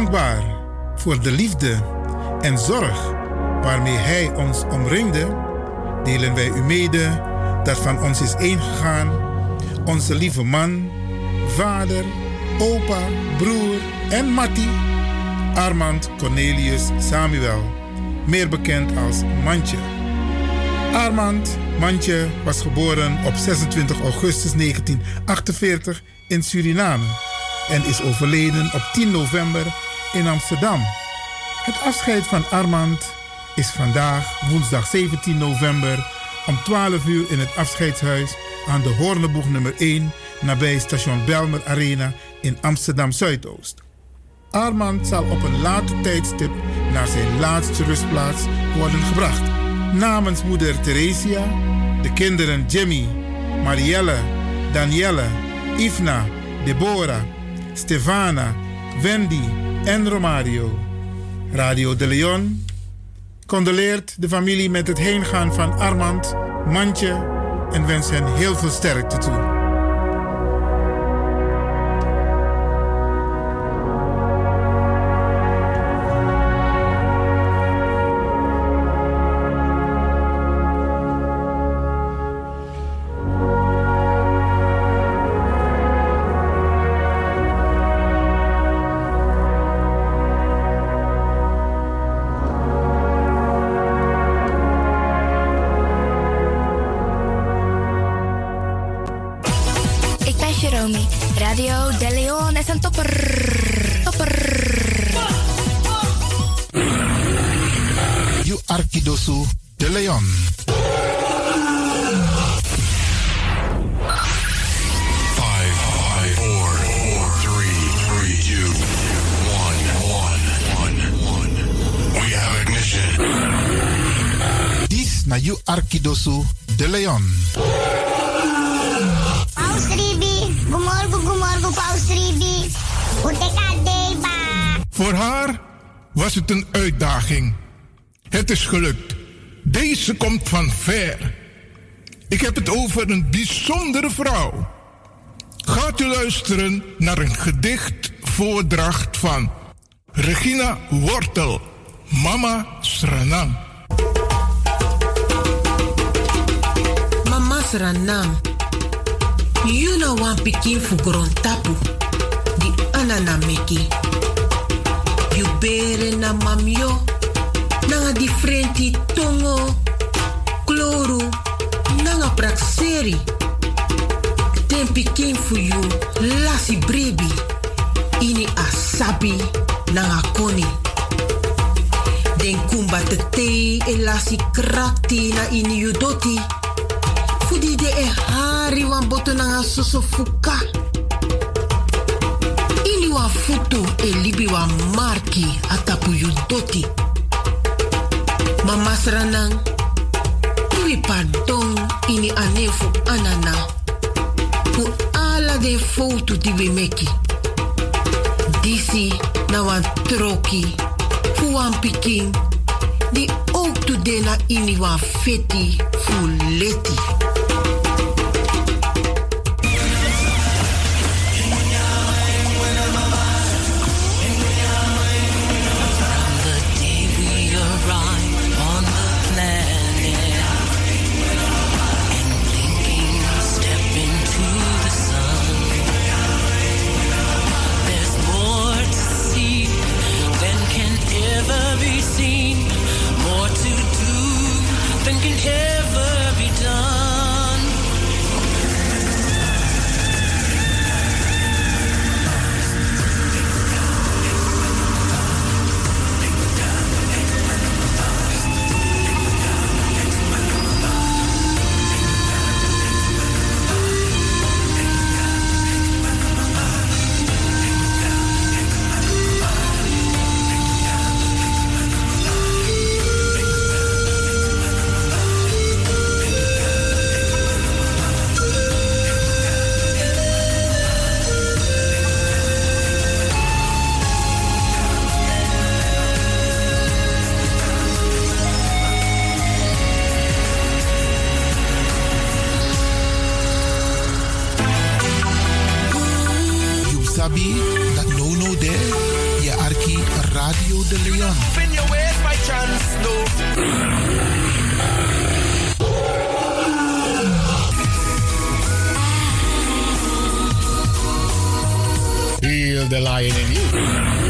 Dankbaar voor de liefde en zorg waarmee Hij ons omringde, delen wij u mede dat van ons is ingegaan onze lieve man, vader, opa, broer en Matti, Armand Cornelius Samuel, meer bekend als Mantje. Armand Mantje was geboren op 26 augustus 1948 in Suriname en is overleden op 10 november in Amsterdam. Het afscheid van Armand is vandaag, woensdag 17 november, om 12 uur in het afscheidshuis aan de Hoorneboeg nummer 1 nabij station Belmer Arena in Amsterdam Zuidoost. Armand zal op een later tijdstip naar zijn laatste rustplaats worden gebracht. Namens moeder Theresia, de kinderen Jimmy, Marielle, Danielle, Ifna, Deborah, Stefana, Wendy en Romario. Radio de Leon condoleert de familie met het heengaan van Armand, Mantje en wens hen heel veel sterkte toe. Deze komt van ver. Ik heb het over een bijzondere vrouw. Gaat u luisteren naar een gedicht voordracht van Regina Wortel, Mama Sranang. Sranam. You know one pikin fukuron tapu. Di anana meki. You bere na mamyo. Nanga differenti tongo. Kloru. Nanga prakseri. Ten pikin fu you. Lasi brebi. Ini asabi. Nanga koni. Den kumba te e lasi krakti na ini yudoti fudi de e hari wan boto nanga soso fuka. Ili wan futu e libi wan marki doti. Ma masranang, iwi pardon ini anefu anana. Fu ala de foto di we meki. Disi na wan troki, fu wan pikin, di ook tu dena ini wan feti fu leti. sabi no no there, je arki Radio de Leon. Spin your ways by chance, no. Heal the lion in you.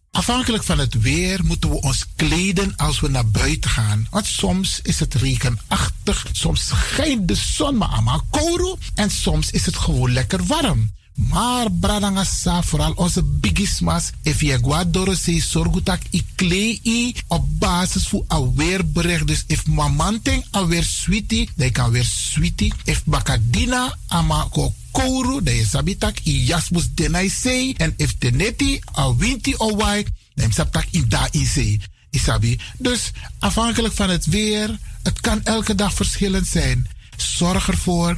Afhankelijk van het weer moeten we ons kleden als we naar buiten gaan. Want soms is het regenachtig, soms schijnt de zon maar allemaal kouro en soms is het gewoon lekker warm. Maar bradangasa, vooral onze bigismas, if je guadoro se sorgutak i klei op basis van een weerbericht. Dus if mamanting alweer sweetie, dan kan weer sweetie. If bakadina ama kouru, de sabitak i jasmus denai sei. En if teneti a winti o wai, dan sabtak in da in sei. Isabi. Dus afhankelijk van het weer, het kan elke dag verschillend zijn. Zorg ervoor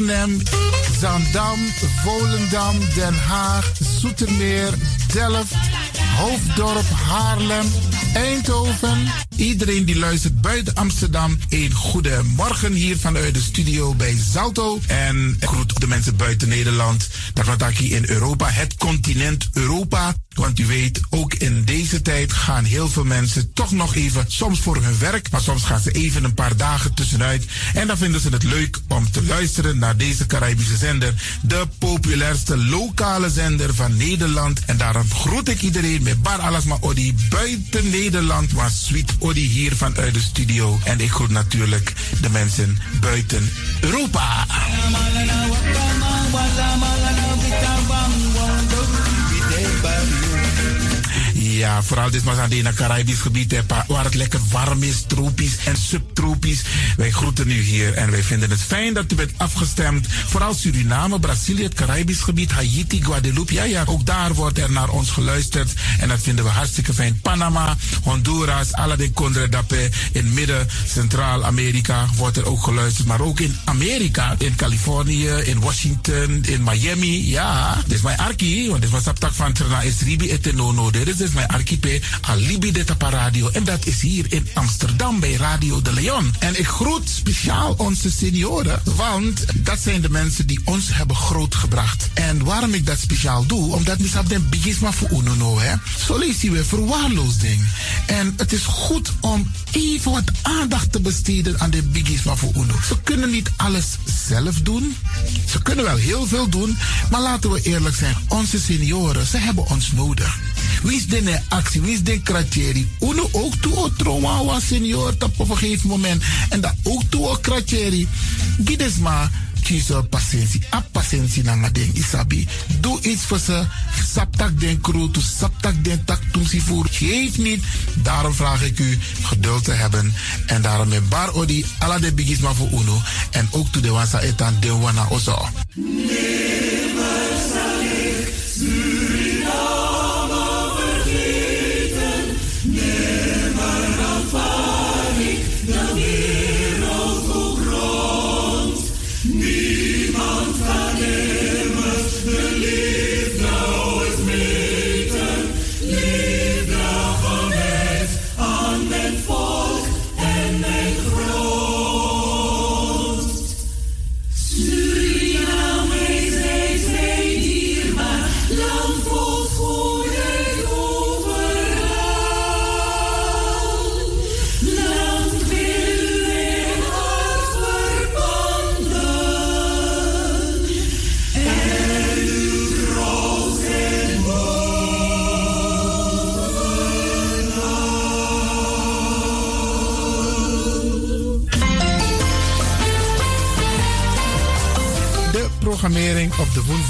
Arnhem, Zandam, Volendam, Den Haag, Zoetermeer, Delft, Hoofddorp, Haarlem, Eindhoven. Iedereen die luistert buiten Amsterdam, een goede morgen hier vanuit de studio bij Zalto. En groet de mensen buiten Nederland, hier in Europa, het continent Europa. Want u weet, ook in deze tijd gaan heel veel mensen toch nog even, soms voor hun werk, maar soms gaan ze even een paar dagen tussenuit. En dan vinden ze het leuk om te luisteren naar deze Caribische zender. De populairste lokale zender van Nederland. En daarom groet ik iedereen met Bar Alasma Odi buiten Nederland. Maar Sweet Odi hier vanuit de studio. En ik groet natuurlijk de mensen buiten Europa. Ja, vooral dit was aan het Caribisch gebied, waar het lekker warm is, tropisch en subtropisch. Wij groeten u hier en wij vinden het fijn dat u bent afgestemd. Vooral Suriname, Brazilië, het Caribisch gebied, Haiti, Guadeloupe. Ja, ja, ook daar wordt er naar ons geluisterd. En dat vinden we hartstikke fijn. Panama, Honduras, alla de Condre Dapé. In midden, Centraal-Amerika wordt er ook geluisterd. Maar ook in Amerika, in Californië, in Washington, in Miami. Ja, dit is mijn arki, want dit was op tak van Trana Esribi etenono. Dit is mijn archipel Alibi de Tapa Radio. En dat is hier in Amsterdam bij Radio de Leon. En ik groet speciaal onze senioren, want dat zijn de mensen die ons hebben grootgebracht. En waarom ik dat speciaal doe, omdat we hebben bigisma voor uno hè. Zo je weer verwaarloosding. En het is goed om even wat aandacht te besteden aan de bigisma voor uno. Ze kunnen niet alles zelf doen. Ze kunnen wel heel veel doen, maar laten we eerlijk zijn. Onze senioren, ze hebben ons nodig. Wie is de actie, wie is de kratjeri? Uno ook toe o trauma was senior op een gegeven moment. En dat ook toe o kratjeri. Gides maar kiezen patiëntie. A patiëntie na isabi. Doe iets voor ze. Saptak den kroto, saptak den tak voer. Geef niet. Daarom vraag ik u geduld te hebben. En daarom met bar odi ala de bigisma voor uno. En ook toe de wansa etan de wana ozo.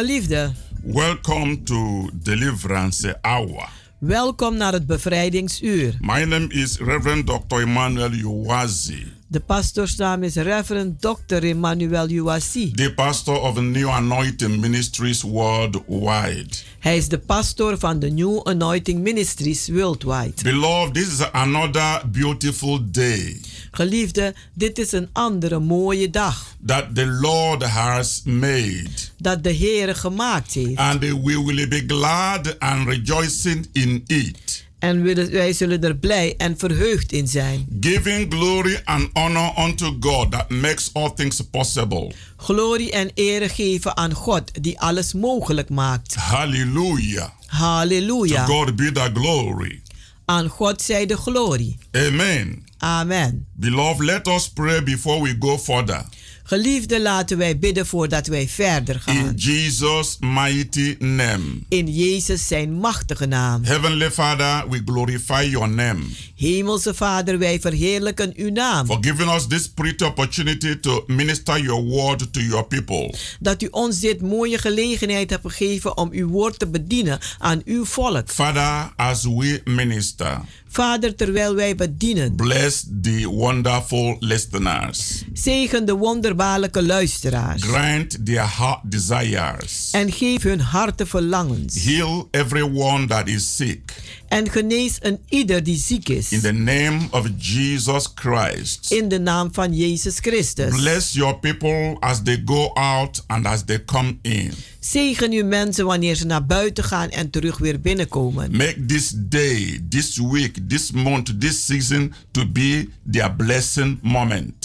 Geliefde, welcome to Deliverance Hour. welkom naar het bevrijdingsuur. My name is Reverend Dr. Emmanuel Uwazi, De pastoorsnaam is Reverend Dr. Emmanuel Uwasi. the pastor of New Anointing Ministries worldwide. Hij is de pastor van de New Anointing Ministries Worldwide. Beloved, this is another beautiful day Geliefde, dit is een andere mooie dag that the Lord has made. dat de Heere gemaakt heeft. And we will be glad and rejoicing in it, En wij zullen er blij en verheugd in zijn. giving glory and honor unto God that makes all things possible. Glorie en ere geven aan God die alles mogelijk maakt. Hallelujah. To Halleluja. God be the glory. Aan God zij de glorie. Amen. Amen. Beloved, let us pray before we go further. Geliefde, laten wij bidden voordat wij verder gaan. In Jesus' mighty name. In Jezus zijn machtige naam. Heavenly Father, we glorify your name Hemelse Vader, wij verheerlijken uw naam. for giving us this pretty opportunity to minister your word to your people. Dat u ons dit mooie gelegenheid hebt gegeven om uw woord te bedienen aan uw volk. Father, as we minister, Vader, terwijl wij bedienen, bless the wonderful listeners. zegen de wonderbaarlijke luisteraars. Grant their heart desires. En geef hun harten verlangens. Heal everyone that is sick. En genees een ieder die ziek is. In the name of Jesus Christ. In de naam van Jezus Christus. Bless your people as they go out and as they come in. Zegen uw mensen wanneer ze naar buiten gaan en terug weer binnenkomen. Make this day, this week, this month, this season to be their blessing moment.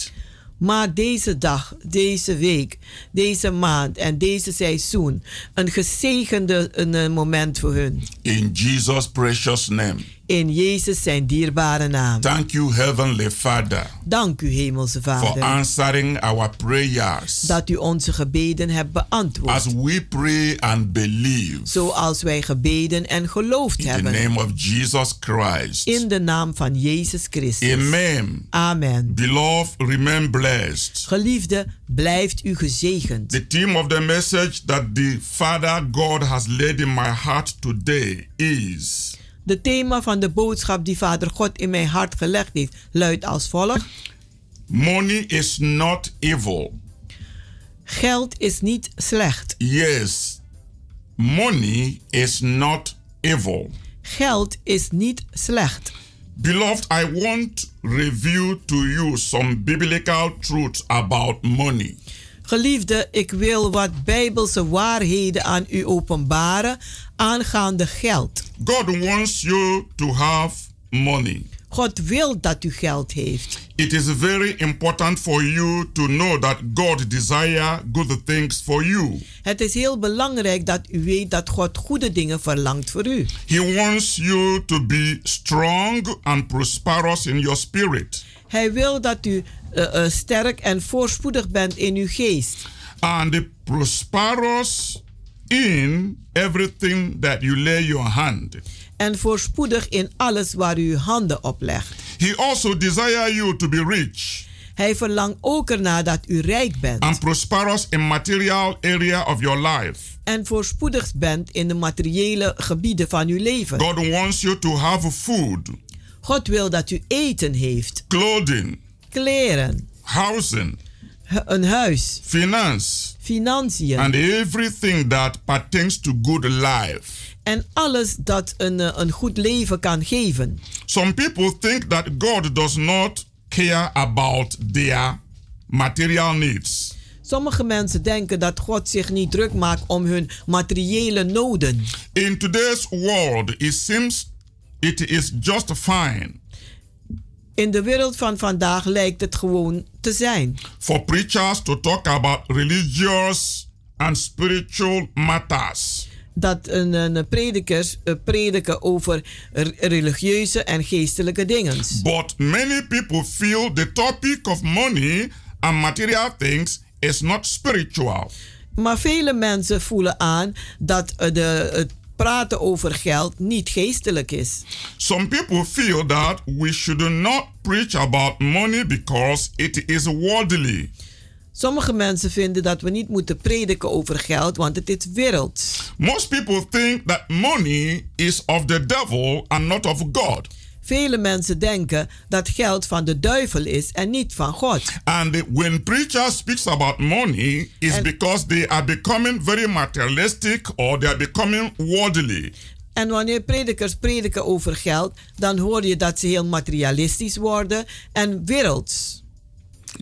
Maak deze dag, deze week, deze maand en deze seizoen een gezegende een moment voor hun. In Jesus' precious name. In Jezus zijn dierbare naam. Thank you, Heavenly Father, Dank u, Hemelse for Vader, answering our prayers. dat u onze gebeden hebt As beantwoord. we pray and believe Zoals wij gebeden en geloofd in the hebben. name of Jesus Christ. In de naam van Jezus Christus. Amen. Amen. Beloved, remain blessed. Geliefde, blijft u gezegend. The theme of the message that the Father God has laid in my heart today is De thema van de boodschap die Vader God in mijn hart gelegd heeft luidt als volgt. Money is not evil. Geld is niet slecht. Yes, money is not evil. Geld is niet slecht. Beloved, I want review to you some biblical truths about money. Geliefde, ik wil wat bijbelse waarheden aan u openbaren aangaande geld. God wants you to have money. God wil dat u geld heeft. It is very important for you to know that God desire good things for you. Het is heel belangrijk dat u weet dat God goede dingen verlangt voor u. He wants you to be strong and prosperous in your spirit. Hij wil dat u eh, eh, sterk en voorspoedig bent in uw geest. And prosperous in everything that you lay your hand. En voorspoedig in alles waar u uw handen op legt. He also desire you to be rich Hij verlangt ook ernaar dat u rijk bent. and prosperous in material area of your life. en voorspoedig bent in de materiële gebieden van uw leven. God wants you to have food, God wil dat u eten heeft, clothing, kleren, housing, een huis, finance, financiën and everything that pertains to good life. En alles dat een, eh, een goed leven kan geven. Some people think that God does not care about their material needs. Sommige mensen denken dat God zich niet druk maakt om hun materiële noden. In today's world, it seems it is just fine In de wereld van vandaag lijkt het gewoon te zijn. for preachers to talk about religious and spiritual matters. Dat een, een predikers eh, prediken over religieuze en geestelijke dingen. But many people feel the topic of money and material things is not spiritual. Maar vele mensen voelen aan dat eh, de, het praten over geld niet geestelijk is. Some people feel that we should not preach about money because it is worldly. Sommige mensen vinden dat we niet moeten prediken over geld, want het is werelds. Most people think that money is of the devil and not of God. Vele mensen denken dat geld van de duivel is en niet van God. And when preacher speaks about money, And- because they are becoming very materialistic or they are becoming worldly. En wanneer predikers prediken over geld, dan hoor je dat ze heel materialistisch worden en werelds.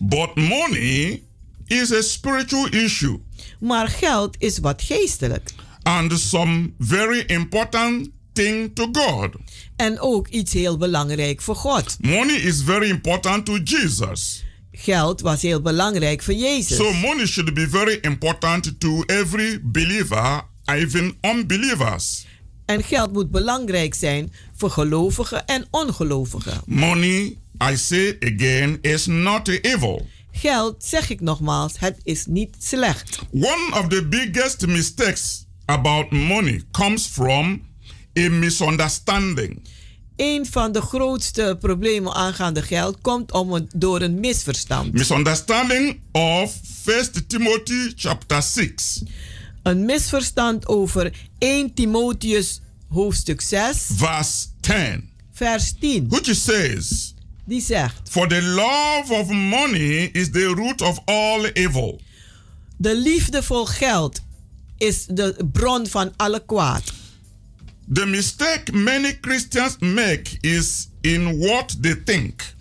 But money is a spiritual issue Maar geld is wat geestelijk. and some very important thing to God. En ook iets heel belangrijk voor God. Money is very important to Jesus. Geld was heel belangrijk voor Jezus. So money should be very important to every believer, even unbelievers. En geld moet belangrijk zijn voor gelovigen en ongelovigen. Money, I say again, is not evil. Geld, zeg ik nogmaals, het is niet slecht. One of the biggest mistakes about money comes from a misunderstanding. Een van de grootste problemen aangaande geld komt om een, door een misverstand. Misunderstanding of 1 Timothy chapter 6, Een misverstand over 1 Timotheus hoofdstuk 6, verse 10, vers 10. which says, Die zegt: For the love of money is the root of all evil. De liefde voor geld is de bron van alle kwaad. The mistake many Christians make is in what they think.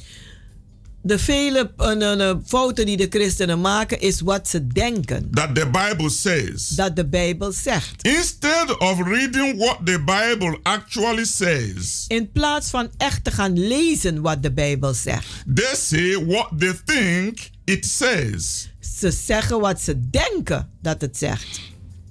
De vele eh, fouten die de christenen maken is wat ze denken. that the Bible says. Dat de Bijbel zegt. Instead of reading what the Bible actually says, In plaats van echt te gaan lezen wat de Bijbel zegt. they say what they think it says. Ze zeggen wat ze denken dat het zegt.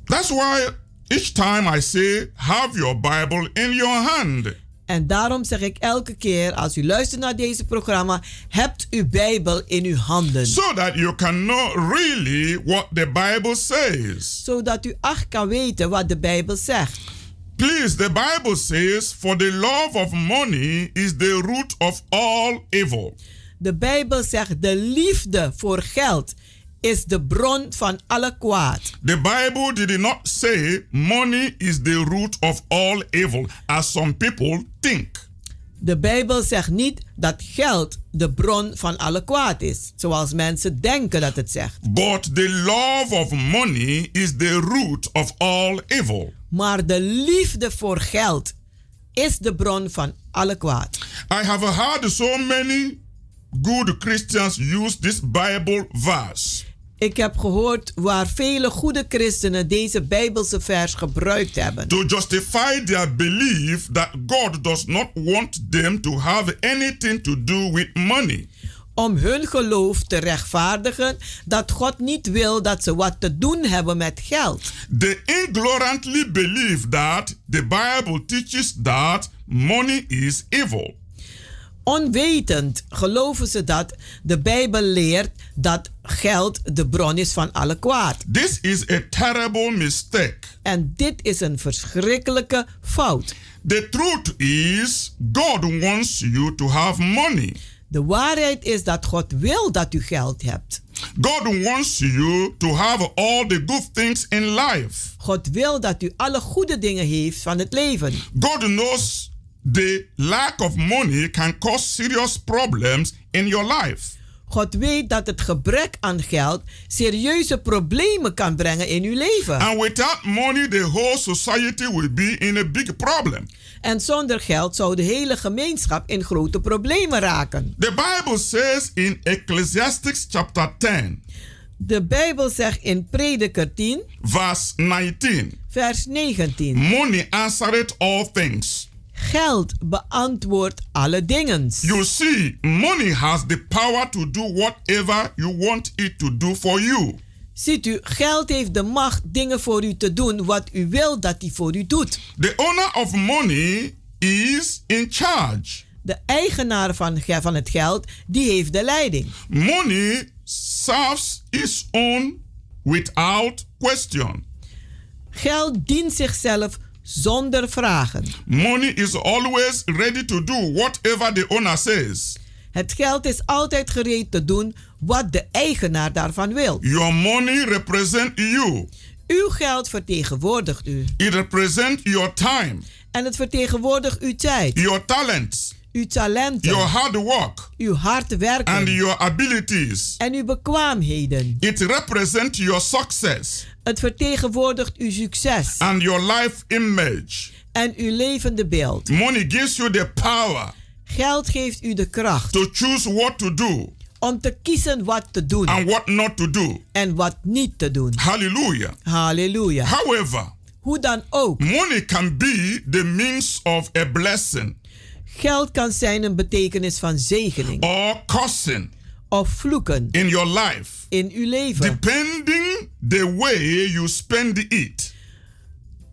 That's why each time I say, have your Bible in your hand. En daarom zeg ik elke keer als u luistert naar deze programma, hebt uw Bijbel in uw handen. So that you can know really what the Bible says. Zodat u acht kan weten wat de Bijbel zegt. Please, the Bible says, for the love of money is the root of all evil. De Bijbel zegt de liefde voor geld is de bron van alle kwaad. The Bible did not say money is the root of all evil, as some people think. De Bijbel zegt niet dat geld de bron van alle kwaad is, zoals mensen denken dat het zegt. But the love of money is the root of all evil. Maar de liefde voor geld is de bron van alle kwaad. I have heard so many good Christians use this Bible verse. Ik heb gehoord waar vele goede christenen deze Bijbelse vers gebruikt hebben. to justify their belief that God does not want them to have anything to do with money. Om hun geloof te rechtvaardigen dat God niet wil dat ze wat te doen hebben met geld. They ignorantly believe that the Bible teaches that money is evil. Onwetend geloven ze dat de Bijbel leert dat geld de bron is van alle kwaad. This is a terrible mistake. En dit is een verschrikkelijke fout. The truth is, God wants you to have money. De waarheid is dat God wil dat u geld hebt. God wants you to have all the good things in life. God wil dat u alle goede dingen heeft van het leven. God knows the lack of money can cause serious problems in your life. God weet dat het gebrek aan geld serieuze problemen kan brengen in uw leven. And without money, the whole society will be in a big problem. En zonder geld zou de hele gemeenschap in grote problemen raken. The Bible says in Ecclesiastes chapter 10, De Bijbel zegt in Prediker 10, verse 19, vers 19: Money answereth all things. Geld beantwoordt alle dingen. You see, money has the power to do whatever you want it to do for you. Ziet u, geld heeft de macht dingen voor u te doen wat u wil dat hij voor u doet. The owner of money is in charge. De eigenaar van, van het geld, die heeft de leiding. Money serves its own without question. Geld dient zichzelf zonder vragen. Money is always ready to do whatever the owner says. Het geld is altijd gereed te doen wat de eigenaar daarvan wil. Your money represents you. Uw geld vertegenwoordigt u. It represents your time, En het vertegenwoordigt uw tijd, your talents, uw talenten, your hard work, uw hard werken and your abilities. en uw bekwaamheden. It represents your success Het vertegenwoordigt uw succes and your life image. en uw levende beeld. Money gives you the power Geld geeft u de kracht to choose what to do om te kiezen wat te doen and what not to do. en wat niet te doen. Hallelujah. Halleluja. However, Hoe dan ook, money can be the means of a blessing geld kan zijn een betekenis van zegening or cursing of vloeken in your life, in uw leven. depending the way you spend it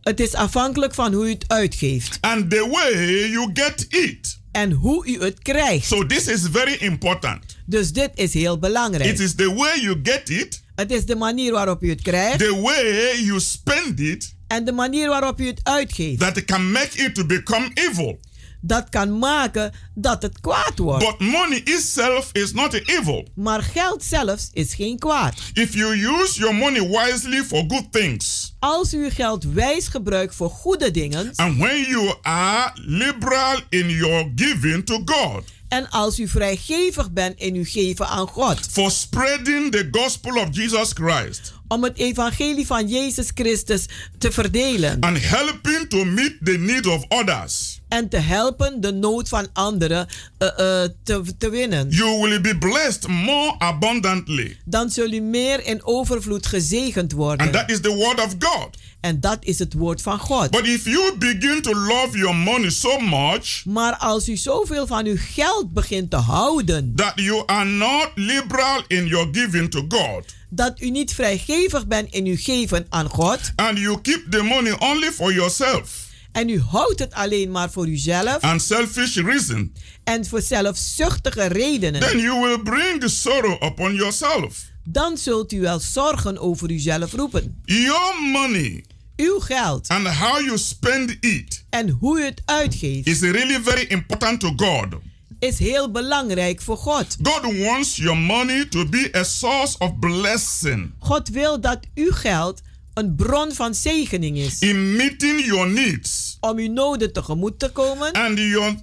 Het is afhankelijk van hoe u het uitgeeft and the way you get it. en hoe u het krijgt. So this is very important. Dus dit is heel It belangrijk. is the way you get it, Het is de manier waarop u het krijgt the way you spend it en de manier waarop u het uitgeeft. that can make it to become evil. Dat kan maken dat het kwaad wordt. But money itself is not evil. Maar geld zelfs is geen kwaad. If you use your money wisely for good things, Als u uw geld wijs gebruikt voor goede dingen and when you are liberal in your giving to God, en als u vrijgevig bent in uw geven aan God, for spreading the gospel of Jesus Christ om het evangelie van Jezus Christus te verdelen and helping to meet the need of others, en te helpen de nood van anderen eh, eh, te, te winnen, you will be blessed more abundantly. dan zul u meer in overvloed gezegend And worden. that is the word of God. En dat is het woord van God. But if you begin to love your money so much Maar als u zoveel van uw geld begint te houden, that you are not liberal in your giving to God, dat u niet vrijgevig bent in uw geven aan God, and you keep the money only for yourself en u houdt het alleen maar voor uzelf and selfish reason, en voor zelfzuchtige redenen, then you will bring sorrow upon yourself. dan zult u wel zorgen over uzelf roepen. Your money Uw geld and how you spend it en hoe u het uitgeeft is really very important to God. Is heel belangrijk voor God. God wants your money to be a source of blessing. God wil dat uw geld een bron van zegening is. In meeting your needs. Om uw noden tegemoet te komen. And your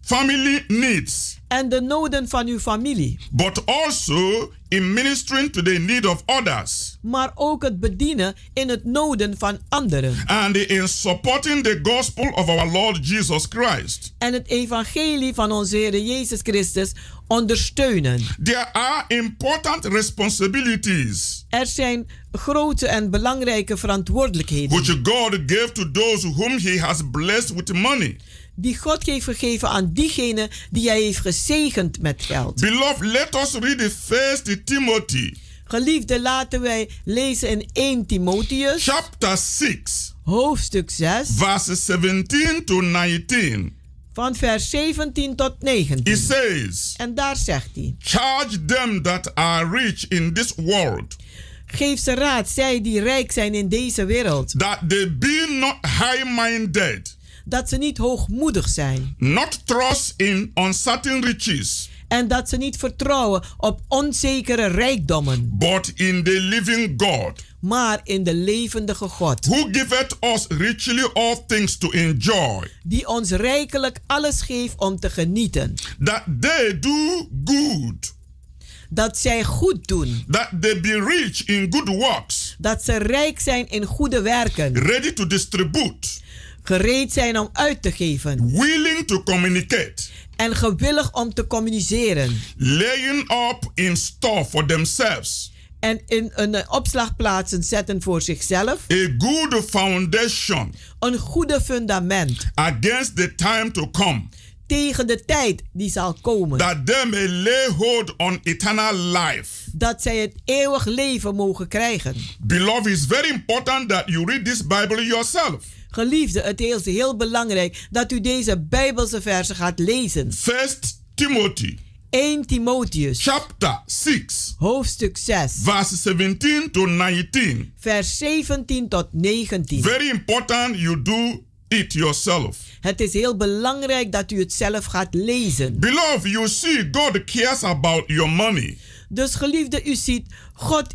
family needs, en de noden van uw familie. but also in ministering to the need of others. maar ook het bedienen in het noden van anderen. and in supporting the gospel of our Lord Jesus Christ. En het evangelie van onze Heer Jezus Christus ondersteunen. There are important responsibilities Er zijn grote en belangrijke verantwoordelijkheden which God gave to those whom He has blessed with money. Die God heeft gegeven aan diegenen die hij heeft gezegend met geld. Beloved, let us read the first Timothy Geliefde, laten wij lezen in 1 Timotheus, chapter 6, hoofdstuk 6, verses 17 to 19. van vers 17 tot 19. It says, En daar zegt hij: Charge them that are rich in this world Geef ze raad, zij die rijk zijn in deze wereld, that they be not high-minded, dat ze niet hoogmoedig zijn. Not trust in uncertain riches, en dat ze niet vertrouwen op onzekere rijkdommen, but in the living God, maar in de levendige God, who giveth us richly all things to enjoy, die ons rijkelijk alles geeft om te genieten. that they do good, Dat zij goed doen, that they be rich in good works, dat ze rijk zijn in goede werken, ready to distribute, gereed zijn om uit te geven willing to communicate, en gewillig om te communiceren. laying up in store for themselves En in een eh, opslagplaatsen zetten voor zichzelf a good foundation een goede fundament against the time to come, tegen de tijd die zal komen. that they may lay hold on eternal life. Dat zij het eeuwig leven mogen krijgen. Beloved, it's very important that you read this Bible yourself. Geliefde, het is heel belangrijk dat u deze Bijbelse versen gaat lezen. First Timothy 1 Timotheus, chapter 6, hoofdstuk 6, verse 17 to 19. vers 17 tot 19. Very important you do it yourself. Het is heel belangrijk dat u het zelf gaat lezen. Beloved, you see, God cares about your money Dus geliefde, u ziet, God,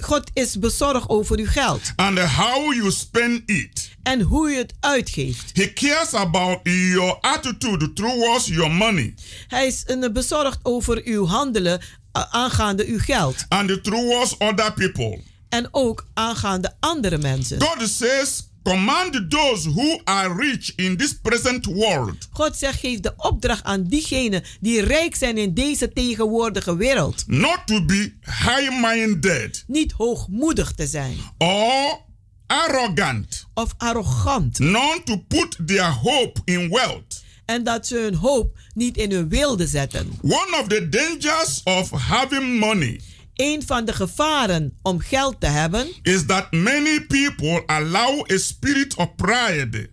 God- is bezorgd over uw geld. and how you spend it. En hoe u het uitgeeft. He cares about your attitude towards your money Hij is bezorgd over uw handelen aangaande uw geld. and towards other people. En ook aangaande andere mensen. God says, Command those who are rich in this present world God zegt, geef de opdracht aan diegenen die rijk zijn in deze tegenwoordige wereld. not to be high minded Niet hoogmoedig te zijn or arrogant, of arrogant. not to put their hope in wealth. En dat ze hun hoop niet in hun wilde zetten. One of the dangers of having money Een van de gevaren om geld te hebben is that many people allow a spirit of pride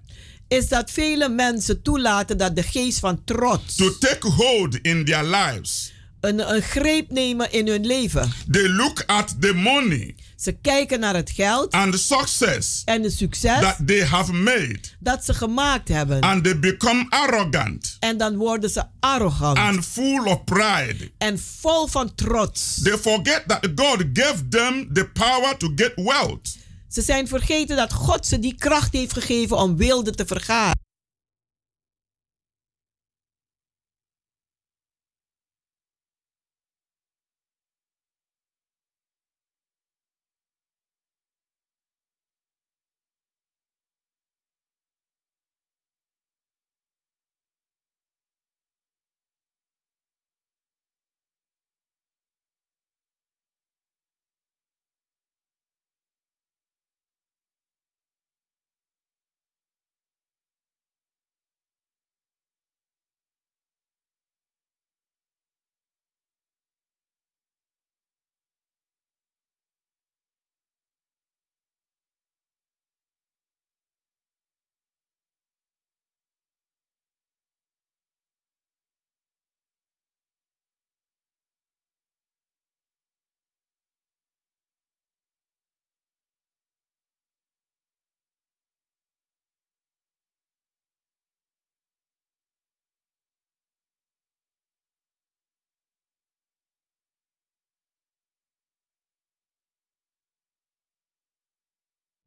is dat vele mensen toelaten dat de geest van trots to take hold in their lives. een, een greep nemen in hun leven. They look at the money Ze kijken naar het geld and the success en het succes that they have made dat ze gemaakt hebben. and they become arrogant En dan worden ze arrogant and full of pride. en vol van trots. They forget that God gave them the power to get wealth. Ze zijn vergeten dat God ze die kracht heeft gegeven om wilde te vergaren.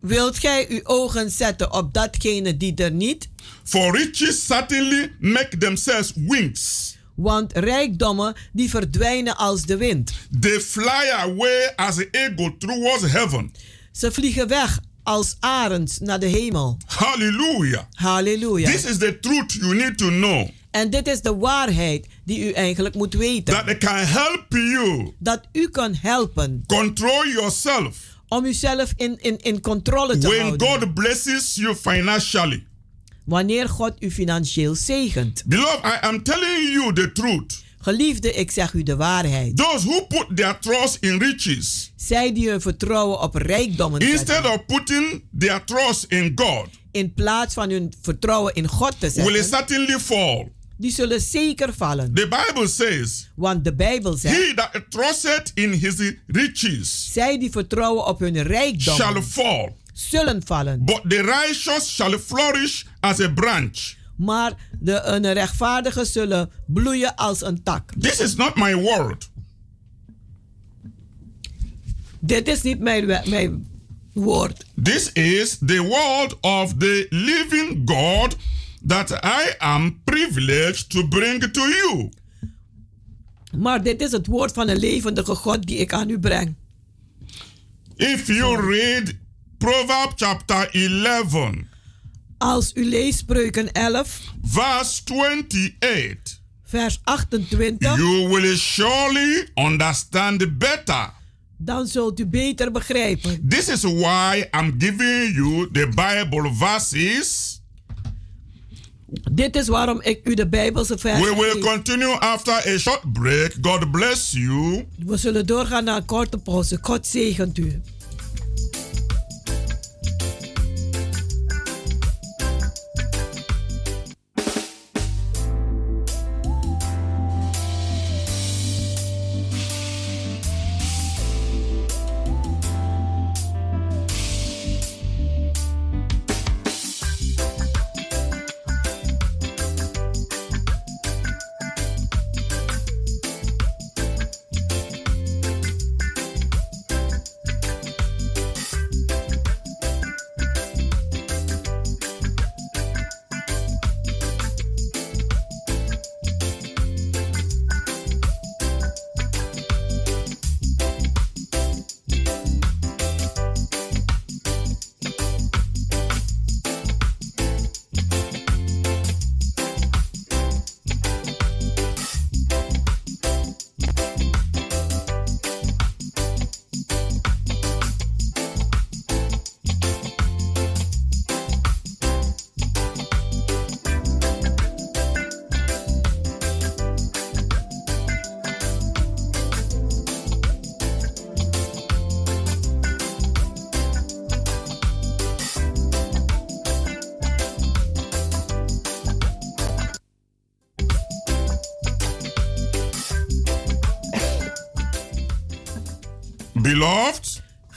Wilt gij uw ogen zetten op datgene die er niet? For riches certainly make themselves wings, Want rijkdommen die verdwijnen als de wind. They fly away as an eagle towards heaven. Ze vliegen weg als arends naar de hemel. Hallelujah. Halleluja. This is the truth you need to know. En dit is de waarheid die u eigenlijk moet weten. That it can help you Dat u kan helpen control yourself om uzelf in, in, in controle te when houden. God blesses you financially. Wanneer God u financieel zegent. Beloved, I am telling you the truth. Geliefde, ik zeg u de waarheid. Those who put their trust in riches Zij die hun vertrouwen op rijkdommen instead zetten, of putting their trust in God in plaats van hun vertrouwen in God te will zetten, certainly fall. Die zullen zeker vallen. The Bible says, Want de Bijbel zegt, He that trusteth in his riches zij die vertrouwen op hun shall rijkdommen fall, zullen vallen. but the righteous shall flourish as a branch. Maar de een rechtvaardigen zullen bloeien als een tak. This is not my word. Dit is niet mijn, mijn woord. This is the word of the living God that I am privileged to bring to you. Maar dit is het woord van een levendige God die ik aan u breng. If you read Proverbs chapter 11, Als u leest Spreuken 11, verse 28, vers 28, you will surely understand better. dan zult u beter begrijpen. This is why I'm giving you the Bible verses. Dit is waarom ik u de Bijbelse versen We will continue after a short break. God bless you. We zullen doorgaan naar een korte pauze. God zegent u.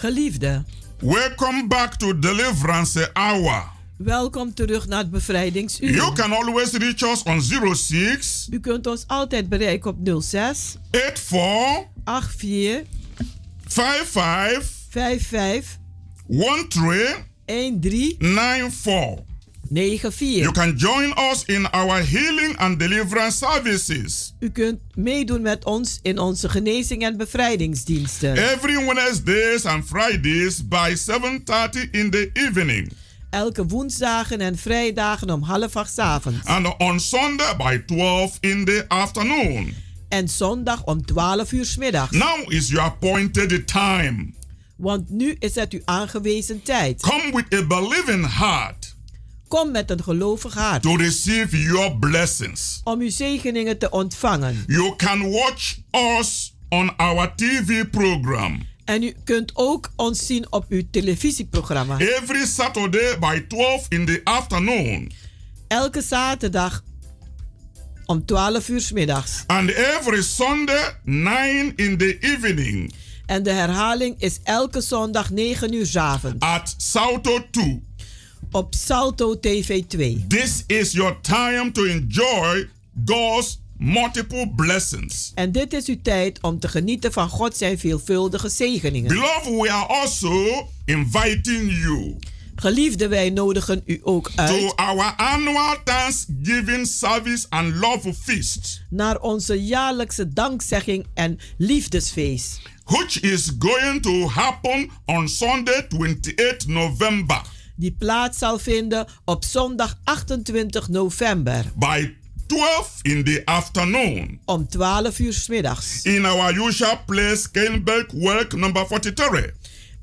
Geliefde, welcome back to Deliverance Hour. welkom terug naar het bevrijdingsuur. You can always reach us on 06 U kunt ons altijd bereiken op 06 84 84 55 55 13 13 94. 94. You can join us in our healing and deliverance services U kunt meedoen met ons in onze genezing en bevrijdingsdiensten. every Wednesdays and Fridays by 7:30 in the evening Elke woensdagen en vrijdagen om half acht avonds. and on Sunday by 12 in the afternoon. En zondag om 12 uur 's middags. Now is your appointed time. Want nu is het uw aangewezen tijd. Come with a believing heart Kom met een gelovig hart to receive your blessings. om uw zegeningen te ontvangen. You can watch us on our TV program En u kunt ook ons zien op uw televisieprogramma. every Saturday by 12 in the afternoon Elke zaterdag om 12 uur 's middags. and every Sunday 9 in the evening En de herhaling is elke zondag 9 uur 's avonds at Salto 2. Op Salto TV 2. This is your time to enjoy God's multiple blessings. En dit is uw tijd om te genieten van God zijn veelvuldige zegeningen. Beloved, we are also inviting you Geliefde, wij nodigen u ook uit to our annual Thanksgiving service and love feast, naar onze jaarlijkse dankzegging en liefdesfeest. which is going to happen on Sunday, 28 November Die plaats zal vinden op zondag 28 november by 12 in the afternoon om 12 uur 's middags. in our usual place, Kenberg Work number 43.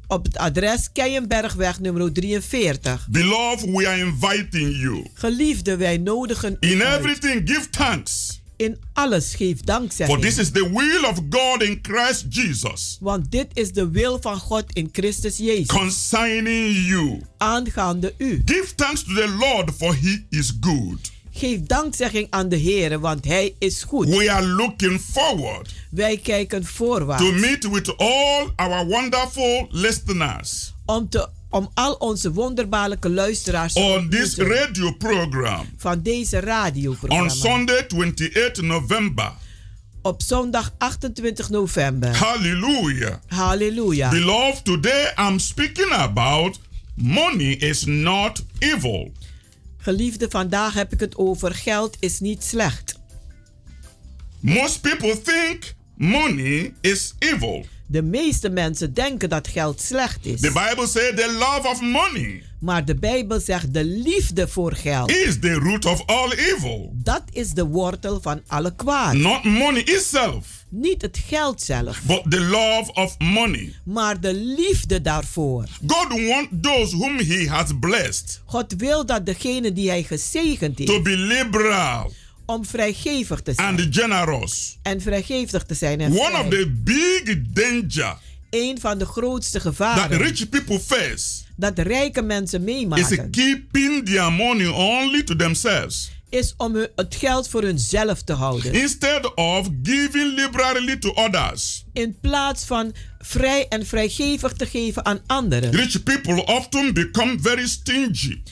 Op het adres Keienbergweg nummer 43. Beloved, we are inviting you. Geliefde, wij nodigen u In uit. everything, give thanks. In alles geef For this is the will of God in Christ Jesus Want dit is de wil van God in Christus Jezus. concerning you. Aangaande u. Give thanks to the Lord, for he is good. Geef dankzegging aan de Heer, want Hij is goed. We are looking forward Wij kijken voorwaarts. to meet with all our wonderful listeners Om, te, om al onze wonderbaarlijke luisteraars te on this ontmoeten radio program van deze on radioprogramma. Sunday, 28 November. Op zondag 28 november. Hallelujah. Halleluja. Beloved, today I'm speaking about money is not evil. Geliefde, vandaag heb ik het over geld is niet slecht. Most people think money is evil. De meeste mensen denken dat geld slecht is. The Bible says the love of money Maar de Bijbel zegt de liefde voor geld. is the root of all evil. Dat is de wortel van alle kwaad. Not money itself, Niet het geld zelf, but the love of money. maar de liefde daarvoor. God wants those whom He has blessed God wil dat degene die hij gezegend to heeft, be liberal om vrijgevig te zijn. and generous. En vrijgevig te zijn. En One of the big danger Een van de grootste that gevaren rich people face dat rijke mensen is meemaken, keeping their money only to themselves is om het geld voor hunzelf te houden. instead of giving liberally to others. In plaats van vrij en vrijgevig te geven aan anderen. Rich people often become very stingy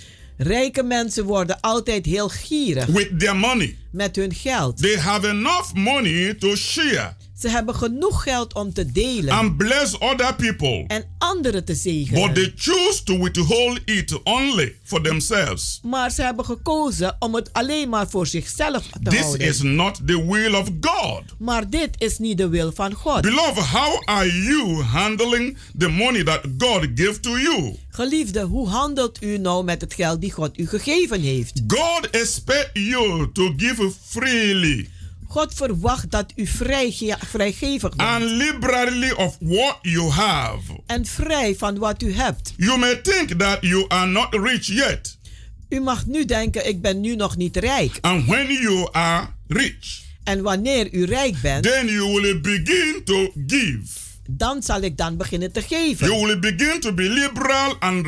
Rijke mensen worden altijd heel gierig with their money. met hun geld. They have enough money to share Ze hebben genoeg geld om te delen and bless other people, en anderen te but zegenen. they choose to withhold it only for themselves. Maar ze hebben gekozen om het alleen maar voor zichzelf te This houden. is not the will of God. Maar dit is niet de wil van God. Beloved, how are you handling the money that God gave to you? Geliefde, hoe handelt u nou met het geld die God u gegeven heeft? God expects you to give freely God verwacht dat u vrij, vrijgevig bent and liberally of what you have. en vrij van wat u hebt. You may think that you are not rich yet, U mag nu denken, ik ben nu nog niet rijk. and when you are rich, En wanneer u rijk bent, then you will begin to give. dan zal ik dan beginnen te geven. You will begin to be liberal and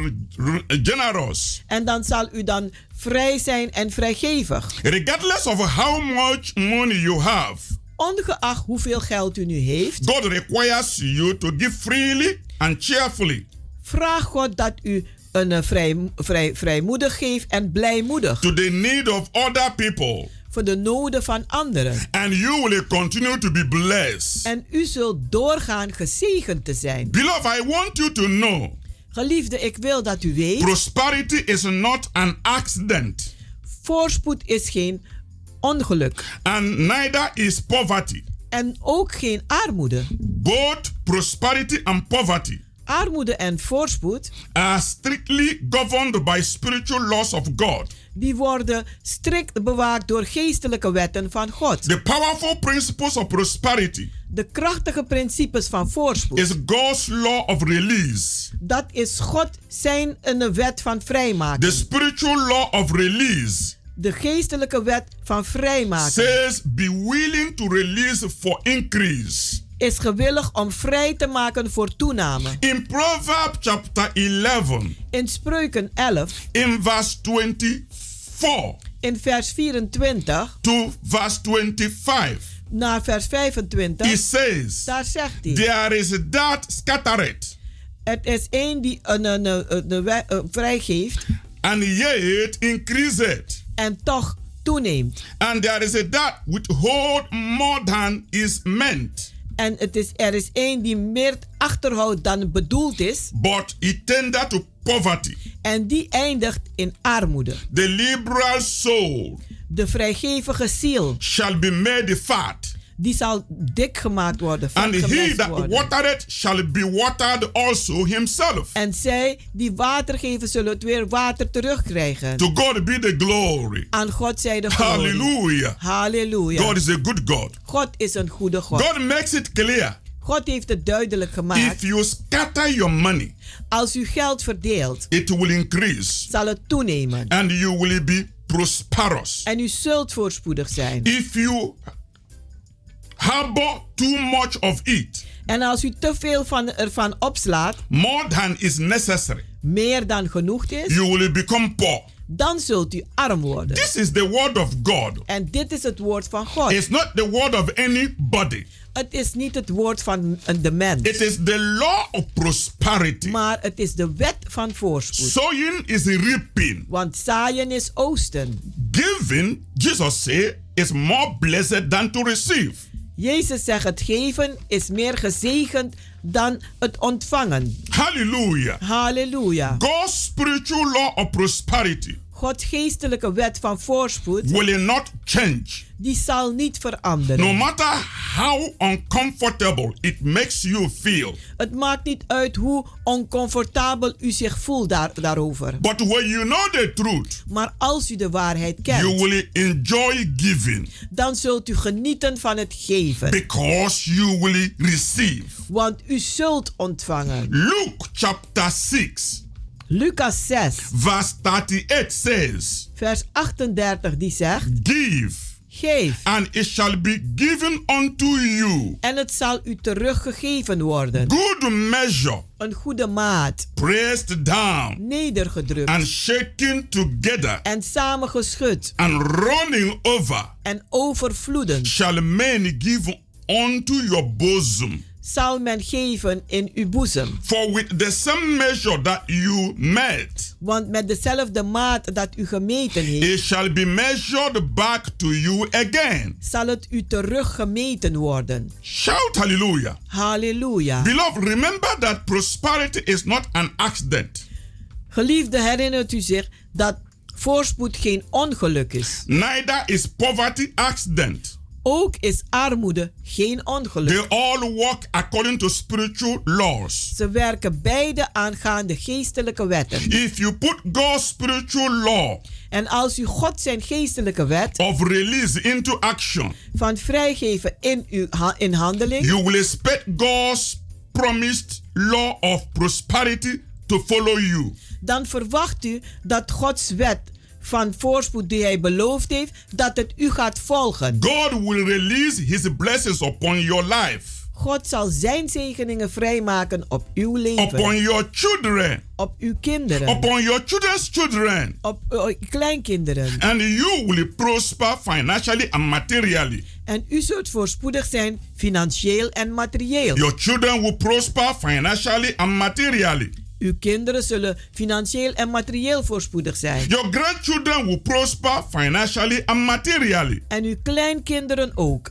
generous. En dan zal u dan vrij zijn en vrijgevig. Regardless of how much money you have, Ongeacht hoeveel geld u nu heeft, God requires you to give freely and cheerfully vraag God dat u een eh, vrij, vrij, vrijmoedig geeft en blijmoedig. to the need of other people, Voor de noden van anderen. and you will continue to be blessed. En u zult doorgaan gezegend te zijn. Beloved, I want you to know Geliefde, ik wil dat u weet, prosperity is not an accident, voorspoed is geen ongeluk. and neither is poverty. En ook geen armoede. Both prosperity and poverty Armoede en voorspoed, are strictly governed by spiritual laws of God die worden strikt bewaakt door geestelijke wetten van God. The powerful principles of prosperity. De krachtige principes van voorspoed. Is God's law of release. Dat is God zijn een wet van vrijmaken. The spiritual law of release. De geestelijke wet van vrijmaken. Says be willing to release for increase is gewillig om vrij te maken voor toename. In Proverbs chapter 11. In Spreuken 11. In verse 24. 4. In vers 24. To verse 25. Naar vers 25. He says, daar zegt hij. There is that scattereth. Het is één die een, een, de een, een vrijgeeft. And yet increaseth. En toch toeneemt. And there is a that withhold more than is meant. En het is, er is één die meer achterhoudt dan bedoeld is. But he tender to poverty. En die eindigt in armoede. The liberal soul De vrijgevige ziel, shall be made fat, die zal dik gemaakt worden, and he that worden. watereth shall be watered also himself. En zij die water geven, zullen het weer water terugkrijgen. To God be the glory. Aan God zij de glorie. Hallelujah. Halleluja. God is a good God. God is een goede God. God makes it clear. God heeft het duidelijk If gemaakt. you scatter your money, Als u geld verdeelt, it will increase zal het toenemen. and you will be prosperous. En u zult voorspoedig zijn. If you harbor too much of it, En als u te veel van, ervan opslaat, more than is necessary, meer dan genoeg is, you will become poor. Dan zult u arm worden. This is the word of God. En dit is het woord van God. It's not the word of anybody. Het is niet het woord van een- de mens, It is the law of prosperity. maar het is de wet van voorspoed. Sowing is reaping. Want zaaien is oosten. Giving, Jesus said, is more blessed than to receive. Jezus zegt het geven is meer gezegend dan het ontvangen. Hallelujah. Halleluja. God's spiritual law of prosperity Gods geestelijke wet van voorspoed, will not change. die zal niet veranderen. No matter how uncomfortable it makes you feel. Het maakt niet uit hoe oncomfortabel u zich voelt daar, daarover. But when you know the truth, Maar als u de waarheid you kent, will enjoy giving dan zult u genieten van het geven. because you will receive. Want u zult ontvangen. Luke chapter 6, Lucas 6, verse 38 says, vers 38, die zegt: Give, Geef, and it shall be given unto you. en het zal u teruggegeven worden. Good measure, Een goede maat, pressed down. Nedergedrukt. And shaken together. En samengeschud and running over, en overvloedend shall men give unto your bosom. Zal men geven in uw boezem. For with the same measure that you met, Want met dezelfde maat dat u gemeten heeft, it shall be measured back to you again. zal het u teruggemeten worden. Shout hallelujah. Halleluja. Beloved, remember that prosperity is not an accident. Geliefde, herinnert u zich dat voorspoed geen ongeluk is. Neither is poverty accident. Ook is armoede geen ongeluk. They all work according to spiritual laws. Ze werken beide aangaande geestelijke wetten. If you put God's spiritual law En als u God zijn geestelijke wet of release into action, van vrijgeven in, uw ha- in handeling, you will expect God's promised law of prosperity to follow you. dan verwacht u dat Gods wet van voorspoed die hij beloofd heeft, dat het u gaat volgen. God will release his blessings upon your life, God zal zijn zegeningen vrijmaken op uw leven, upon your children, op uw kinderen, upon your children's children. op uw kleinkinderen. And you will prosper financially and materially. En u zult voorspoedig zijn, financieel en materieel. Your children will prosper financially and materially. Uw kinderen zullen financieel en materieel voorspoedig zijn. Your grandchildren will prosper financially and materially. En uw kleinkinderen ook.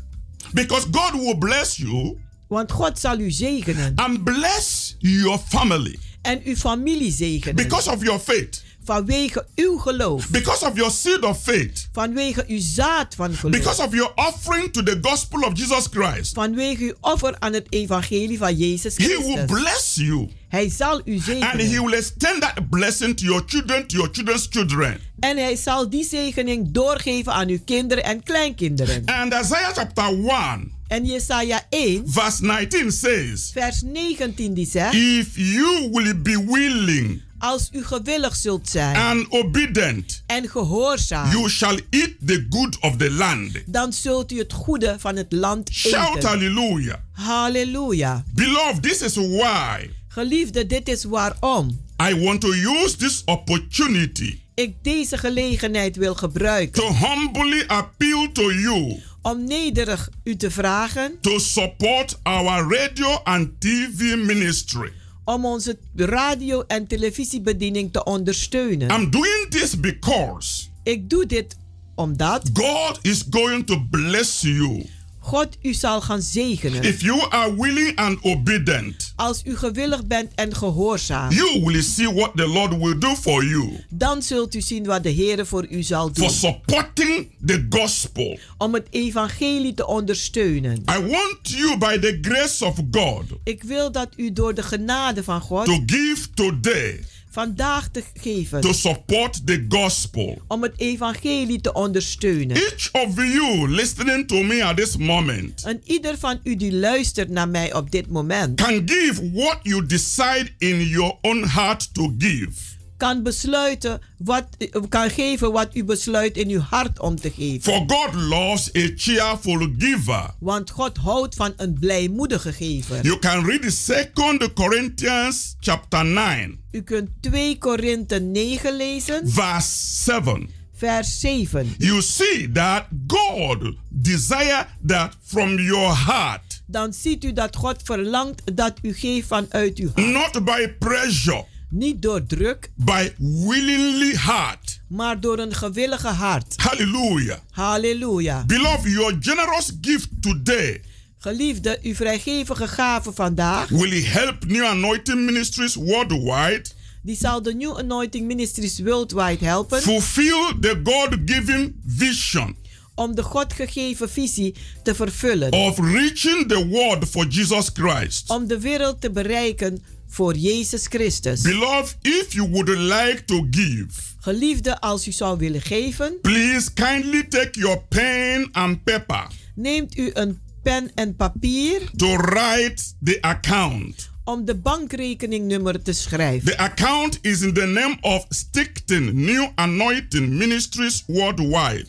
Because God will bless you Want God zal u zegenen. and bless your family En uw familie zegenen. because of your faith, Vanwege uw geloof. because of your seed of faith, Vanwege uw zaad van geloof. because of your offering to the gospel of Jesus Christ. Vanwege uw offer aan het evangelie van Jezus He will Christus. bless you Hij zal u and He zegenen. will extend that blessing to your children, to your children's children. En hij zal die zegening doorgeven aan uw kinderen en kleinkinderen. And Isaiah chapter 1, En Jesaja 1, verse 19 says, vers 19 die zegt... If you will be willing Als u gewillig zult zijn and obedient, en gehoorzaam... you shall eat the good of the land. dan zult u het goede van het land Shout eten. hallelujah. Halleluja. Beloved, this is why Geliefde, dit is waarom I want to use this opportunity ik deze gelegenheid wil gebruiken. to humbly appeal to you Om nederig u te vragen to support our radio and TV ministry. Om onze radio- en televisiebediening te ondersteunen. I'm doing this because Ik doe dit omdat God is going to bless you God u zal gaan zegenen. If you are willing and obedient, Als u gewillig bent en gehoorzaam, you will see what the Lord will do for you dan zult u zien wat de Heer voor u zal for doen. supporting the gospel. Om het evangelie te ondersteunen. I want you, by the grace of God, Ik wil dat u door de genade van God to give today vandaag te geven. to support the gospel. Om het evangelie te ondersteunen. Each of you listening to me at this moment En ieder van u die luistert naar mij op dit moment can give what you decide in your own heart to give. Kan besluiten wat kan geven wat u besluit in uw hart om te geven. For God loves a cheerful giver. Want God houdt van een blijmoedige gever. You can read the 2 Corinthians chapter 9, U kunt 2 Korinthe 9 lezen, verse 7. vers 7. You see that God desire that from your heart, Dan ziet u dat God verlangt dat u geeft vanuit uw hart. not by pressure, Niet door druk, by willingly heart. maar door een gewillige hart. Hallelujah. Halleluja. Beloved, your generous gift today Geliefde, uw vrijgevige gave vandaag, will help New Anointing Ministries worldwide die zal de New Anointing Ministries worldwide helpen fulfill the God-given vision om de God gegeven visie te vervullen. of reaching the world for Jesus Christ. Om de wereld te bereiken voor Jezus Christus. Beloved, if you would like to give, Geliefde, als u zou willen geven, please kindly take your pen and paper neemt u een pen en papier to write the account. om de bankrekeningnummer te schrijven. The account is in the name of Stickton New Anointing Ministries Worldwide.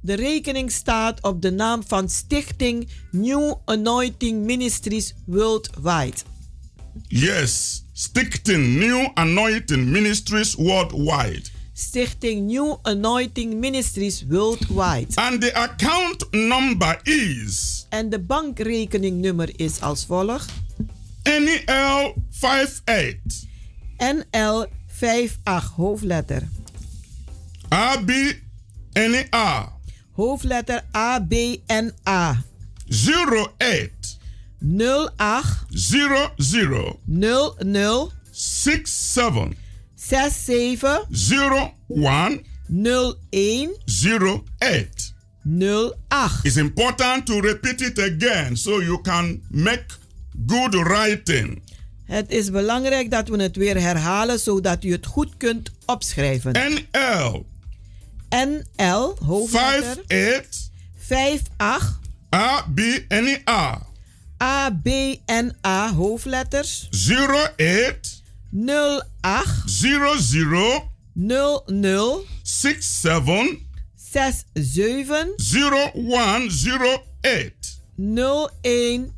De rekening staat op de naam van Stichting New Anointing Ministries Worldwide. Yes, Stickton New Anointing Ministries Worldwide. Stichting New Anointing Ministries Worldwide. And the account number is? En de bankrekeningnummer is als volgt: NEL 58 NL 58 hoofdletter. AB NEA Hoofdletter ABNA 08 08 00 00 67 67 01 01 08. 08. It's important to repeat it again so you can make good writing. Het is belangrijk dat we het weer herhalen zodat u het goed kunt opschrijven. NL NL hoofdletter 58 58 ABNEA ABNA hoofdletters 08 08 00 00 67 67 0108. 0108.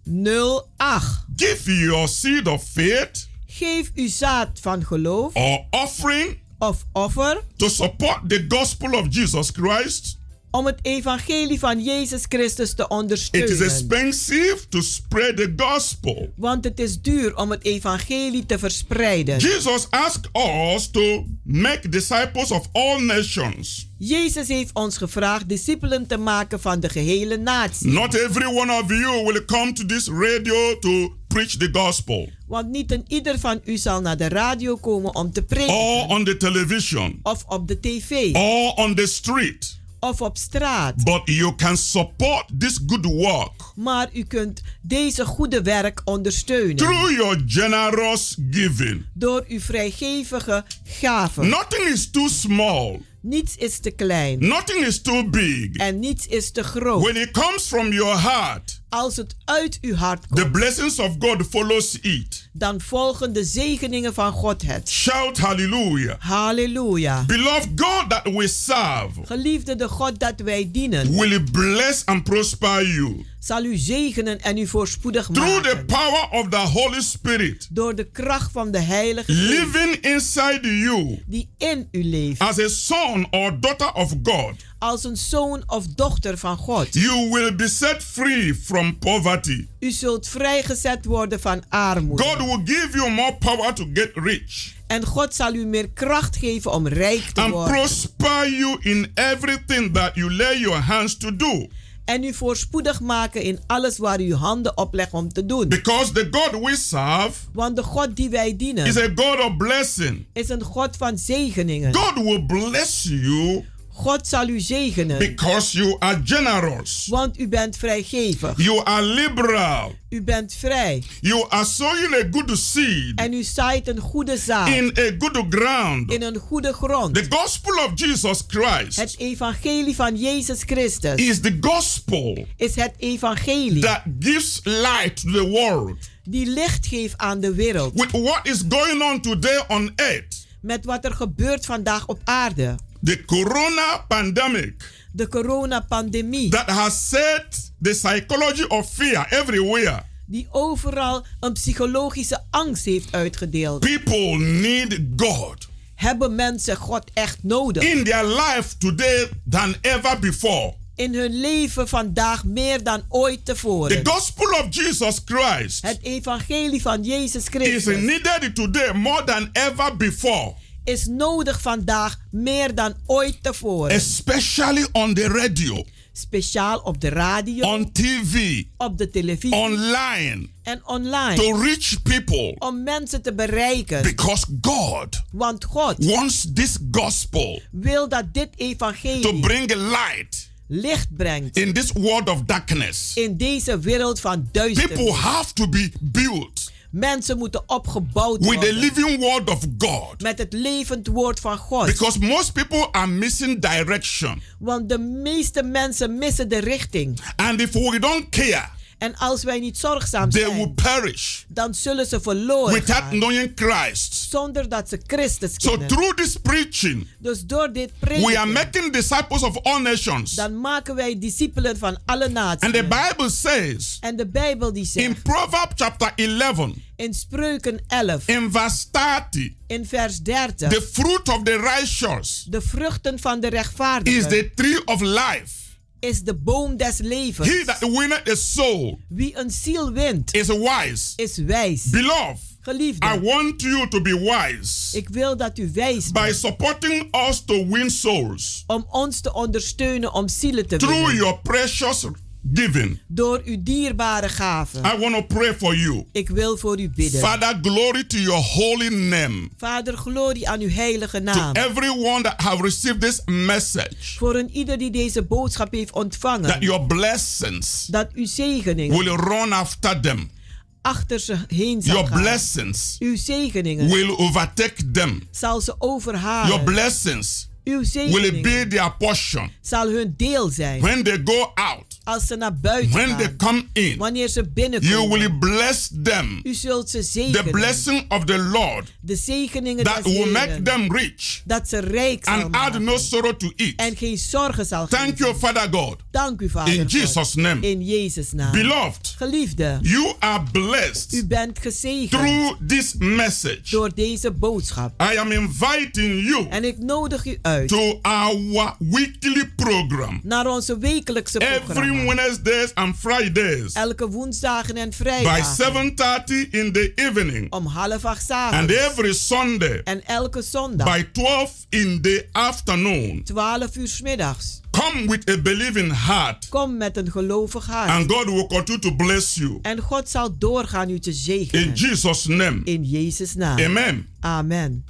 Give your seed of faith Geef uw zaad van geloof or offering of offer to support the gospel of Jesus Christ. Om het evangelie van Jezus Christus te It is ondersteunen. expensive to spread the gospel. Want het is duur om het evangelie te verspreiden. Jesus asked us to make disciples of all nations. Jezus heeft ons gevraagd discipelen te maken van de gehele natie. Not every one of you will come to this radio to preach the gospel Want niet een ieder van u zal naar de radio komen om te or preken. on the television Of op de tv. or on the street. Of op straat. But you can support this good work Maar u kunt deze goede werk ondersteunen. through your generous giving. Door uw vrijgevige gaven. Nothing is too small, Niets is te klein. nothing is too big. En niets is te groot. When it comes from your heart, Als het uit uw hart the komt, blessings of God follows it. dan volgen de zegeningen van God het. Shout hallelujah. Halleluja. Beloved God that we serve Geliefde de God dat wij dienen, will bless and prosper you zal u zegenen en u voorspoedig through the maken. power of the Holy Spirit Door de kracht van de Heilige Geest living inside you die in u leeft. as a son or daughter of God. Als een zoon of dochter van God. You will be set free from poverty. U zult vrijgezet worden van armoede. God will give you more power to get rich En God zal u meer kracht geven om rijk te and worden. prosper you in everything that you lay your hands to do. En u voorspoedig maken in alles waar u handen oplegt om te doen. Because the God we serve Want de God die wij dienen is a God of blessing. is een God van zegeningen. God will bless you God zal u zegenen. because you are generous. Want u bent vrijgevig. You are liberal. U bent vrij. You are sowing a good seed En u zaait een goede zaad in a good ground. in een goede grond. The gospel of Jesus Christ Het evangelie van Jezus Christus is the gospel is het evangelie that gives light to the world. die licht geeft aan de wereld. With what is going on today on earth, Met wat er gebeurt vandaag op aarde. The corona pandemic De coronapandemie that has set the psychology of fear everywhere. die overal een psychologische angst heeft uitgedeeld. People need God Hebben mensen God echt nodig? in their life today than ever before. In hun leven vandaag meer dan ooit The tevoren. gospel of Jesus Christ Het evangelie van Jezus is Christus needed today more than ever before, is nodig vandaag meer dan ooit tevoren. especially on the radio, Speciaal op de radio, on TV, op de televisie online, en online. to reach people. Om mensen te bereiken. Because God Want God wants this gospel wil dat dit to evangelie bring light licht brengt in this world of darkness. in deze wereld van People duisternis. have to be built Mensen moeten opgebouwd with the worden living word of God. met het levend woord van God. Because most people are missing direction. Want de meeste mensen missen de richting. And if we don't care, En als wij niet zorgzaam they will zijn, perish dan zullen ze verloren without gaan. knowing Christ. Zonder dat ze Christus So kennen. through this preaching, Dus door dit we are prediken, making disciples of all nations. dan maken wij discipelen van alle naties. And the Bible says En de Bijbel die zegt in Proverbs chapter 11, in Spreuken 11, in verse 30, in vers 30, the fruit of the righteous de vruchten van de is rechtvaardigen the tree of life. Is de boom des levens. He that winneth a soul Wie een ziel wint, is wise. is wijs. Beloved, I Geliefde, want you to be wise ik wil dat u wijs by bent supporting us to win souls om ons te ondersteunen om zielen te through winnen. your precious giving. Door uw dierbare gaven. I want to pray for you. Ik wil voor u bidden. Father, glory to your holy name. Vader, glorie aan uw heilige To naam. everyone that have received this message, Voor een ieder die deze boodschap heeft that ontvangen. your blessings Dat uw zegeningen will run after them. achter ze heen zal Your gaan. blessings Uw zegeningen will overtake them. zal ze Your overhalen. blessings Uw will be their portion zal hun deel zijn. when they go out, Als ze naar buiten when they gaan. come in. Wanneer ze You binnenkomen. will bless them. U zult ze The zegenen. blessing of the Lord De zegeningen that des will make them rich Dat ze rijk zal and add maken. no sorrow to it. En geen zorgen zal Thank geven. you, Father God. Dank u, Vader In God. Jesus' name. In Jezus' naam. Beloved, Geliefde, you are blessed u bent gezegend through this message. door deze boodschap. I am inviting you En ik nodig u uit to our weekly program naar onze wekelijkse every programma. Wednesdays and Fridays Elke woensdagen en by vrijdagen 7:30 in the evening om half acht 's and avonds. every Sunday En elke zondag by 12 in the afternoon. 12 uur middags. Come with a believing heart Kom met een gelovig hart. and God will continue to bless you. En God zal doorgaan u te In zegenen. Jesus' name. In Jezus' naam. Amen. Amen.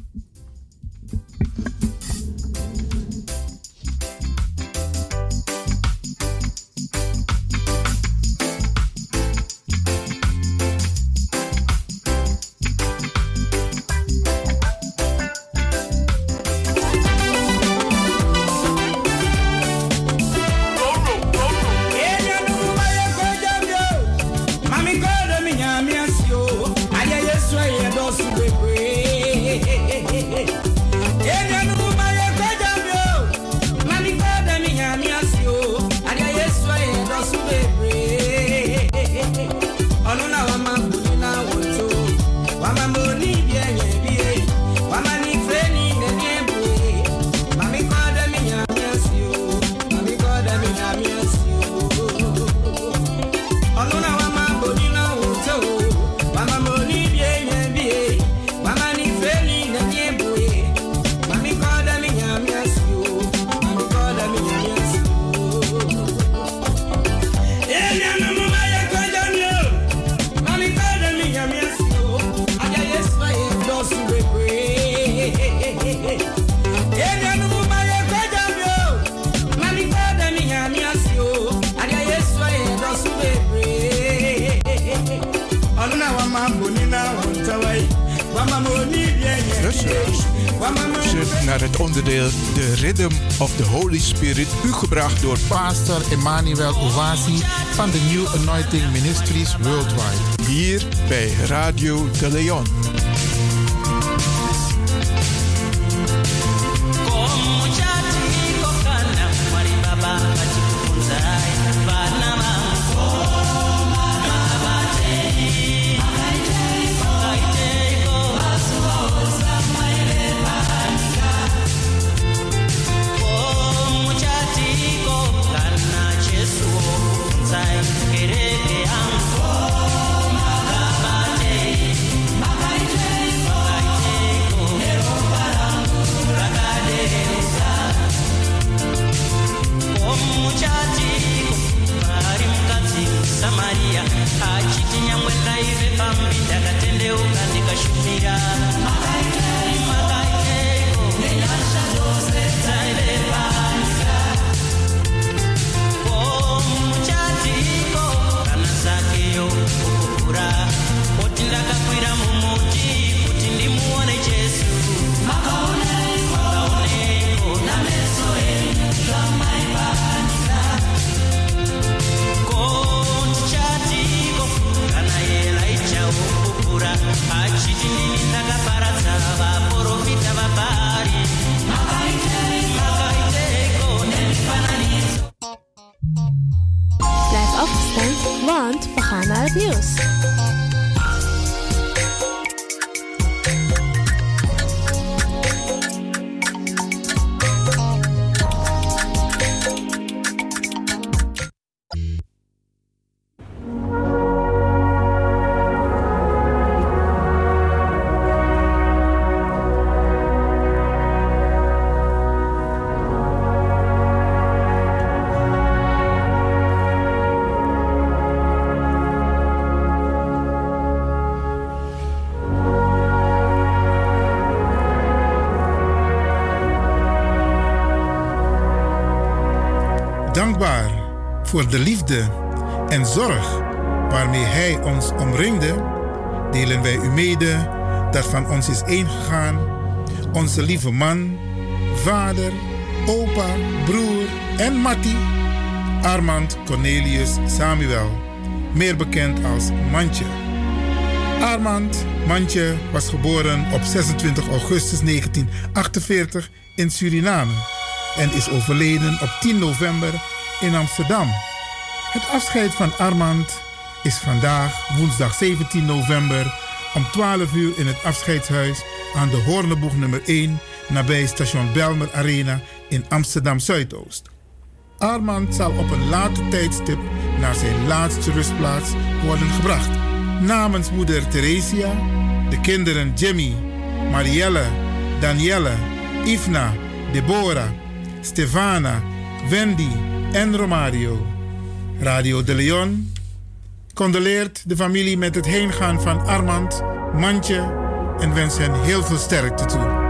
Emmanuel Owasi van de New Anointing Ministries Worldwide. Hier bij Radio de Leon. Voor de liefde en zorg waarmee Hij ons omringde, delen wij u mede dat van ons is ingegaan onze lieve man, vader, opa, broer en Matti, Armand Cornelius Samuel, meer bekend als Mantje. Armand Mantje was geboren op 26 augustus 1948 in Suriname en is overleden op 10 november in Amsterdam. Het afscheid van Armand is vandaag, woensdag 17 november, om 12 uur in het afscheidshuis aan de Hoorneboeg nummer 1 nabij station Belmer Arena in Amsterdam Zuidoost. Armand zal op een later tijdstip naar zijn laatste rustplaats worden gebracht. Namens moeder Theresia, de kinderen Jimmy, Marielle, Danielle, Ifna, Deborah, Stefana, Wendy en Romario. Radio de Leon condoleert de familie met het heengaan van Armand, Mantje en wens hen heel veel sterkte toe.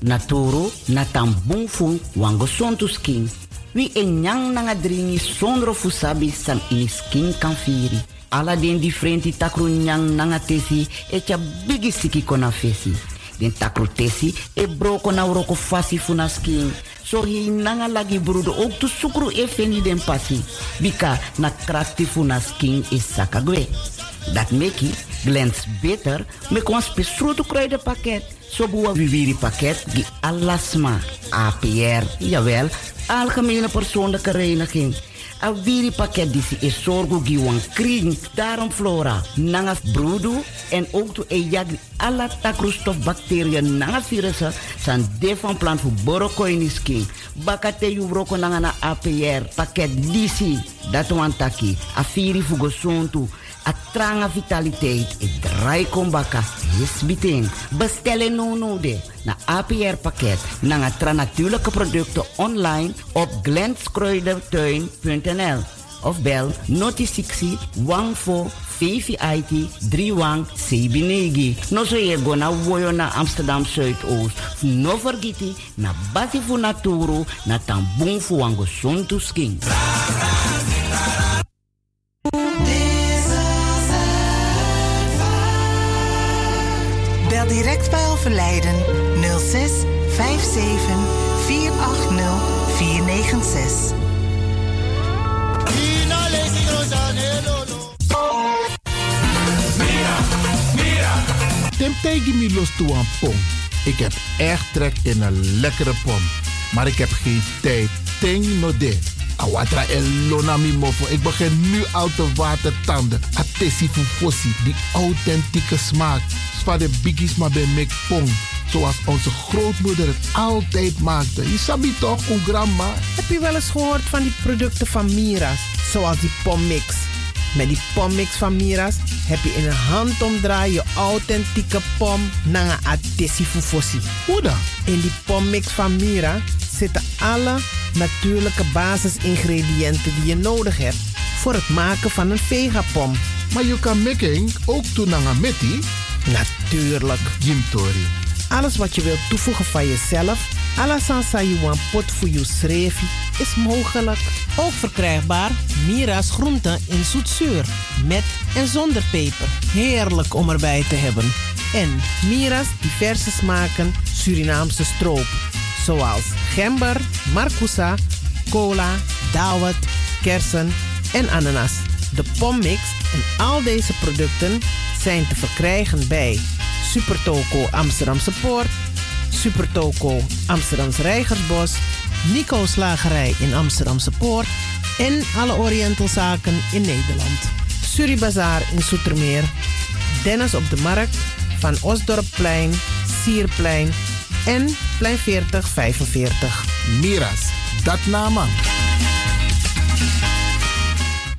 Na toro na tambung fu wango sontu skin. Wi e nyang nanga dringi sondro fu skin kan firi. Ala den differenti takru nyang nanga tesi e tja bigi kona fesi. Den takru tesi e broko na uroko fasi fu. So hi nanga lagi brudo ook tu sukru e feni den pasi. Bika na krakti fu na. Dat meki glans beter me kon spesrutu kruidenpakket Sobua Viviri pakket die alasma APR, jawel, algemene persoonlijke reiniging. A viri pakket disi is sorgo giwan kring. Daarom flora, nanga broedu en ook to e jagri alla takroestof bacteriën nanga virussen san de van plan voor borokoinis king. Bakate yu broko nanga na APR pakket disi. Dat wan taki. A firi fugo sontu. A tranga vitaliteit. E draai kombaka. Yes. Bestellen no de. Na APR pakket. Nanga tra natuurlijke producten online op glenskruidertuin.nl of bel noti 60 14 VVIT 31 Sebinegi. No so ye go na na Amsterdam Zuidoost. No vergiti na basi fu naturu na tambung fu wango sontu sking. Direct bij overlijden 06 57 480 496. Tim tegen me los toe aan pom. Ik heb echt trek in een lekkere pom. Maar ik heb geen tijd. Ting no de. Awatra elona mofo. Ik begin nu al te watertanden. Atesi fufosi. Die authentieke smaak. Zwa de biggies maar bij mek pom. Zoals onze grootmoeder het altijd maakte. Je sabi toch, een grandma? Heb je wel eens gehoord van die producten van Mira's? Zoals die pommix. Met die pommix van Mira's heb je in een handomdraai je authentieke pom naar een adessi fufosi. Hoe dan? In die pommix van Mira zitten alle natuurlijke basisingrediënten die je nodig hebt voor het maken van een vegapom. Maar je kan making ook doen naar een metti? Natuurlijk. Jim Tori. Alles wat je wilt toevoegen van jezelf, alla sansa you want pot voor je srefi, is mogelijk. Ook verkrijgbaar Mira's groenten in zoetzuur, met en zonder peper. Heerlijk om erbij te hebben. En Mira's diverse smaken Surinaamse stroop, zoals gember, marcousa, cola, dawet, kersen en ananas. De pommix en al deze producten zijn te verkrijgen bij Supertoco Amsterdamse Poort, Supertoco Amsterdamse Rijgersbos, Nico Slagerij in Amsterdamse Poort en alle Orientalzaken in Nederland. Suribazaar in Soetermeer, Dennis op de Markt, Van Osdorpplein, Sierplein en Plein 4045. Miras, dat nama.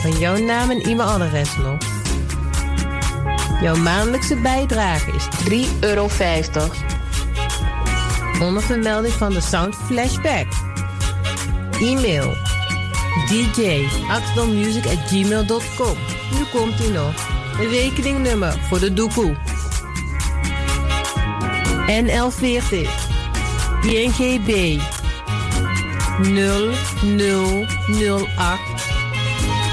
van jouw naam en e-mailadres nog. Jouw maandelijkse bijdrage is 3,50 euro. Onder vermelding van de Sound Flashback. E-mail dj.axdommusic.gmail.com Nu komt ie nog. Een rekeningnummer voor de doekoe. NL40 INGB 0008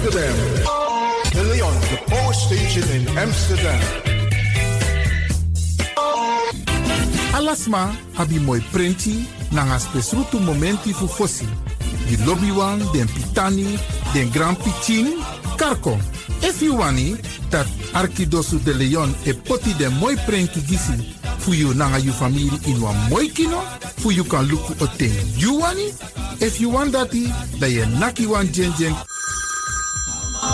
Amsterdam. De Leon, the power station in Amsterdam. Alasma abi moi prenti nanga spesrutu momenti fu fosi. Di lobby wan, den pitani, den grand pitin, karko. If you wani, dat Arkidosu de Leon e poti den moi prenti gisi fu you nanga you family in wan moi kino, fu you kan luku o ten you wani. If you want dati, da ye naki wan jen jen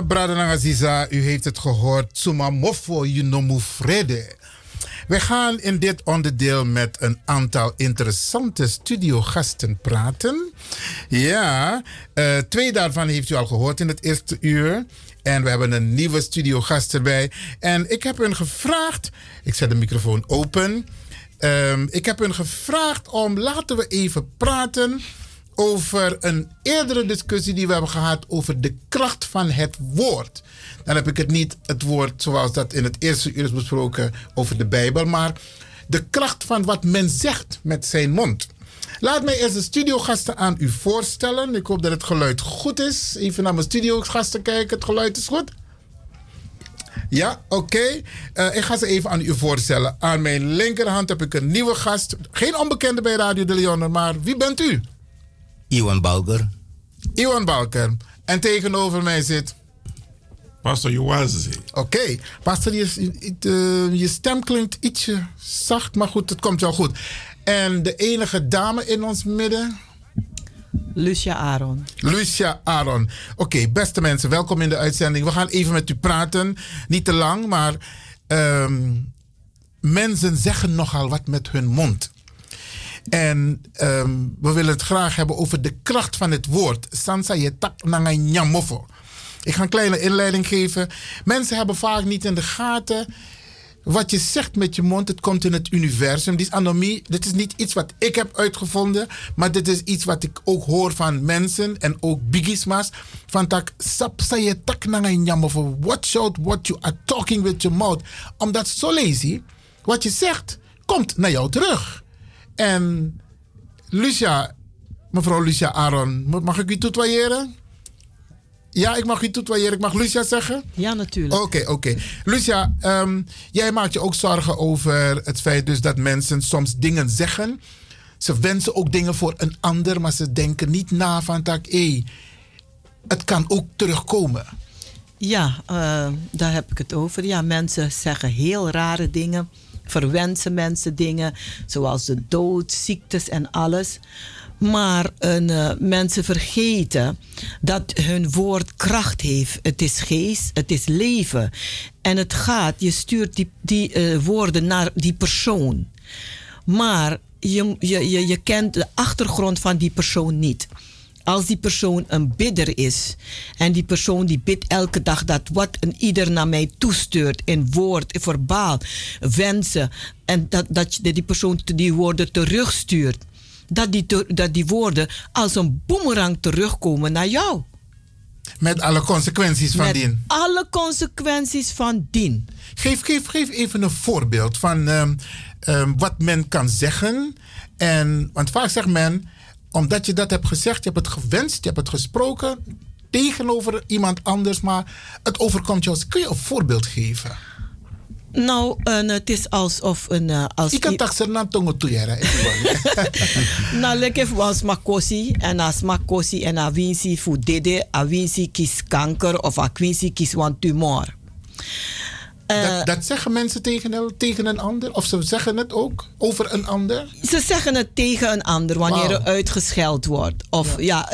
Ja, Bradanangaziza, u heeft het gehoord. Sumamofo Yunomu Vrede. We gaan in dit onderdeel met een aantal interessante studiogasten praten. Ja, eh, twee daarvan heeft u al gehoord in het eerste uur. En we hebben een nieuwe studiogast erbij. En ik heb hun gevraagd. Ik zet de microfoon open. Ehm, ik heb hun gevraagd om laten we even praten over een eerdere discussie die we hebben gehad over de kracht van het woord. Dan heb ik het niet het woord zoals dat in het eerste uur is besproken over de Bijbel, maar de kracht van wat men zegt met zijn mond. Laat mij eerst de studiogasten aan u voorstellen. Ik hoop dat het geluid goed is. Even naar mijn studiogasten kijken. Het geluid is goed. Ja, oké. Uh, ik ga ze even aan u voorstellen. Aan mijn linkerhand heb ik een nieuwe gast. Geen onbekende bij Radio de Leon, maar wie bent u? Iwan Balker. Iwan Balker. En tegenover mij zit... Pastor Joazi. Oké. Okay. Pastor, je, je, je stem klinkt ietsje zacht, maar goed, het komt wel goed. En de enige dame in ons midden... Lucia Aaron. Lucia Aaron. Oké, beste mensen, welkom in de uitzending. We gaan even met u praten. Niet te lang, maar um, mensen zeggen nogal wat met hun mond. En um, we willen het graag hebben over de kracht van het woord. Sansa je tak nyamofo. Ik ga een kleine inleiding geven. Mensen hebben vaak niet in de gaten wat je zegt met je mond, het komt in het universum. Die anomie, dit is niet iets wat ik heb uitgevonden, maar dit is iets wat ik ook hoor van mensen en ook bigismas. Van tak, sap sa je tak watch out what you are talking with your mouth. Omdat zo lazy, wat je zegt, komt naar jou terug. En Lucia, mevrouw Lucia Aaron, mag ik u toetwaaieren? Ja, ik mag u toetwaaieren. Ik mag Lucia zeggen? Ja, natuurlijk. Oké, oké. Lucia, um, jij maakt je ook zorgen over het feit dus dat mensen soms dingen zeggen. Ze wensen ook dingen voor een ander, maar ze denken niet na van tak, hé, het kan ook terugkomen. Ja, uh, daar heb ik het over. Ja, mensen zeggen heel rare dingen, verwensen mensen dingen, zoals de dood, ziektes en alles. Maar uh, mensen vergeten dat hun woord kracht heeft. Het is geest, het is leven. En het gaat, je stuurt die, die uh, woorden naar die persoon. Maar je, je, je kent de achtergrond van die persoon niet. Als die persoon een bidder is en die persoon die bidt elke dag dat wat een ieder naar mij toestuurt in woord, in verbaal, wensen en dat, dat die persoon die woorden terugstuurt dat die, dat die woorden als een boemerang terugkomen naar jou. Met alle consequenties van Met dien. Alle consequenties van dien. Geef, geef, geef even een voorbeeld van um, um, wat men kan zeggen. En, want vaak zegt men, omdat je dat hebt gezegd, je hebt het gewenst, je hebt het gesproken tegenover iemand anders, maar het overkomt jou. Kun je een voorbeeld geven? Nou, een, het is alsof een. Uh, als ik kan toch zeggen tongo tuyera. Nou, lekker was makosi en als makosi en a winsi fu dede, a winsi kies kanker of a winsi kies wan tumor. Uh, dat, dat, zeggen mensen tegen, tegen een ander? Of ze zeggen het ook over een ander? Ze zeggen het tegen een ander wanneer wow. er uitgescheld wordt. Of ja,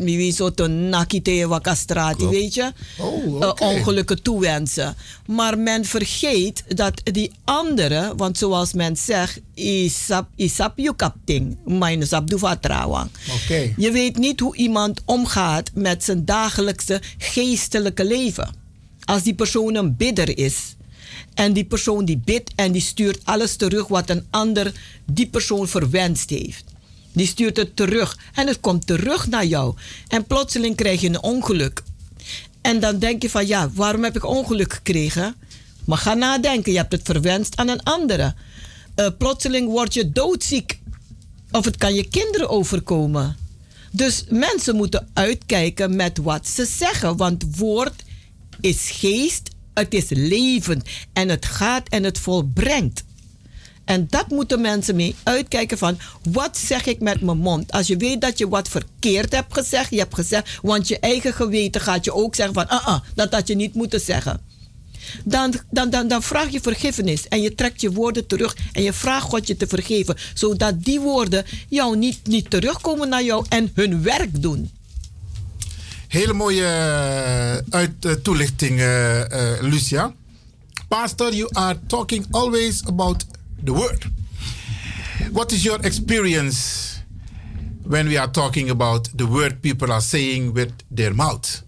wie zo te nakite wakastrati, weet je? Oh, okay. uh, ongelukken toewensen. Maar men vergeet dat die andere, want zoals men zegt, isap, isap je kapting, minus abdu vertrouwen. Okay. Je weet niet hoe iemand omgaat met zijn dagelijkse geestelijke leven als die persoon een bidder is. En die persoon die bidt en die stuurt alles terug wat een ander die persoon verwenst heeft. Die stuurt het terug en het komt terug naar jou. En plotseling krijg je een ongeluk. En dan denk je van ja, waarom heb ik ongeluk gekregen? Maar ga nadenken, je hebt het verwenst aan een andere. Uh, plotseling word je doodziek. Of het kan je kinderen overkomen. Dus mensen moeten uitkijken met wat ze zeggen. Want woord is geest, het is levend en het gaat en het volbrengt. En dat moeten mensen mee uitkijken van wat zeg ik met mijn mond. Als je weet dat je wat verkeerd hebt gezegd, je hebt gezegd, want je eigen geweten gaat je ook zeggen van, ah dat had je niet moeten zeggen. Dan, dan, dan, dan vraag je vergiffenis en je trekt je woorden terug en je vraagt God je te vergeven, zodat die woorden jou niet, niet terugkomen naar jou en hun werk doen. Hele mooie uit, uh, toelichting, uh, Lucia. Pastor, you are talking always about the word. What is your experience when we are talking about the word people are saying with their mouth?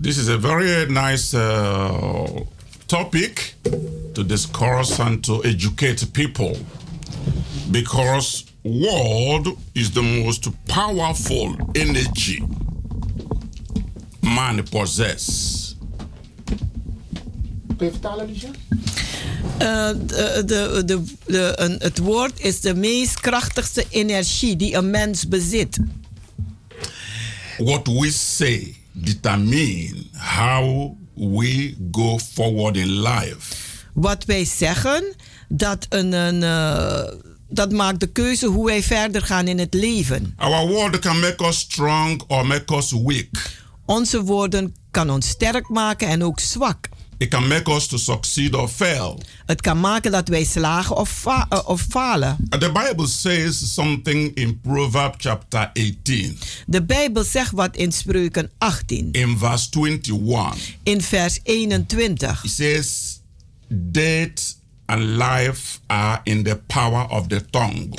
This is a very nice uh, topic to discuss and to educate people because word is the most powerful energy man possess. Kun je vertalen, Lucia? Eh, de, de, de, de, een, het woord is de meest krachtigste energie die een mens bezit. What we say determine how we go forward in life. Wat wij zeggen, dat, een, een, eh, dat maakt de keuze hoe wij verder gaan in het leven. Our word can make us strong or make us weak. Onze woorden kan ons sterk maken en ook zwak. It can make us to succeed or fail. Het kan maken dat wij slagen of, fa- eh, of falen. The Bible says something in Proverbs chapter 18, De Bijbel zegt wat in Spreuken 18, in verse 21. in vers 21. It says, Death and life are in the power of the tongue.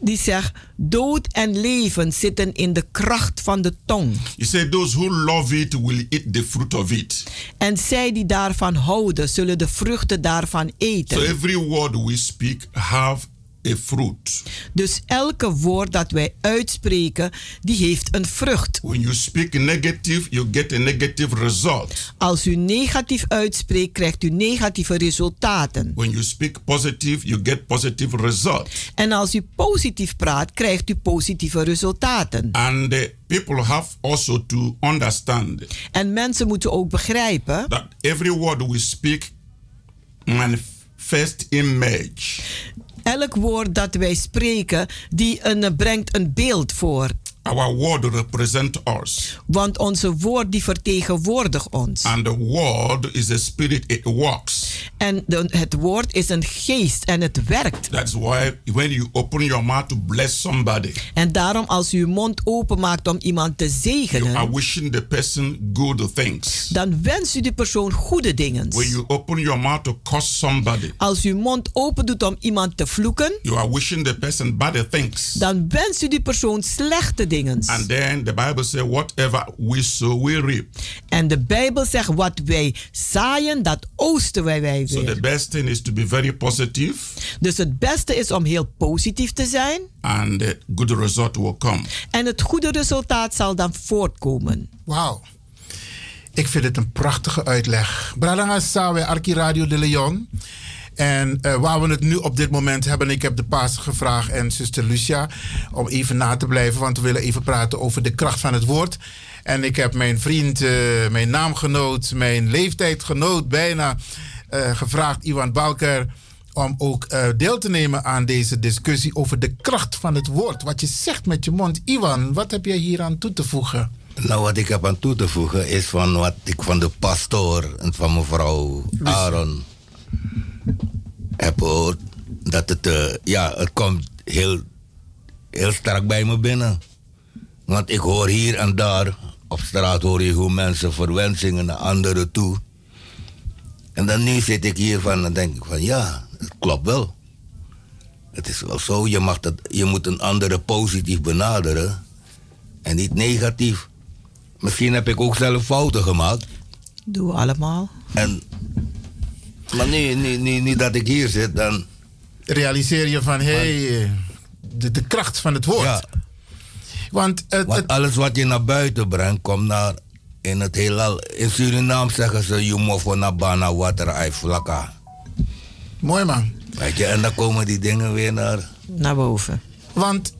Die zegt, dood en leven zitten in de kracht van de tong. He said, Those who love it will eat the fruit of it. En zij die daarvan houden, zullen de vruchten daarvan So eten. every word we speak have fruit. Dus elke woord dat wij uitspreken, die heeft een vrucht. When you speak negative, you get a negative result. Als u negatief uitspreekt, krijgt u negatieve resultaten. When you speak positive, you get positive result. En als u positief praat, krijgt u positieve resultaten. And the people have also to understand En mensen moeten ook begrijpen that every word we speak manifest image. Elk woord dat wij spreken, die een, brengt een beeld voor. Our word represent us. Want onze woord die vertegenwoordigt ons. And the word is a spirit, it works. En de- het woord is een geest en het werkt. That's why when you open your mouth to bless somebody, En daarom als u uw mond openmaakt om iemand te you are zegenen, wishing the person good things. dan wenst u die persoon goede dingen. When you open your mouth to curse somebody, Als u uw mond open doet om iemand te vloeken, you are wishing the person bad things. dan wenst u die persoon slechte dingen. And then the Bible says, whatever we sow, we reap. En de Bijbel zegt, wat wij zaaien, dat oosten wij, wij So weer. the best thing is to be very positive Dus het beste is om heel positief te zijn. and the good result will come. En het goede resultaat zal dan voortkomen. Wauw. Ik vind het een prachtige uitleg. Bralanga Sawe, Arki Radio de Leon. En eh, waar we het nu op dit moment hebben, ik heb de paas gevraagd en zuster Lucia om even na te blijven, want we willen even praten over de kracht van het woord. En ik heb mijn vriend, eh, mijn naamgenoot, mijn leeftijdgenoot bijna eh, gevraagd, Iwan Balker, om ook deel te nemen aan deze discussie over de kracht van het woord. Wat je zegt met je mond. Iwan, wat heb jij hier aan toe te voegen? Nou, wat ik heb aan toe te voegen is van wat ik van de pastoor en van mevrouw Aaron heb gehoord. Dat het, eh, ja, het komt heel, heel sterk bij me binnen. Want ik hoor hier en daar, op straat hoor je hoe mensen verwensingen naar anderen toe. En dan nu zit ik hier van, dan denk ik van ja, het klopt wel. Het is wel zo, je, mag dat, je moet een andere positief benaderen en niet negatief. Misschien heb ik ook zelf fouten gemaakt. Doen we allemaal. En, maar nu, nu, nu, nu dat ik hier zit, dan... Realiseer je van, hé, hey, de, de kracht van het woord. Want, het, Want alles wat je naar buiten brengt, komt naar... In het heelal... In Suriname zeggen ze... Je moet naar bana water uit vlakka. Mooi man. Weet je, en dan komen die dingen weer naar... Naar boven. Want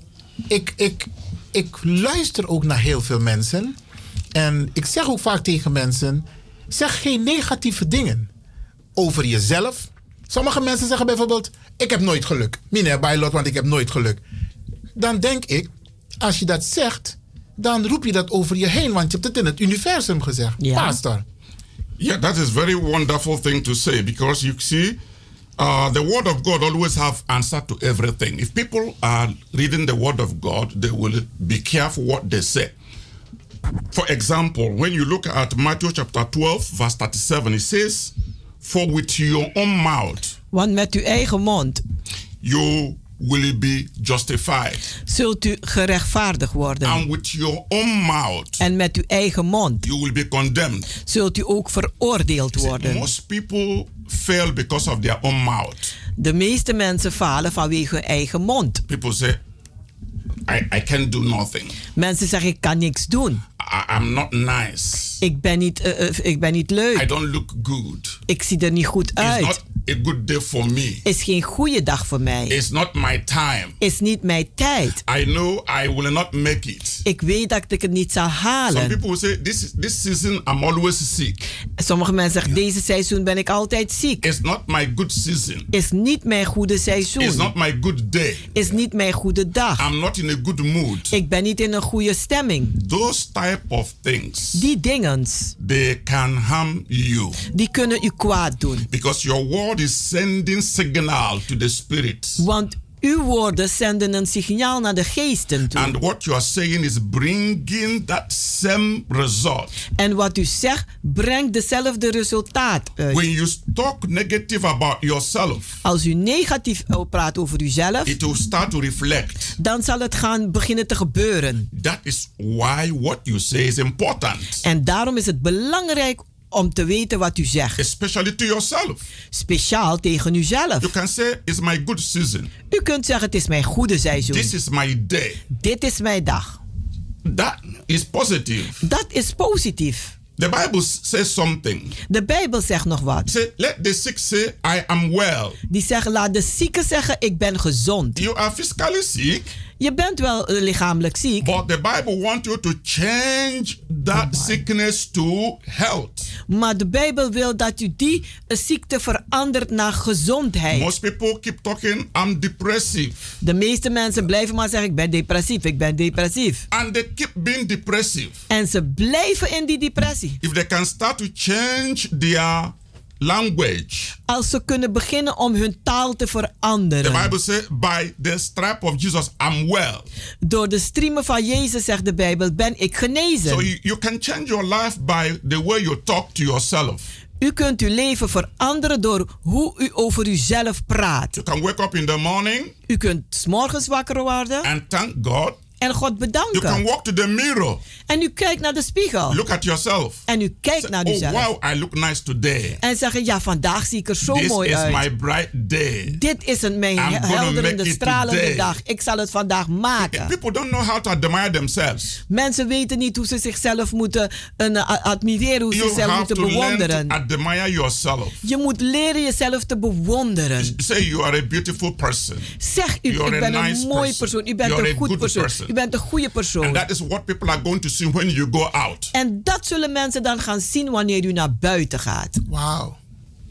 ik, ik, ik luister ook naar heel veel mensen. En ik zeg ook vaak tegen mensen: zeg geen negatieve dingen over jezelf. Sommige mensen zeggen bijvoorbeeld: Ik heb nooit geluk. Meneer Bijlot, want ik heb nooit geluk. Dan denk ik: Als je dat zegt, dan roep je dat over je heen, want je hebt het in het universum gezegd. Pastor. Yeah, that is very wonderful thing to say because you see, uh, the word of God always have answer to everything. If people are reading the word of God, they will be careful what they say. For example, when you look at Matthew chapter 12, verse 37, it says, For with your own mouth Want met uw eigen mond you will be justified, zult u gerechtvaardigd worden. and with your own mouth En met uw eigen mond you will be condemned. zult u ook veroordeeld worden. Most people fail because of their own mouth. De meeste mensen falen vanwege hun eigen mond. People say, I, I can't do nothing. Mensen zeggen ik kan niks doen. I, I'm not nice. Ik ben niet, eh, eh, ik ben niet leuk. I don't look good. Ik zie er niet goed It's uit. A good day for me. Is geen goede dag voor mij. It's not my time. Is niet mijn tijd. I know I will not make it. Ik weet dat ik het niet zal Some halen. people will say, this, this season I'm always sick. Sommige mensen zeggen deze seizoen ben ik altijd ziek. It's not my good season. Is niet mijn goede It's seizoen. not my good day. Is niet mijn goede dag. I'm not in a good mood. Ik ben niet in een goede stemming. Those type of things, Die dingens, they can harm you. die kunnen u kwaad doen. Because your word is sending signal to the spirits. Want uw woorden zenden een signaal naar de geesten toe. And what you are saying is bringing that same result. En wat u zegt, brengt dezelfde resultaat uit. When you talk negative about yourself, Als u negatief eh, praat over uzelf, it will start to reflect. dan zal het gaan beginnen te gebeuren. That is why what you say is important, En daarom is het belangrijk om te weten wat u zegt. especially to yourself. Speciaal tegen uzelf. You can say, It's my good season. U kunt zeggen, het is mijn goede seizoen. This is my day. Dit is mijn dag. That is positive. Dat is positief. The Bible says something. De Bijbel zegt nog wat. Say, let the sick say, I am well. Die zegt, laat de zieke zeggen, ik ben gezond. You are physically sick, Je bent wel eh, lichamelijk ziek, but the Bible wants you to change that sickness to health. maar de Bijbel wil dat u die eh, ziekte verandert naar gezondheid. Most people keep talking, I'm depressive. De meeste mensen blijven maar zeggen, ik ben depressief, ik ben depressief. And they keep being depressive. En ze blijven in die depressie. If they can start to change their language, Als ze kunnen beginnen om hun taal te the veranderen. Bible says, by the stripe of Jesus, I'm well. Door de striemen van Jezus, zegt de Bijbel, ben ik genezen. So you, you can change your life by the way you talk to yourself. U kunt uw leven veranderen door hoe u over uzelf praat. You can wake up in the morning U kunt 's morgens wakker worden and thank God. En God You can bedanken. walk to the mirror, En u kijkt naar de spiegel. look at yourself. En u kijkt naar Oh, uzelf. wow, I look nice today. En zeggen, ja, vandaag zie ik er zo This mooi is uit. my bright day. Dit is een mijn I'm helderende, stralende today. dag. Ik zal het vandaag maken. People don't know how to admire themselves. Mensen weten niet hoe ze zichzelf moeten eh, a- admireren, hoe ze zichzelf moeten bewonderen. to admire yourself. Je moet leren jezelf te bewonderen. Say you are a beautiful person. Zeg u, You ik ben een nice mooi persoon. U bent You are een goed persoon. person. U bent een goede persoon. And that is what people are going to see when you go out. En dat zullen mensen dan gaan zien wanneer u naar buiten gaat. Wauw.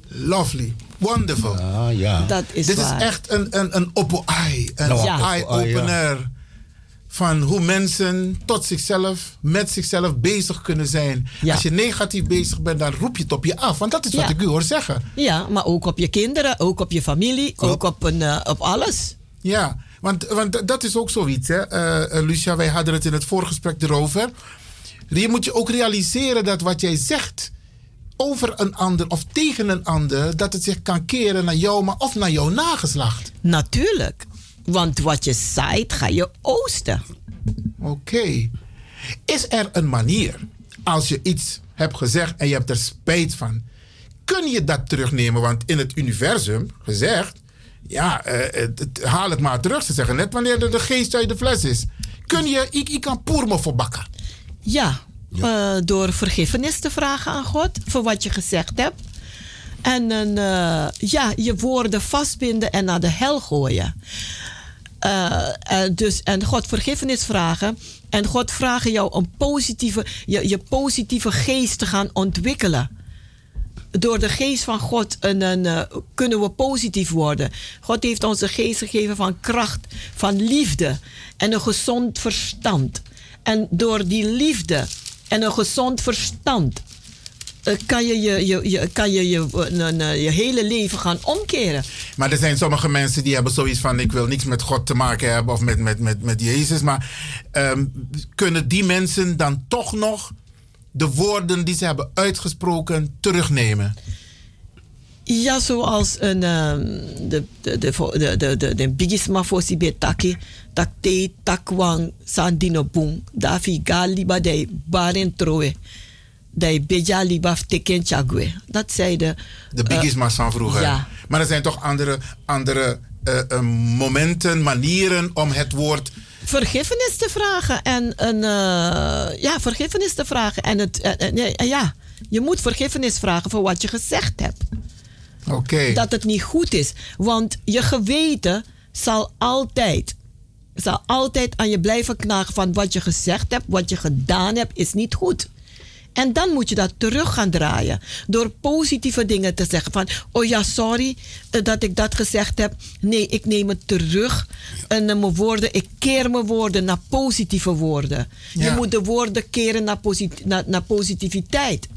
Lovely. Wonderful. Ah, ja. Dat is Dit waar. is echt een, een, een open eye. Een Nou, Ja. eye-opener. Van hoe mensen tot zichzelf, met zichzelf bezig kunnen zijn. Ja. Als je negatief bezig bent, dan roep je het op je af. Want dat is wat Ja. ik u hoor zeggen. Ja, maar ook op je kinderen, ook op je familie, ook op, een, eh, op alles. Ja, want, want dat is ook zoiets, hè. Eh, eh, Lucia, wij hadden het in het voorgesprek erover. Je moet je ook realiseren dat wat jij zegt over een ander of tegen een ander, dat het zich kan keren naar jou, maar of naar jouw nageslacht. Natuurlijk. Want wat je zaait, ga je oosten. Oké. Is er een manier, als je iets hebt gezegd en je hebt er spijt van, kun je dat terugnemen? Want in het universum gezegd, ja, eh, het- haal het maar terug. Ze zeggen net wanneer de, de geest uit de fles is. Kun je, ik, ik kan poer me voor bakken. Ja, eh, door vergiffenis te vragen aan God voor wat je gezegd hebt. En een, eh, ja, je woorden vastbinden en naar de hel gooien. Eh, en dus, en God vergiffenis vragen. En God vragen jou een positieve, je, je positieve geest te gaan ontwikkelen. Door de geest van God eh, kunnen we positief worden. God heeft ons een geest gegeven van kracht, van liefde en een gezond verstand. En door die liefde en een gezond verstand eh, kan je je, je, je, kan je, je, eh, je hele leven gaan omkeren. Maar er zijn sommige mensen die hebben zoiets van... ik wil niks met God te maken hebben of met, met, met, met Jezus. Maar ehm, kunnen die mensen dan toch nog de woorden die ze hebben uitgesproken terugnemen? Ja, zoals een, ehm, de, de, de, de, de, de, bigisma fosi betaki, tak te takwang sandino boom, dafi galiba de baren troe, de beja liba teken chagwe. Dat zei de... De eh, bigismas van vroeger. Ja. Maar er zijn toch andere, andere eh, momenten, manieren om het woord... vergiffenis te vragen en een eh, ja vergiffenis te vragen en het nee, en ja je moet vergiffenis vragen voor wat je gezegd hebt Oké. dat het niet goed is want je geweten zal altijd zal altijd aan je blijven knagen van wat je gezegd hebt wat je gedaan hebt is niet goed en dan moet je dat terug gaan draaien. Door positieve dingen te zeggen. Van, oh ja, sorry eh, dat ik dat gezegd heb. Nee, ik neem het terug. En eh, mijn woorden, ik keer mijn woorden naar positieve woorden. Je moet de woorden keren naar, posit- naar, naar positiviteit.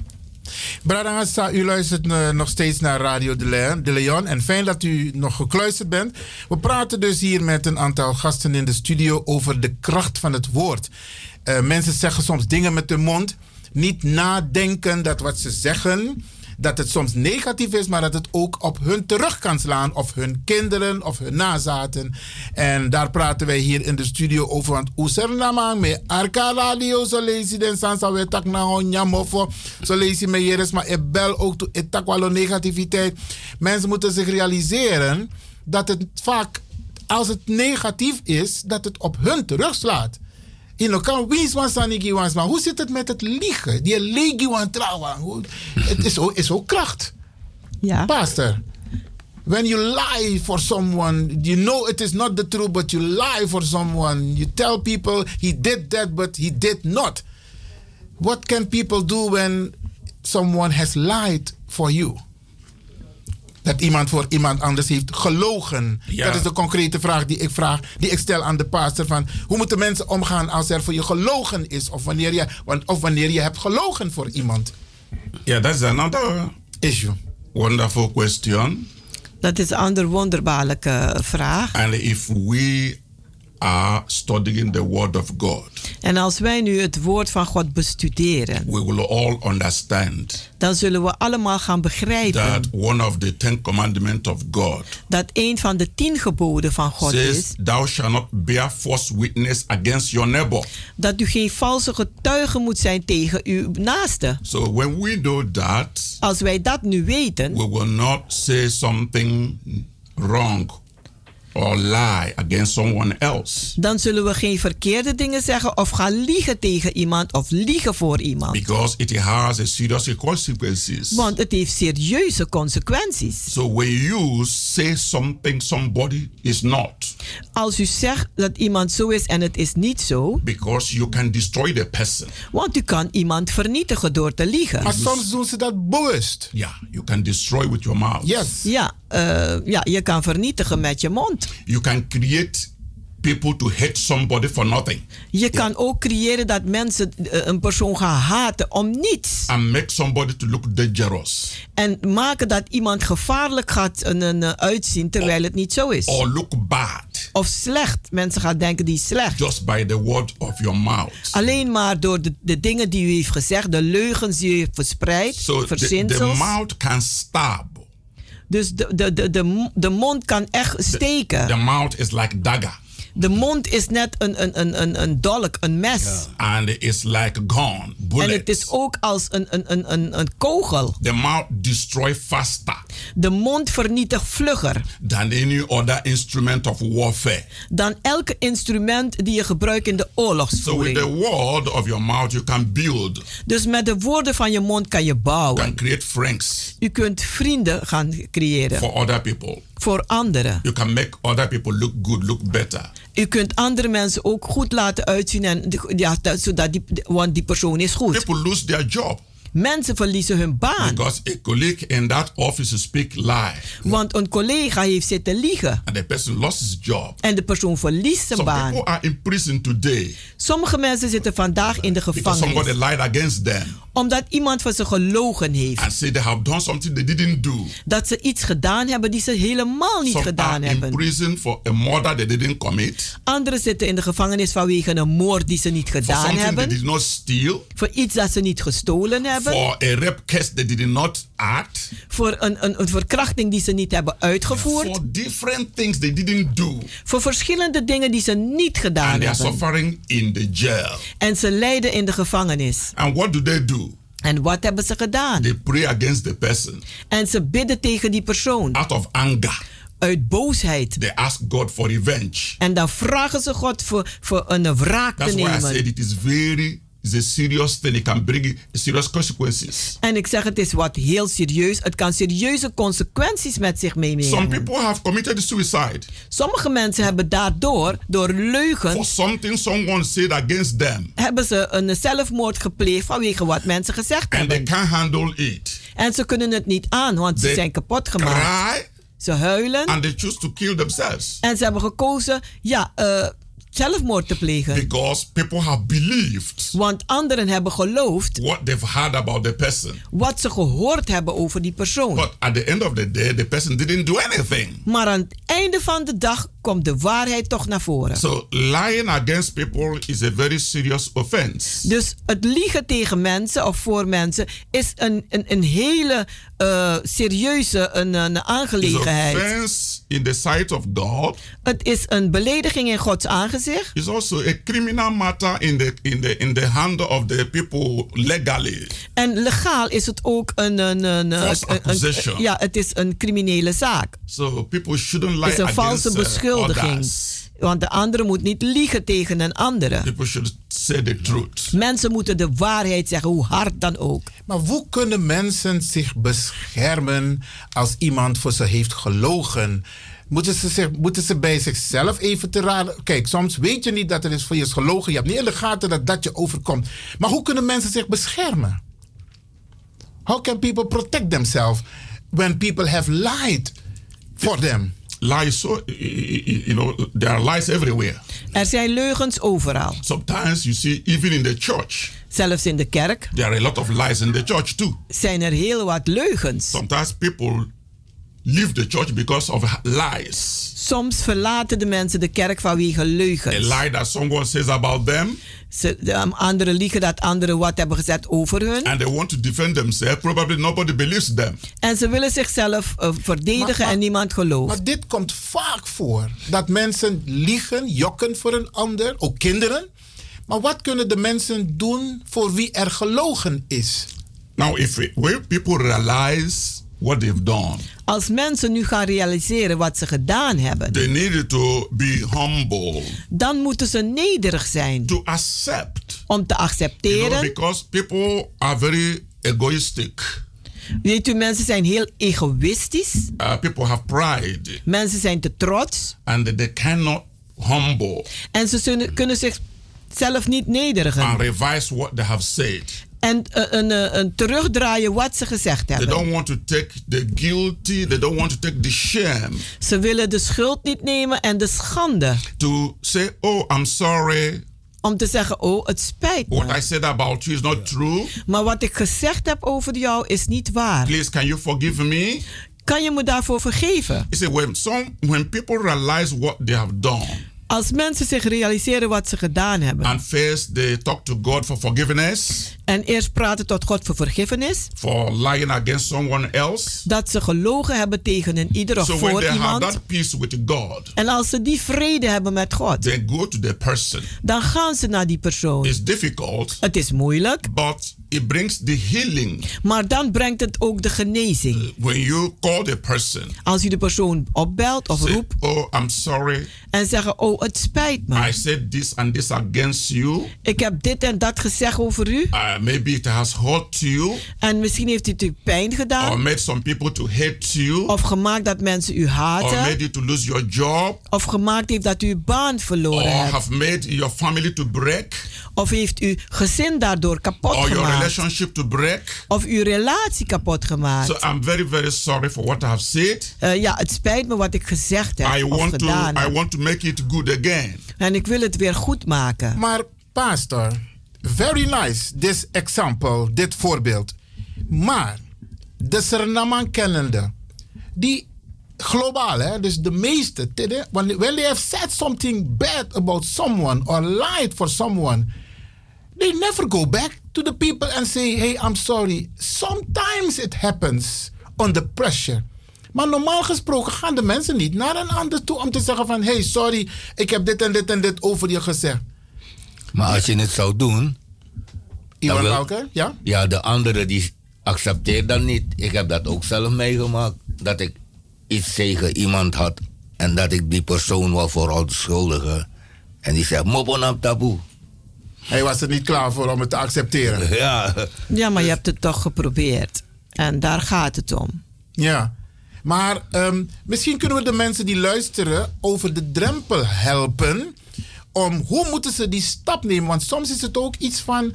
Bradangasa, u luistert eh, nog steeds naar Radio de Leon, de Leon. En fijn dat u nog gekluisterd bent. We praten dus hier met een aantal gasten in de studio over de kracht van het woord. Mensen zeggen soms dingen met hun mond. Niet nadenken dat wat ze zeggen, dat het soms negatief is, maar dat het ook op hun terug kan slaan. Of hun kinderen of hun nazaten. En daar praten wij hier in de studio over. Want Oesernamang me Arka Radio, zo lees je den sansa we tak na hon nyamofo. Zo lees je me jeres, maar ik bel ook toe etak wel negativiteit. Mensen moeten zich realiseren dat het vaak, als het negatief is, dat het op hun terugslaat. In elkaar wiens was sanigi was, maar hoe zit het met het liegen? Die legi wan trouwen. Het is ook, is ook kracht. Ja. Pastor. When you lie for someone, you know it is not the truth, but you lie for someone. You tell people he did that, but he did not. What can people do when someone has lied for you? Dat iemand voor iemand anders heeft gelogen. Ja. Dat is de concrete vraag die ik, vraag, die ik stel aan de pastor. Van, hoe moeten mensen omgaan als er voor je gelogen is? Of wanneer je, of wanneer je hebt gelogen voor iemand? Yeah, that's another issue. Wonderful question. Dat is een andere wonderbaarlijke vraag. And if we are studying the Word of God, En als wij nu het woord van God bestuderen, we will all understand dan zullen we allemaal gaan begrijpen that one of the Ten Commandments of God dat een van de tien geboden van God says, is Thou shalt not bear false witness against your neighbor. dat u geen valse getuige moet zijn tegen uw naaste. So when we do that, Als wij dat nu weten, we will not say something wrong or lie against someone else. dan zullen we geen verkeerde dingen zeggen of gaan liegen tegen iemand of liegen voor iemand. Because it has a serious consequences. Want het heeft serieuze consequenties. So when you say something somebody is not, Als u zegt dat iemand zo is en het is niet zo, because you can destroy the person. want u kan iemand vernietigen door te liegen. Maar soms doen ze dat bewust. Yeah, you can destroy with your mouth. Yes. Ja, eh, ja, je kan vernietigen met je mond. You can create people to hate somebody for nothing Je kan ook creëren dat mensen eh, een persoon gaan haten om niets. and make somebody to look dangerous En maken dat iemand gevaarlijk gaat eh, eh, uitzien terwijl het niet zo is. or look bad Of slecht. Mensen gaan denken die is slecht. just by the word of your mouth. Alleen maar door de, de dingen die u heeft gezegd, de leugens die u heeft verspreid, So the, mouth can stab. Dus de, de, de, de, de mond kan echt steken. The mouth is like dagger De mond is net een, een, een, een, een dolk, een mes. and it's like gun, En bullet. het is ook als een, een, een, een, een kogel. The mouth destroy faster De mond vernietigt vlugger than any other instrument of warfare. dan elke instrument die je gebruikt in de So with oorlogsvoering. the word of your mouth, you can build, Dus met de woorden van je mond kan je bouwen. can create friends U kunt vrienden gaan creëren for other people. Voor anderen. You can make other people look good, look better. U kunt andere mensen ook goed laten uitzien. En, ja, dat- zodat die, want die persoon is goed. People lose their job Mensen verliezen hun baan. Because a colleague in that office speak lie. Want een collega heeft zitten liegen. And the person lost his job. En de persoon verliest zijn Some baan. people are in prison today Sommige mensen zitten vandaag in de because somebody gevangenis. lied against them Omdat iemand van ze gelogen heeft. and say they have done something they didn't do. Dat ze iets gedaan hebben die ze helemaal niet Some gedaan are in hebben. prison for a murder they didn't commit. Anderen zitten in de gevangenis vanwege een moord die ze niet For gedaan something they hebben. did not steal. Voor iets dat ze niet gestolen hebben. For a rape case they did not act. Voor een, een, een verkrachting die ze niet hebben uitgevoerd. For different things they didn't do. Voor verschillende dingen die ze niet gedaan And they are hebben. suffering in the jail. En ze lijden in de gevangenis. And what do they do? En wat hebben ze gedaan? They pray against the person En ze bidden tegen die persoon. out of anger. Uit boosheid. They ask God for revenge. En dan vragen ze God voor, voor een wraak te That's why I nemen. said it is very it's a serious thing. It can bring serious consequences. En ik zeg, het is wat heel serieus. Het kan serieuze consequenties met zich Some meebrengen. people have committed suicide Sommige mensen hebben daardoor, door for leugens, something someone said against them, hebben ze een zelfmoord gepleegd vanwege wat mensen gezegd and they hebben. can't handle it. En ze kunnen het niet aan, want ze They zijn kapot gemaakt. Cry Ze huilen and they choose to kill themselves en ze hebben gekozen, ja, eh, zelfmoord te plegen. because people have believed Want anderen hebben geloofd what they've heard about the person. wat ze gehoord hebben over die persoon. But at the end of the day, the person didn't do anything. Maar aan het einde van de dag komt de waarheid toch naar voren. So lying against people is a very serious offense. Dus het liegen tegen mensen of voor mensen is een, een, een hele eh, serieuze een, een It's aangelegenheid. offense in the sight of God. Het is een belediging in Gods aangezicht. It's also a criminal matter in the in the in the hand of the people legally. En legaal is het ook een. een, een, een- een- accusation. ja, het is een criminele zaak. So people shouldn't lie Het is een valse uh, beschuldiging. Want de andere moet niet liegen tegen een andere. People should say the truth. Mensen moeten de waarheid zeggen, hoe hard dan ook. Maar hoe kunnen mensen zich beschermen als iemand voor ze heeft gelogen? Moeten ze, zich, moeten ze bij zichzelf even te raden? Kijk, soms weet je niet dat er is voor je is gelogen. Je hebt niet in de gaten dat dat je overkomt. Maar hoe kunnen mensen zich beschermen? How can people protect themselves when people have lied for them? Lies, so you know, there are lies everywhere. Er zijn leugens overal. Sometimes you see, even in the church, Zelfs in de kerk there are a lot of lies in the church too. zijn er heel wat leugens. Sometimes people leave the church because of lies. Soms verlaten de mensen de kerk vanwege A leugens. lie that someone says about them, Ze, um, anderen liegen dat anderen wat hebben gezegd over hun. and they want to defend themselves. Probably nobody believes them. En ze willen zichzelf eh, verdedigen Maar- maar- en niemand gelooft. Maar dit komt vaak voor. Dat mensen liegen, jokken voor een ander, ook kinderen. Maar wat kunnen de mensen doen voor wie er gelogen is? Now, if we, when people realize what they've done, Als mensen nu gaan realiseren wat ze gedaan hebben, they need to be humble dan moeten ze nederig zijn to accept. om te You know, accepteren. because people are very egoistic. Weet u, mensen zijn heel egoïstisch. Uh, people have pride, Mensen zijn te trots. and they cannot humble En ze kunnen zichzelf niet nederigen. and revise what they have said. En eh, een, eh, een terugdraaien wat ze gezegd They hebben. don't want to take the guilty. They don't want to take the shame. Ze willen de schuld niet nemen en de schande. To say, "Oh, I'm sorry. Om te zeggen, oh, het spijt me. What I said about you is not true. Maar wat ik gezegd heb over jou is niet waar. Please, can you forgive me?" Kan je me daarvoor vergeven? You see, when some when people realize what they have done, Als mensen zich realiseren wat ze gedaan hebben. and first they talk to God for forgiveness En eerst praten tot God voor vergiffenis. for lying against someone else. Dat ze gelogen hebben tegen een ieder of So when voor they have that peace with God, En als ze die vrede hebben met God. they go to the person. Dan gaan ze naar die persoon. It's difficult, Het is moeilijk. but it brings the healing. Maar dan brengt het ook de genezing. When you call the person, Als u de persoon opbelt of say, roept. "Oh, I'm sorry. En zeggen, oh, het spijt me. I said this and this against you. Ik heb dit en dat gezegd over u. Uh, maybe it has hurt you En misschien heeft het u pijn gedaan. or made some people to hate you Of gemaakt dat mensen u or haten. made you to lose your job Of gemaakt heeft dat u uw baan or verloren hebt. have made your family to break Of heeft uw gezin daardoor kapot or gemaakt. Relationship to break. Of uw relatie kapot gemaakt. So I'm very, very sorry for what I have said. Eh, ja, het spijt me wat ik gezegd heb I of want to gedaan I heb. want to make it good again. En ik wil het weer goed maken. Maar pastor, very nice, this example, dit voorbeeld. Maar de Surinaman kennende, die globaal, hè, dus de meeste, when they have said something bad about someone or lied for someone, they never go back to the people and say, hey, I'm sorry. Sometimes it happens under pressure. Maar normaal gesproken gaan de mensen niet naar een ander toe om te zeggen van... hey, sorry, ik heb dit en dit en dit over je gezegd. Maar als je het zou doen. Iwan ja? Ja, de andere die accepteert dat niet. Ik heb dat ook zelf meegemaakt. Dat ik iets tegen iemand had. En dat ik die persoon wel vooral schuldige. En die zegt, mopon taboe. Hij was er niet klaar voor om het te accepteren. Ja. Ja, maar je hebt het toch geprobeerd. En daar gaat het om. Ja. Maar ehm, misschien kunnen we de mensen die luisteren over de drempel helpen. Om hoe moeten ze die stap nemen? Want soms is het ook iets van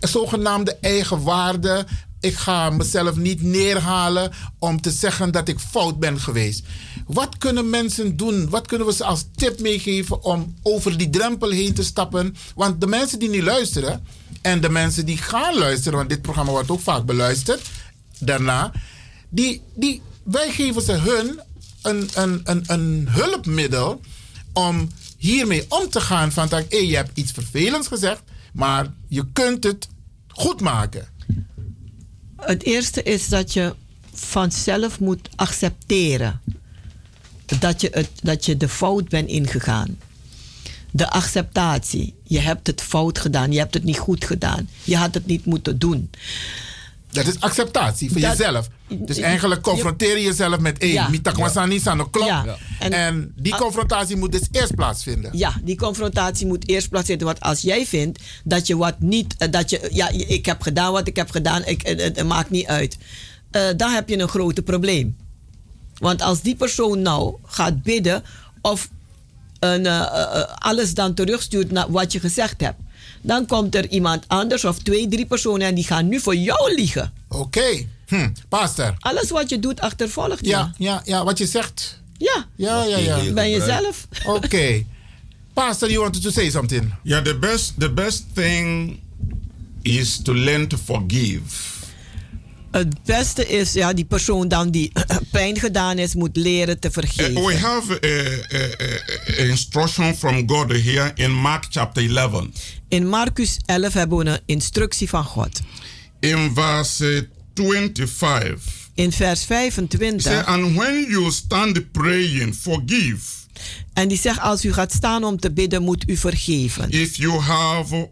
zogenaamde eigenwaarde. Ik ga mezelf niet neerhalen om te zeggen dat ik fout ben geweest. Wat kunnen mensen doen? Wat kunnen we ze als tip meegeven om over die drempel heen te stappen? Want de mensen die niet luisteren en de mensen die gaan luisteren, want dit programma wordt ook vaak beluisterd daarna, die, die, wij geven ze hun een, een, een, een hulpmiddel om hiermee om te gaan. Van dat, je hebt iets vervelends gezegd, maar je kunt het goed maken. Het eerste is dat je vanzelf moet accepteren dat je, het, dat je de fout bent ingegaan. De acceptatie. Je hebt het fout gedaan. Je hebt het niet goed gedaan. Je had het niet moeten doen. Dat is acceptatie voor Dat- jezelf. Dus eigenlijk confronteer je jezelf met... Hé, Ja. mitakwasani aan de klok. Ja. En, En- die confrontatie moet dus eerst plaatsvinden. Ja, die confrontatie moet eerst plaatsvinden. Want als jij vindt dat je wat niet, eh, dat je, ja, ik heb gedaan wat ik heb gedaan, ik, het, het- het maakt niet uit. Eh, dan heb je een grote probleem. Want als die persoon nou gaat bidden of een, eh, eh, eh, alles dan terugstuurt naar wat je gezegd hebt, dan komt er iemand anders of twee, drie personen en die gaan nu voor jou liegen. Oké, hm, pastor. Alles wat je doet achtervolgt je. Ja, ja, ja, wat je zegt. Ja. Ja, ja, ja. Ben jezelf. Oké. Pastor, you wanted to say something? Yeah, the best the best thing is to learn to forgive. Het beste is, ja, die persoon dan die pijn gedaan is, moet leren te vergeven. Uh, we have a, instruction from God here in Mark chapter 11. In Marcus 11 hebben we een instructie van God. In verse 25. In vers He 25. said, and when you stand praying, forgive. En die zegt, als u gaat staan om te bidden, moet u vergeven. If you have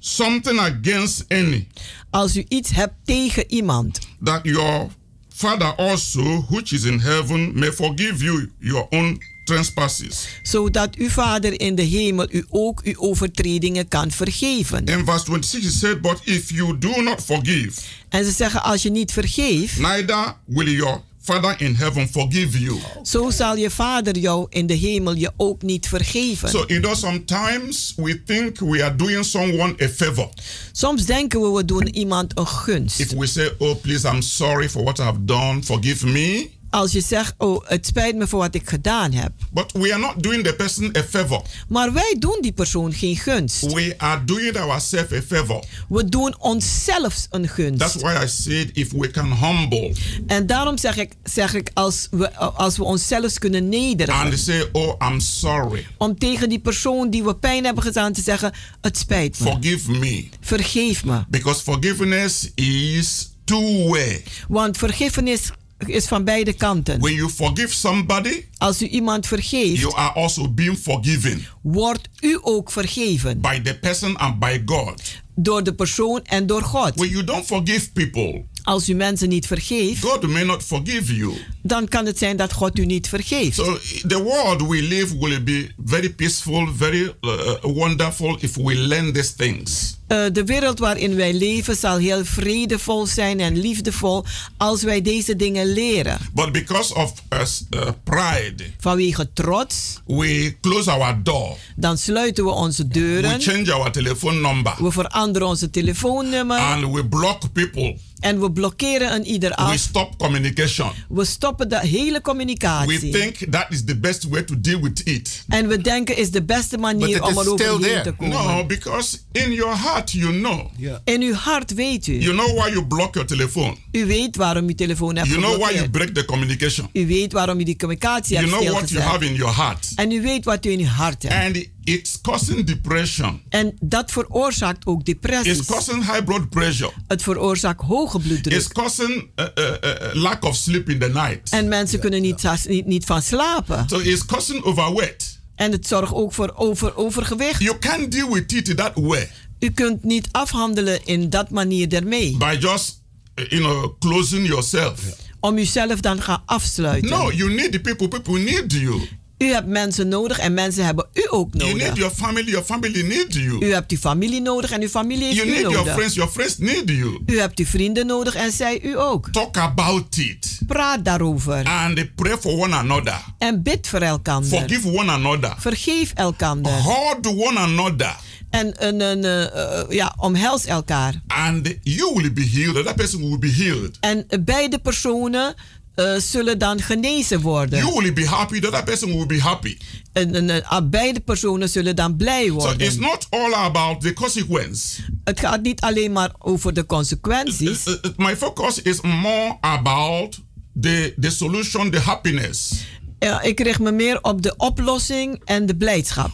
something against any, Als u iets hebt tegen iemand, that your Father also, which is in heaven, may forgive you your own trespasses. zodat uw Vader in de hemel u ook uw overtredingen kan vergeven. In verse 26, he said, But if you do not forgive, En ze zeggen, als je niet vergeeft, neither will your Father in heaven forgive you. zo zal je Vader jou in de hemel je ook niet vergeven. So, you know, sometimes we think we are doing someone a favor. Soms denken we, we doen iemand een gunst. If we say, Oh, please, I'm sorry for what I have done, forgive me. Als je zegt, oh, het spijt me voor wat ik gedaan heb. But we are not doing the person a favor. Maar wij doen die persoon geen gunst. We are doing ourselves a favor. We doen onszelf een gunst. That's why I said if we can humble En daarom zeg ik, zeg ik als, we, als we onszelf kunnen nederen. and say, Oh, I'm sorry, Om tegen die persoon die we pijn hebben gedaan te zeggen: Het spijt me. forgive me. Vergeef me. Because forgiveness is two way. Want vergiffenis is van beide kanten. When you forgive somebody, Als u iemand vergeeft, you are also being forgiven wordt u ook vergeven. by the person and by God. Door de persoon en door God. When you don't forgive people, Als u mensen niet vergeeft, God may not forgive you. dan kan het zijn dat God u niet vergeeft. So the world we live will be very peaceful, very uh, wonderful if we learn these things. Eh, de wereld waarin wij leven zal heel vredevol zijn en liefdevol als wij deze dingen leren. But because of us, uh, pride, Vanwege trots, we close our door. dan sluiten we onze deuren. We change our telephone number. We veranderen onze telefoonnummer. And we block people. En we blokkeren een ieder We af. stop communication. We stoppen de hele We communicatie. think that is the best way to deal with it. En we denken is de beste manier om er overheen te komen. No, because in your heart you know. In uw hart weet u. You know why you block your telephone. U weet waarom uw telefoon hebt You know why you break the communication. U weet waarom u die communicatie You hebt know what you have in your heart. En u weet wat u in uw hart hebt. And it's causing depression. En dat veroorzaakt ook depressies. It's causing high blood pressure. Het veroorzaakt hoge bloeddruk. It's causing uh, uh, uh, lack of sleep in the night. En mensen kunnen niet, niet, niet van slapen. So it's causing overweight. En het zorgt ook voor over, overgewicht. You can't deal with it that way. U kunt niet afhandelen in dat manier ermee. By just, uh, you know, closing yourself. Om uzelf dan gaan afsluiten. No, you need the people. People need you. U hebt mensen nodig en mensen hebben u ook You nodig. need your family. Your family need you. U hebt uw familie nodig en uw familie heeft You u need nodig. your friends. Your friends need you. U hebt uw vrienden nodig en zij u ook. Talk about it. Praat daarover. And pray for one another. En bid voor elkander. Forgive one another. Vergeef elkander. Hold one another. En een, een, eh, eh, ja, omhels elkaar. And you will be healed. That person will be healed. En beide personen eh, zullen dan genezen worden. You will be happy. The other person will be happy. En, en, eh, beide personen zullen dan blij So worden. it's not all about the consequence. Het gaat niet alleen maar over de consequenties. Uh, uh, My focus is more about the, the solution, the happiness. Ja, ik richt me meer op de oplossing en de blijdschap.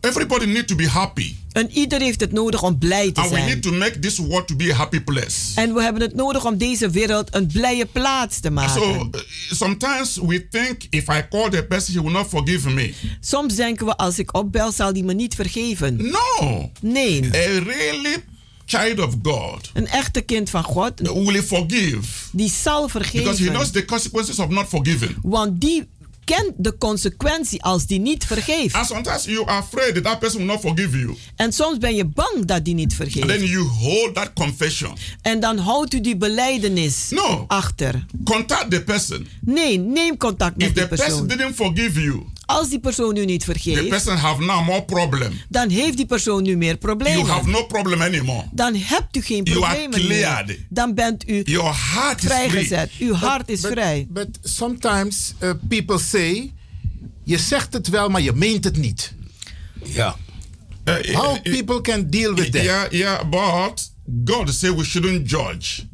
Everybody need to be happy. En ieder heeft het nodig om blij te And we zijn. need to make this world to be a happy place. En we hebben het nodig om deze wereld een blije plaats te maken. So uh, sometimes we think if I call the person, he will not forgive me. Soms denken we als ik opbel zal die me niet vergeven. No. Nee. A really child of God Een echte kind van God. will forgive. Die zal Because he vergeven. knows the consequences of not forgiving. Want die kent de consequentie als die niet vergeeft. And sometimes you are afraid that that person will not forgive you. En soms ben je bang dat die niet And vergeeft. then you hold that confession. En dan houdt u die beleidenis No. achter. Contact the person. Nee, neem contact met If die the person persoon. didn't forgive you, Als die persoon u niet the vergeeft, person have now more problem. dan heeft die persoon nu meer You problemen. have no problem anymore. Dan hebt u geen You are problemen meer. Dan bent u Your heart is free. vrijgezet. Uw hart is but, vrij. But sometimes uh, people say, je zegt het wel, maar je meent het niet. Ja. How people can deal with that? Yeah, yeah, but God said we shouldn't judge.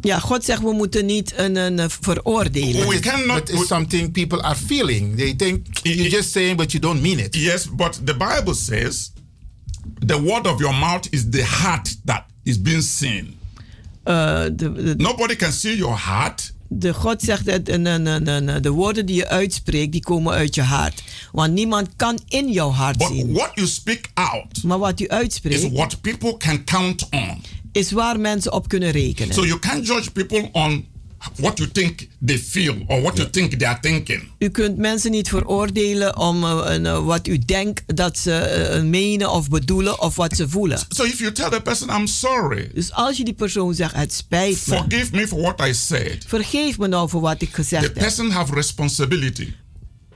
Ja, God zegt we moeten niet een, een, veroordelen. But it's, but it's something people are feeling. They think you're just saying, but you don't mean it. Yes, but the Bible says the word of your mouth is the heart that is being seen. Eh, de, de, Nobody can see your heart. de God zegt dat een, een, een, een- de woorden die je uitspreekt, die komen uit je hart. Want niemand kan in jouw hart But zien. what you speak out Maar wat is uitspreekt, what people can count on. Is waar mensen op kunnen rekenen. So you can't judge people on what you think they feel or what you think they are thinking. U kunt mensen niet veroordelen om een, eh, wat u denkt dat ze eh, menen of bedoelen of wat ze voelen. So if you tell the person, I'm sorry, Dus als je die persoon zegt, het spijt me. forgive me for what I said, Vergeef me nou voor wat ik the gezegd heb. person have responsibility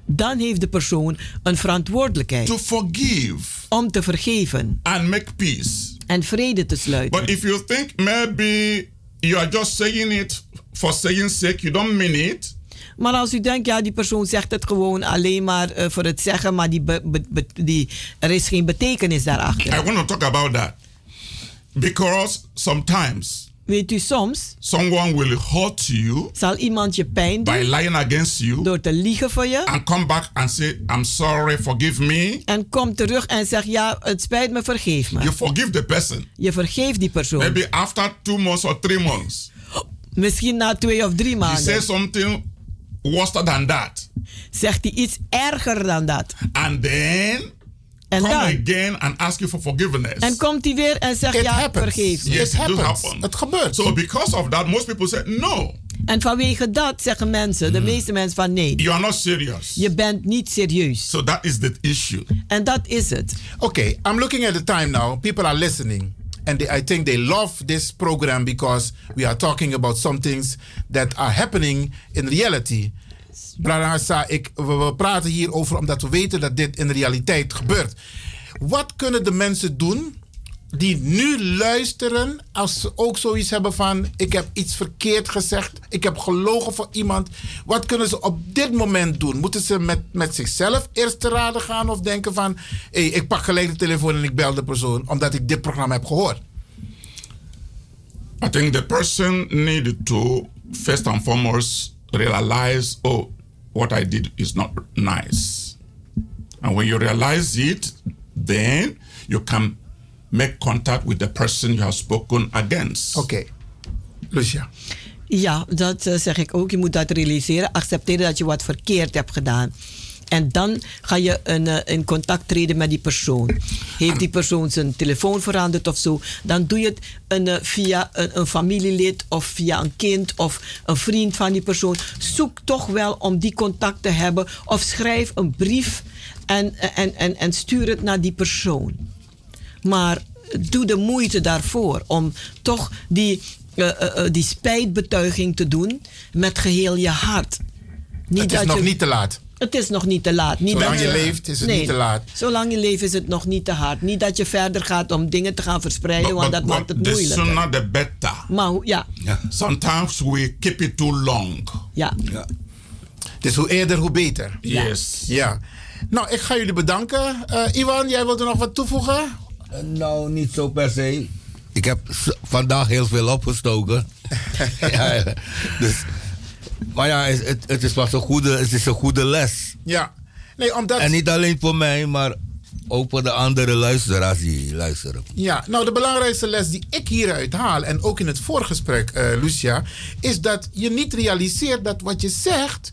Dan heeft de persoon een verantwoordelijkheid to forgive om te vergeven and make peace. En vrede te sluiten. But if you think maybe you are just saying it for saying sake, you don't mean it, Maar als u denkt, ja, die persoon zegt het gewoon alleen maar eh, voor het zeggen, maar die be- be- be- die, er is geen betekenis daarachter. I want to talk about that. Because sometimes Weet u, soms someone will hurt you zal iemand je pijn by doen lying against you door te liegen voor je. and come back and say, I'm sorry, forgive me. En komt terug en zegt, ja, het spijt me, vergeef me. You forgive the person. Je vergeeft die persoon. Maybe after two months or three months, Misschien na twee of drie he maanden. says something worse than that. Zegt hij iets erger dan dat. And then En come dan? again and ask you for forgiveness. En komt hij weer en zegt, It ja, happens. vergeef me. Yes, it. Het gebeurt. So because of that, most people say no. En vanwege dat zeggen mensen, de meeste mensen van nee. You are not serious. Je bent niet serieus. So that is the issue. En dat is het. Okay, I'm looking at the time now. People are listening. And they, I think they love this program because we are talking about some things that are happening in reality. Brada ik, we, we praten hierover omdat we weten dat dit in de realiteit gebeurt. Wat kunnen de mensen doen die nu luisteren als ze ook zoiets hebben van ik heb iets verkeerd gezegd, ik heb gelogen voor iemand. Wat kunnen ze op dit moment doen? Moeten ze met, met zichzelf eerst te raden gaan of denken van hey, ik pak gelijk de telefoon en ik bel de persoon omdat ik dit programma heb gehoord? I think the person needed to first and foremost realize, oh, what I did is not nice. And when you realize it, then you can make contact with the person you have spoken against. Okay. Lucia. Ja, dat eh, zeg ik ook. Je moet dat realiseren. Accepteren dat je wat verkeerd hebt gedaan. En dan ga je een, eh, in contact treden met die persoon. Heeft die persoon zijn telefoon veranderd of zo, dan doe je het een, eh, via een, een familielid of via een kind of een vriend van die persoon. Zoek toch wel om die contact te hebben of schrijf een brief en, en, en, en stuur het naar die persoon. Maar doe de moeite daarvoor om toch die, eh, eh, eh, die spijtbetuiging te doen met geheel je hart. Het is nog niet te laat. Het is nog niet te laat. Niet Zolang dat je leeft is het Nee, niet te laat. Zolang je leeft is het nog niet te hard. Niet dat je verder gaat om dingen te gaan verspreiden, want dat maakt het the moeilijker. sooner the better. Maar ja, Sometimes we keep it too long. ja. Dus hoe eerder, hoe beter. Yes. Ja. Nou, ik ga jullie bedanken. Eh, Iwan, jij wilt er nog wat toevoegen? Nou, niet zo per se. Ik heb vandaag heel veel opgestoken. ja, ja. Dus, maar ja, het, het- is pas een goede, het is een goede les. Ja. Nee, omdat... En niet alleen voor mij, maar ook voor de andere luisteraars die luisteren. Ja, nou de belangrijkste les die ik hieruit haal, en ook in het voorgesprek, eh, Lucia, is dat je niet realiseert dat wat je zegt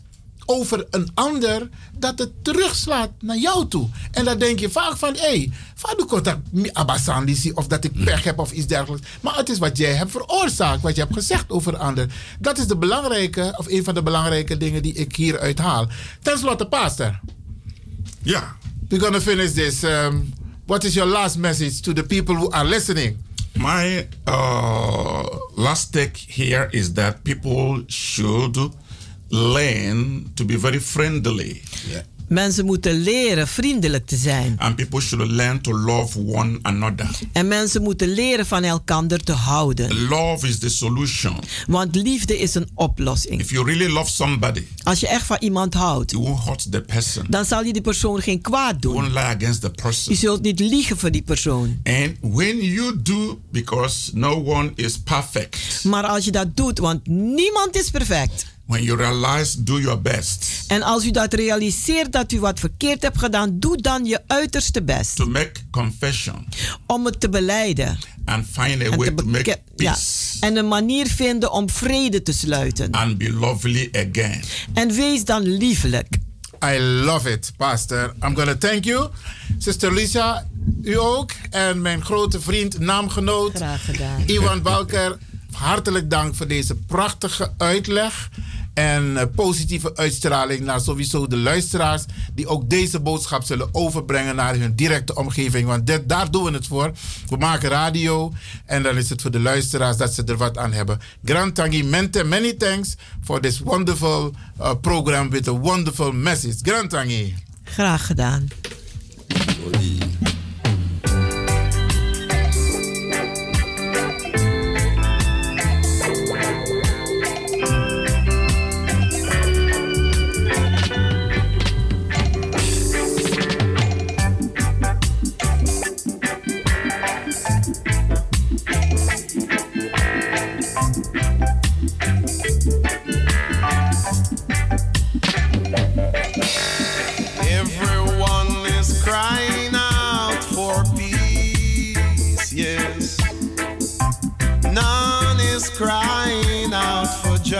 over een ander, dat het terugslaat naar jou toe. En dan denk je vaak van, hé, hey, van contact abasandisi of dat ik pech heb of iets dergelijks. Maar het is wat jij hebt veroorzaakt, wat je hebt gezegd over een ander. Dat is de belangrijke, of een van de belangrijke dingen die ik hieruit haal. Ten slotte, pastor. Ja. We're gonna finish this. Um, what is your last message to the people who are listening? My uh, last take here is that people should learn to be very friendly. Mensen moeten leren vriendelijk te zijn. And people should learn to love one another. En mensen moeten leren van elkaar te houden. Love is the solution. Want liefde is een oplossing. If you really love somebody, Als je echt van iemand houdt, you won't hurt the person. dan zal je die persoon geen kwaad You doen. won't lie against the person. Je zult niet liegen voor die persoon. And when you do, because no one is perfect, Maar als je dat doet, want niemand is perfect. When you realize, do your best En als u dat realiseert dat u wat verkeerd hebt gedaan, doe dan je uiterste best. to make confession Om het te beleiden. and find a En, way to make ja. peace en een manier vinden om vrede te sluiten. and be lovely again. En wees dan liefelijk. I love it, Pastor. I'm gonna thank you. Sister Lisa, u ook. En mijn grote vriend, naamgenoot. Graag gedaan. Iwan Balker, hartelijk dank voor deze prachtige uitleg. En eh, positieve uitstraling naar sowieso de luisteraars. Die ook deze boodschap zullen overbrengen naar hun directe omgeving. Want dit, daar doen we het voor. We maken radio. En dan is het voor de luisteraars dat ze er wat aan hebben. Grand Tangi Mente, many thanks for this wonderful uh, program with a wonderful message. Grand Tangi. Graag gedaan.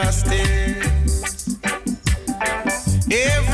justice. Every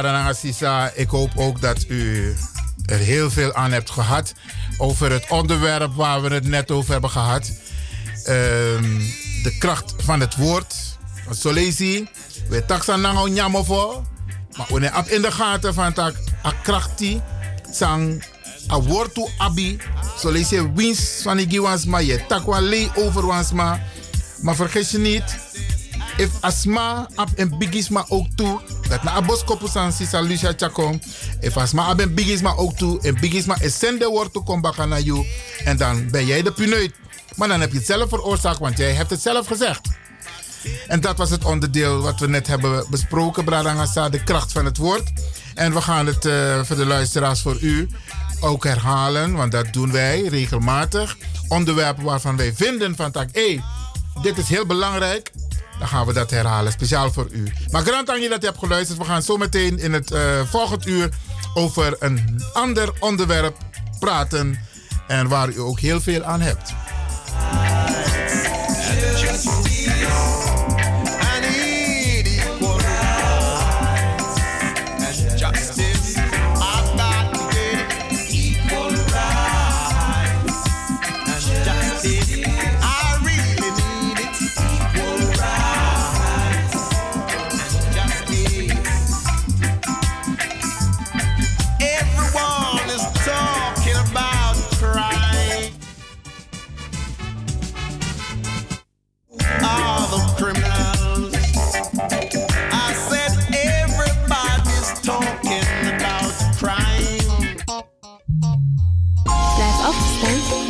Brada Sisa, ik hoop ook dat u er heel veel aan hebt gehad over het onderwerp waar we het net over hebben gehad. Ehm, de kracht van het woord. Zo we taksan nango nyamo voor. Maar we hebben in de gaten van dat a krachti sang a woord to abi. Zo winst van die giwansma. Je takwa lei over wansma. Maar vergeet je niet, if asma ab en bigisma ook toe. Dat na abos Lucia Chakom. If asma ab en bigisma ook toe. En bigisma is zende woord toe kom bakken naar jou. En dan ben jij de puneut. Maar dan heb je het zelf veroorzaakt, want jij hebt het zelf gezegd. En dat was het onderdeel wat we net hebben besproken, Bradangasa, de kracht van het woord. En we gaan het eh, voor de luisteraars voor u ook herhalen, want dat doen wij regelmatig. Onderwerpen waarvan wij vinden van tak, hé, dit is heel belangrijk. Dan gaan we dat herhalen, speciaal voor u. Maar grand dat je hebt geluisterd. We gaan zo meteen in het uh, volgend uur over een ander onderwerp praten. En waar u ook heel veel aan hebt.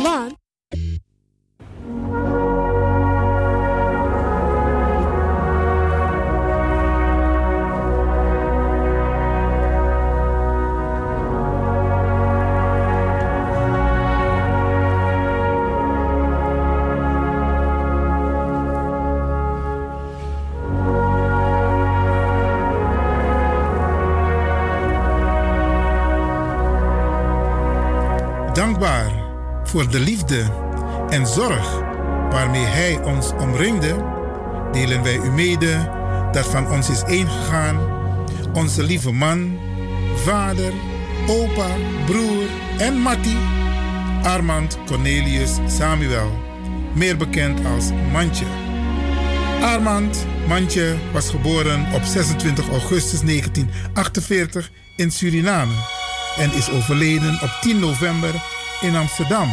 Afgestemd, want... Dankbaar voor de liefde en zorg waarmee Hij ons omringde, delen wij u mede dat van ons is ingegaan onze lieve man, vader, opa, broer en Matti, Armand Cornelius Samuel, meer bekend als Mantje. Armand Mantje was geboren op 26 augustus 1948 in Suriname en is overleden op 10 november in Amsterdam.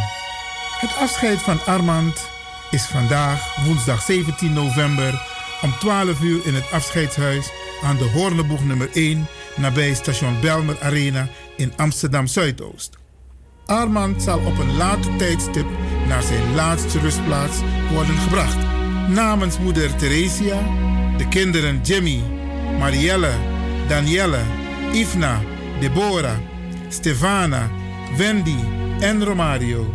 Het afscheid van Armand is vandaag, woensdag 17 november, om 12 uur in het afscheidshuis aan de Hoorneboeg nummer 1 nabij station Belmer Arena in Amsterdam Zuidoost. Armand zal op een later tijdstip naar zijn laatste rustplaats worden gebracht. Namens moeder Theresia, de kinderen Jimmy, Marielle, Danielle, Ifna, Deborah, Stefana, Wendy en Romario.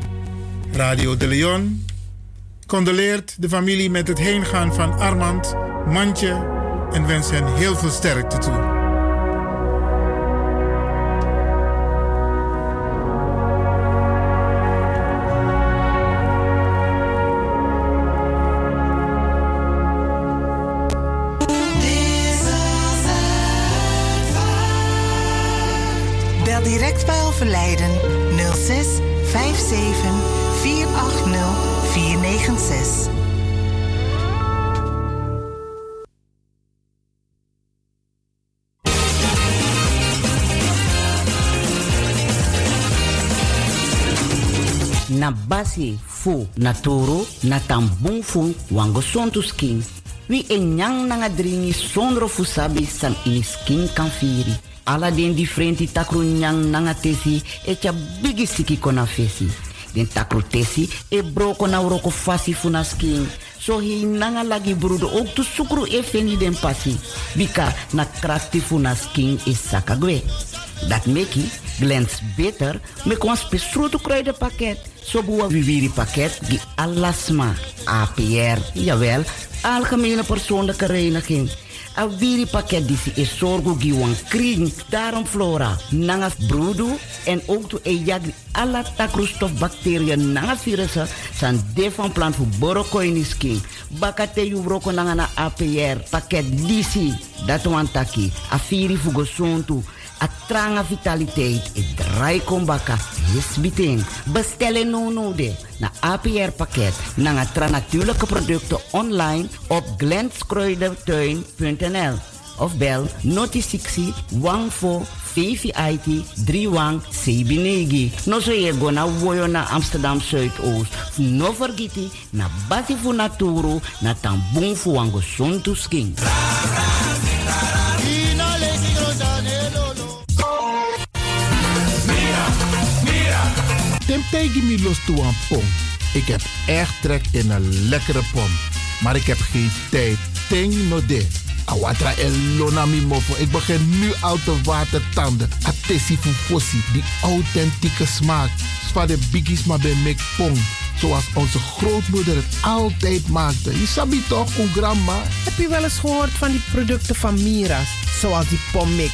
Radio de Leon condoleert de familie met het heengaan van Armand, Mantje en wens hen heel veel sterkte toe. Direct bij overlijden 06 57 480 496. na basi fu na toro na tambung fu wango sontu skin wi e nyang nanga dringi sondro fu sabi san skin kan firi ala den differenti takru nyang nanga tesi e tya bigi siki kona fesi den takru tesi e broko na uroko fasi fu na skin so hi nanga lagi brudo ook tu sukru e feni den pasi bika na krakti fu na skin e saka gwe Dat meki glens beter me kon spesrutu kruidenpakket. Zo boe viviri pakket die alasma. APR, jawel, algemene persoonlijke reiniging. A wiri pakket disi is sorgo giwan kring. Daarom flora, nanga broedu en ook to e jagri alla takroestof bacteriën virussen san de van plan voor. Bakate yu broko nanga na APR pakket disi. Dat wan taki. A. A tranga vitaliteit. E draai kombaka. Yes biting. Bestellen no no de. Na APR pakket. Nanga tra natuurlijke producten online op glenskruidentuin.nl of bel noti 60 14 VVIT 31 Sebinegi. No so ye go na woyo na Amsterdam Zuidoost. No vergiti na basi naturu na tambung sontu sking. Temtij me los toe pom. Ik heb echt trek in een lekkere pom. Maar ik heb geen tijd. Ting no de. Awatra elona mi mofo. Ik begin nu al te watertanden. Atesi fufosi. Die authentieke smaak. Zwa de biggies maar bij mek pom. Zoals onze grootmoeder het altijd maakte. Je sabi toch, grandma? Heb je wel eens gehoord van die producten van Mira's? Zoals die pommix.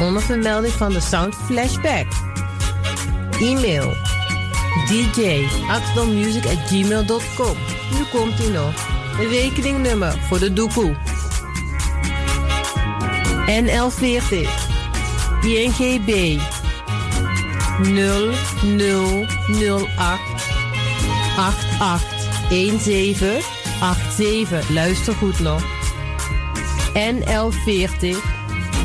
Onder vermelding van de Sound Flashback. E-mail dj at gmail.com. Nu komt ie nog. Rekeningnummer voor de doekoe. NL40 INGB 0008 881787. Luister goed nog. NL40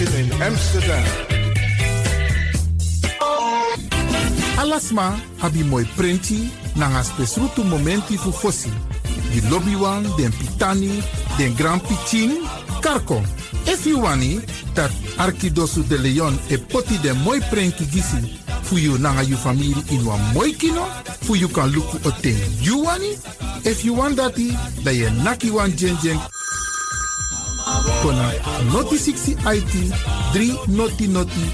In Amsterdam. Alasma abi moi prenti nanga spesrutu momenti fu fosi. Di lobby wan, den pitani, den grand pitin, karko. If you wani, dat Arkidosu de Leon e poti den moi prenki gisi fu you nanga you family in wan moi kino, fu you kan luku o ten you wani. If you want dati, da ye naki wan jen jen kona noti 60 IT 3 noti noti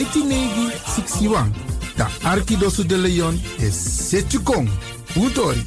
IT negi 61. Da Arkidosu de Leon is Setjukong. Utori.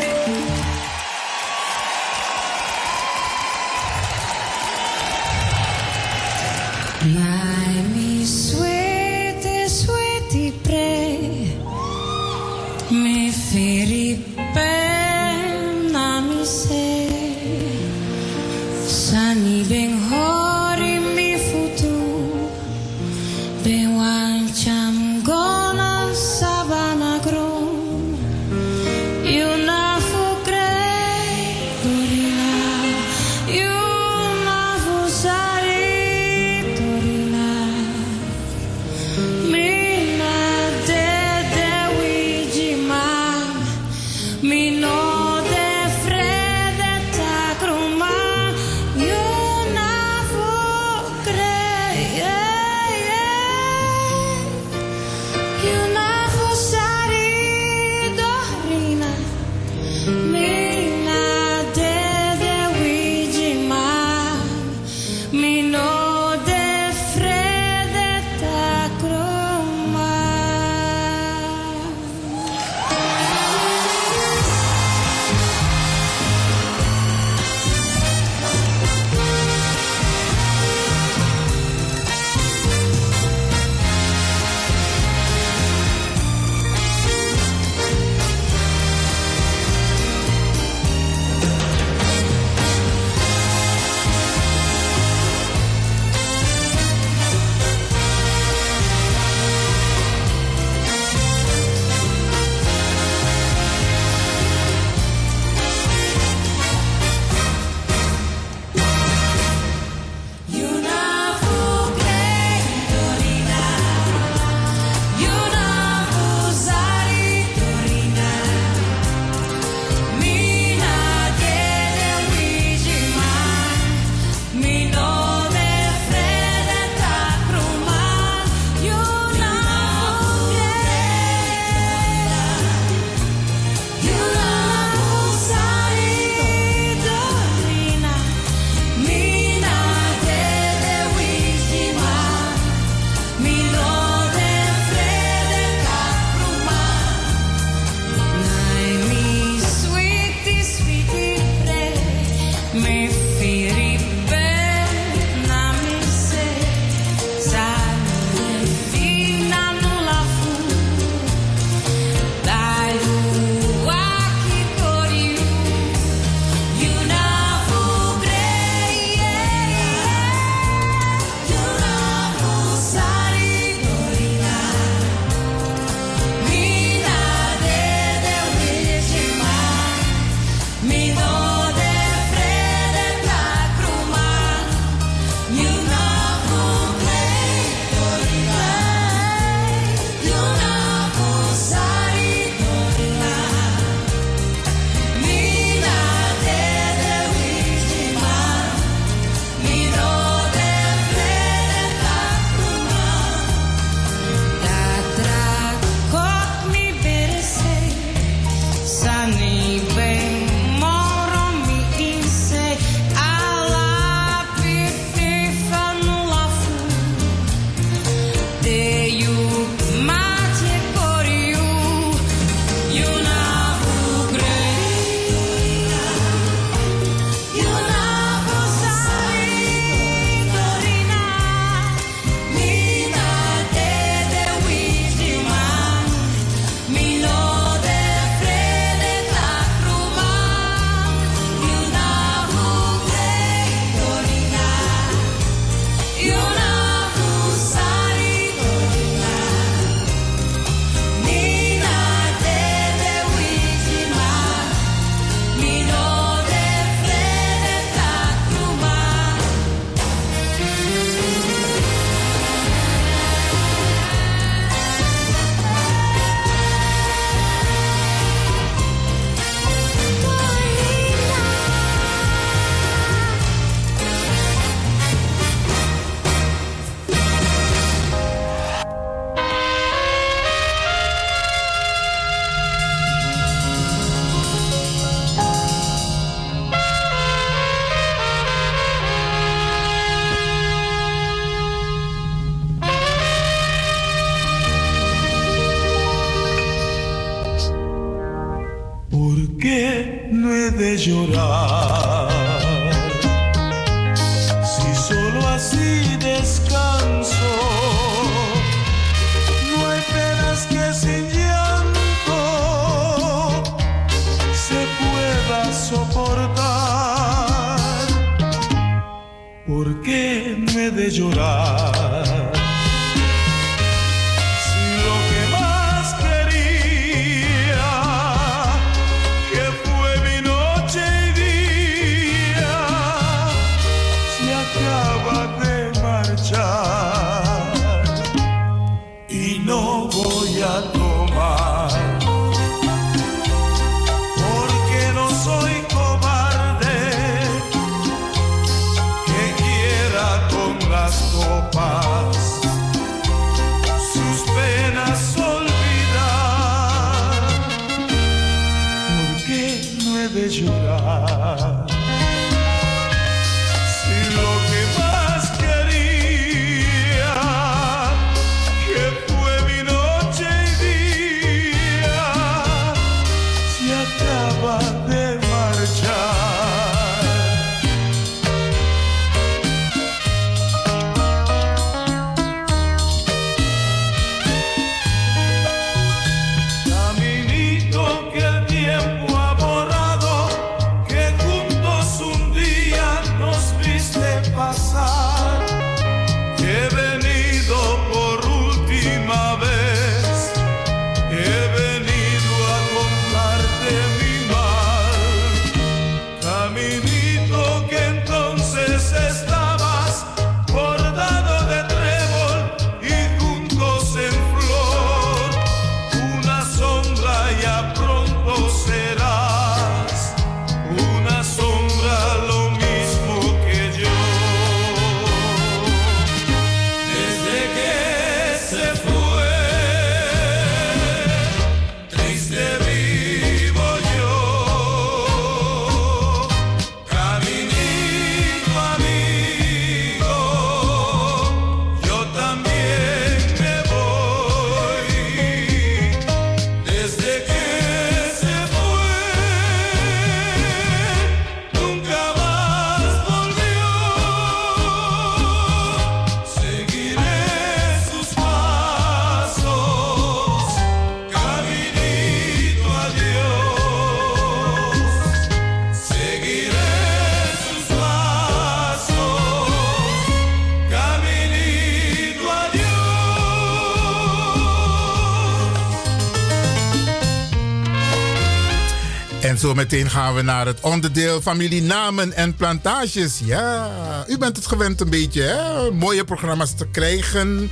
Meteen gaan we naar het onderdeel familienamen en plantages. Ja, u bent het gewend een beetje hè? mooie programma's te krijgen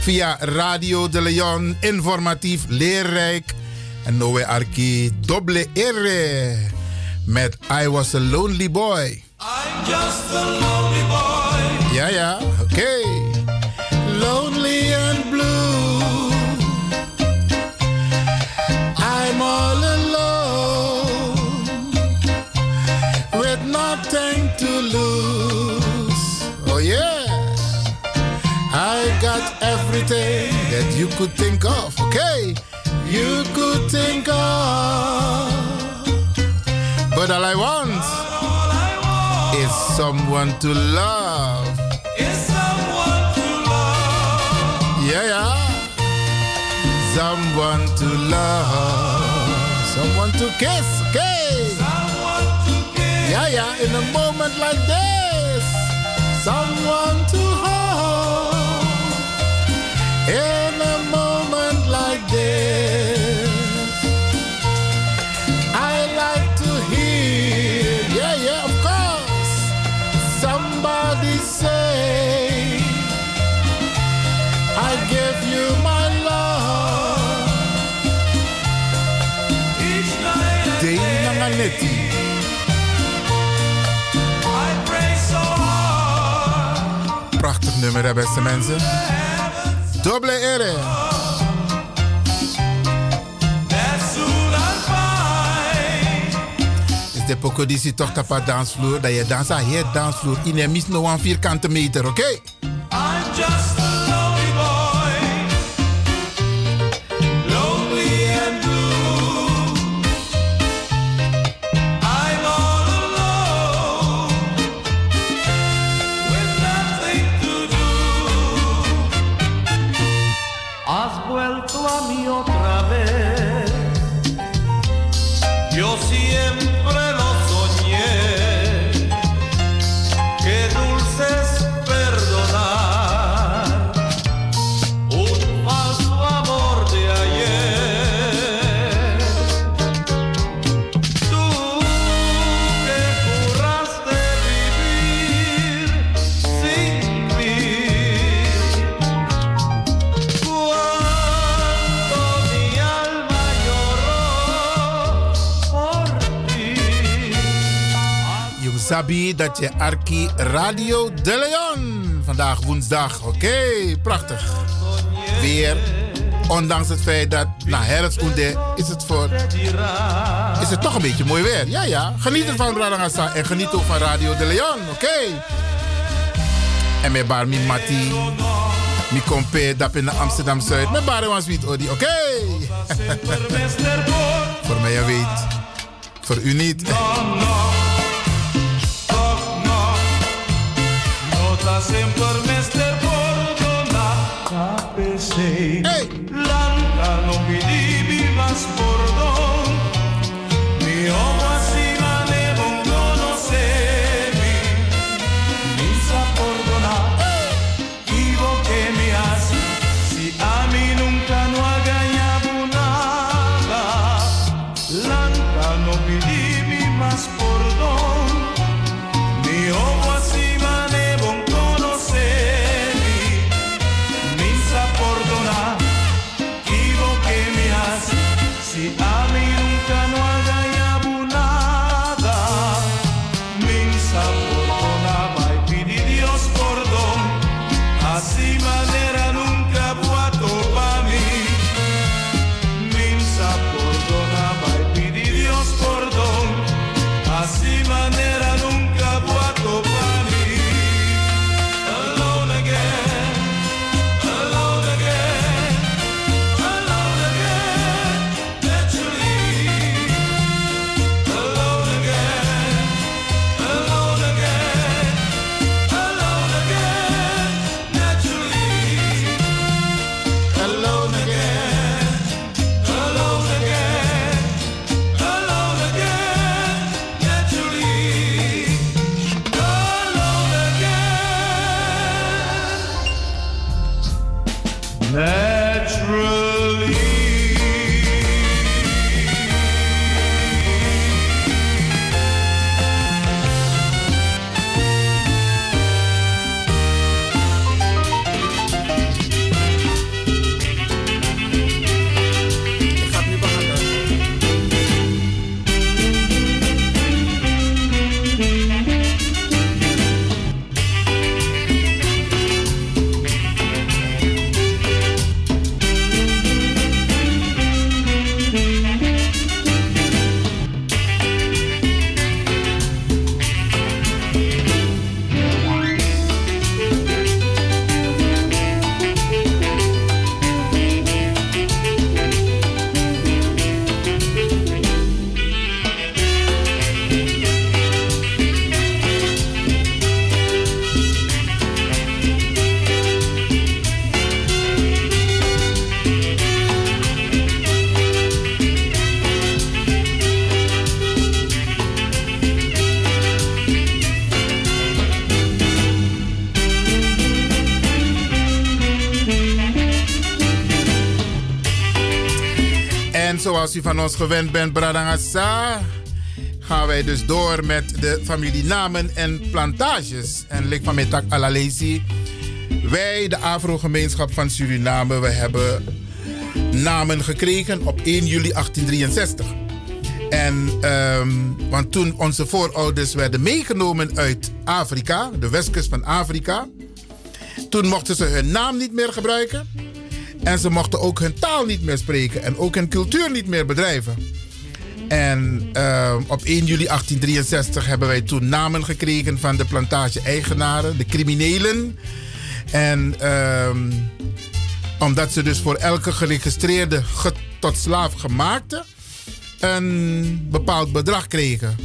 via Radio de Leon, informatief, leerrijk. En Noé Arki, Doble R met I Was a Lonely Boy. I'm just a lonely boy. Ja, ja, everything that you could think of. Okay. You could think of. But all I want is someone to love. Is someone to love. Yeah, yeah. Someone to love. Someone to kiss. Okay. Yeah, yeah. In a moment like this. Someone to hold. In a moment like this. I like to hear. Yeah, yeah, of course. Somebody say. I give you my love. Dana Manetti. Prachtig nummer, hè, beste mensen. Double R. Is de pokodisi toch tapa dansvloer? Dat je dansa hier dansvloer. In een mis no een vierkante meter, oké? I'm Dat je Arki Radio de Leon. Vandaag woensdag. Oké, prachtig. Weer. Ondanks het feit dat na herfstkoende is het voor. Is het toch een beetje mooi weer. Ja, ja. Geniet ervan, Radagasa. En geniet ook van Radio de Leon. Oké. En met bar mi mati. Mi compé dap in de Amsterdam Zuid. Met bar was odi. Oké. voor mij je weet. Voor u niet. hacen por Mr. Bordona. KPC. Hey. Van ons gewend bent, Bradangasa, gaan wij dus door met de familienamen en plantages. En lik van mijn tak Alalezi. Wij, de Afro-gemeenschap van Suriname, we hebben namen gekregen op 1 juli 1863. En, ehm, want toen onze voorouders werden meegenomen uit Afrika, de westkust van Afrika, toen mochten ze hun naam niet meer gebruiken. En ze mochten ook hun taal niet meer spreken en ook hun cultuur niet meer bedrijven. En ehm, op 1 juli 1863 hebben wij toen namen gekregen van de plantage-eigenaren, de criminelen. En ehm, omdat ze dus voor elke geregistreerde ge- tot slaaf gemaakte een bepaald bedrag kregen.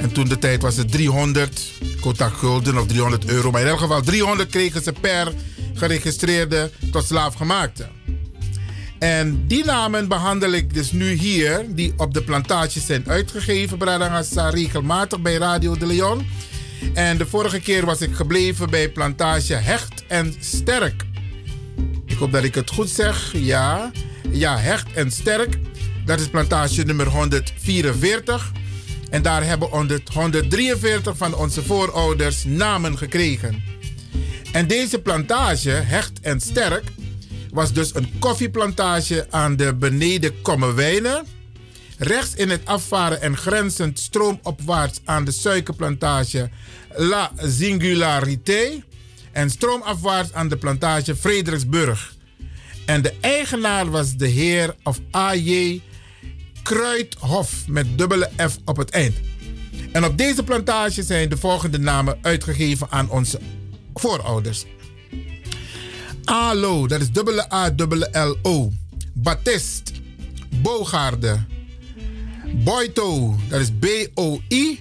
En toen de tijd was het 300 kotak gulden of 300 euro. Maar in elk geval 300 kregen ze per geregistreerde tot slaafgemaakte. En die namen behandel ik dus nu hier, die op de plantages zijn uitgegeven, Bradangasa, regelmatig bij Radio de Leon. En de vorige keer was ik gebleven bij plantage Hecht en Sterk. Ik hoop dat ik het goed zeg. Ja, ja Hecht en Sterk. Dat is plantage nummer 144. En daar hebben 100 143 van onze voorouders namen gekregen. En deze plantage, Hecht en Sterk, was dus een koffieplantage aan de beneden Kommerwijnen, Rechts in het afvaren en grenzend stroomopwaarts aan de suikerplantage La Singularité. En stroomafwaarts aan de plantage Frederiksburg. En de eigenaar was de heer of A.J. Kruidhof met dubbele F op het eind. En op deze plantage zijn de volgende namen uitgegeven aan onze voorouders. Alo, dat is dubbele A, dubbele L-O. Batist, Bogaarde. Boito, dat is B-O-I-T-E-A-U.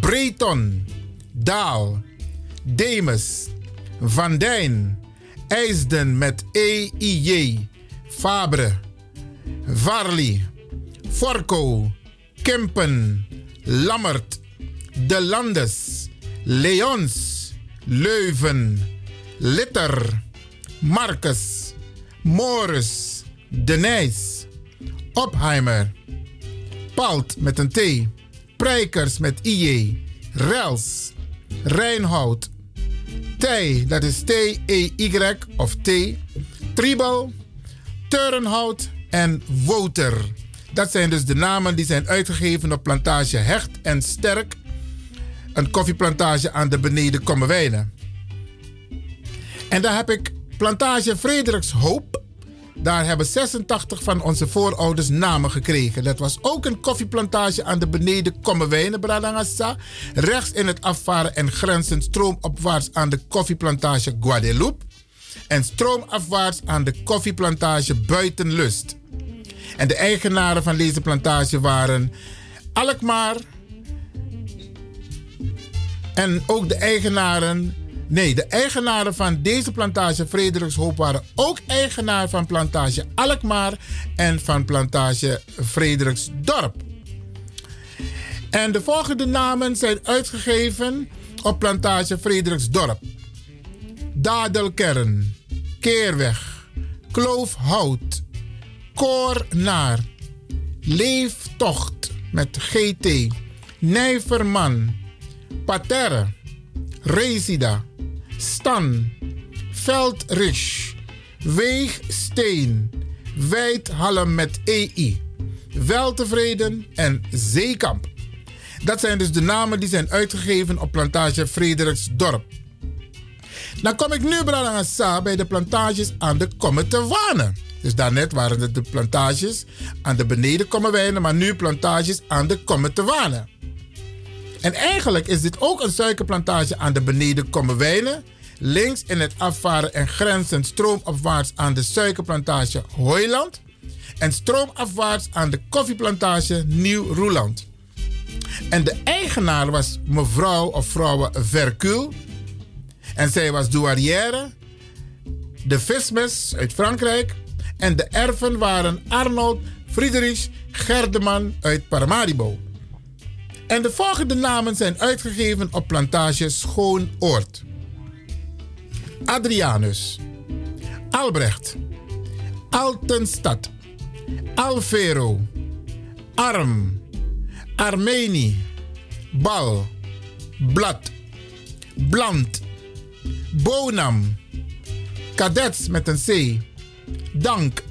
Breton, Daal, Demes, Van Dijn, IJsden met E-I-J, Fabre, Varli, Forco, Kempen, Lammert, De Landes, Leons, Leuven, Litter, Marcus, Morris, De Nijs, Opheimer, Palt met een T, Prijkers met IJ, Rels, Rijnhout, Tij, dat is T-E-Y of T, Tribal, Turnhout en Woter. Dat zijn dus de namen die zijn uitgegeven op plantage Hecht en Sterk, een koffieplantage aan de beneden Kommerwijnen. En daar heb ik plantage Frederikshoop. Daar hebben 86 van onze voorouders namen gekregen. Dat was ook een koffieplantage aan de beneden Kommerwijnen, Bradangassa. Rechts in het afvaren en grenzend stroomopwaarts aan de koffieplantage Guadeloupe. En stroomafwaarts aan de koffieplantage Buitenlust. En de eigenaren van deze plantage waren Alkmaar. En ook de eigenaren. Nee, de eigenaren van deze plantage Frederikshoop waren ook eigenaar van plantage Alkmaar en van plantage Frederiksdorp. En de volgende namen zijn uitgegeven op plantage Frederiksdorp. Dadelkern, Keerweg, Kloofhout, Koornaar, Leeftocht met GT, Nijverman, Paterre, Resida, Stan, Veldrisch, Weegsteen, Wijdhalm met EI, Weltevreden en Zeekamp. Dat zijn dus de namen die zijn uitgegeven op plantage Frederiksdorp. Dan kom ik nu bij de plantages aan de Kommetewanen. Dus daarnet waren het de plantages aan de beneden Kommerwijnen, maar nu plantages aan de Kommetewanen. En eigenlijk is dit ook een suikerplantage aan de beneden Kommerwijnen. Links in het afvaren en grenzend stroomopwaarts aan de suikerplantage Hooiland. En stroomafwaarts aan de koffieplantage Nieuw-Roeland. En de eigenaar was mevrouw of vrouwen Vercul. En zij was douarière. De Vismes uit Frankrijk. En de erfen waren Arnold Friedrich Gerdeman uit Paramaribo. En de volgende namen zijn uitgegeven op plantage Schoonoord. Adrianus. Albrecht. Altenstad. Alvero. Arm. Armeni. Bal. Blad. Bland. Bonam. Kadets met een C. Dank.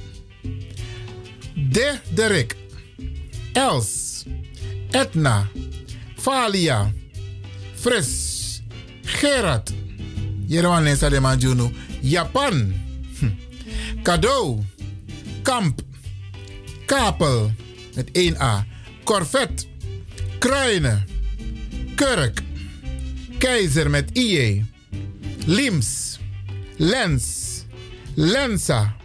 De Derek. Els. Etna. Falia. Fris. Gerard. Jerwan Nessa de Manjunu. Japan. Hm. Cadeau. Kamp. Kapel. Met 1A. Corvet. Kruinen. Kurk. Keizer met IE. Lims. Lens. Lensa.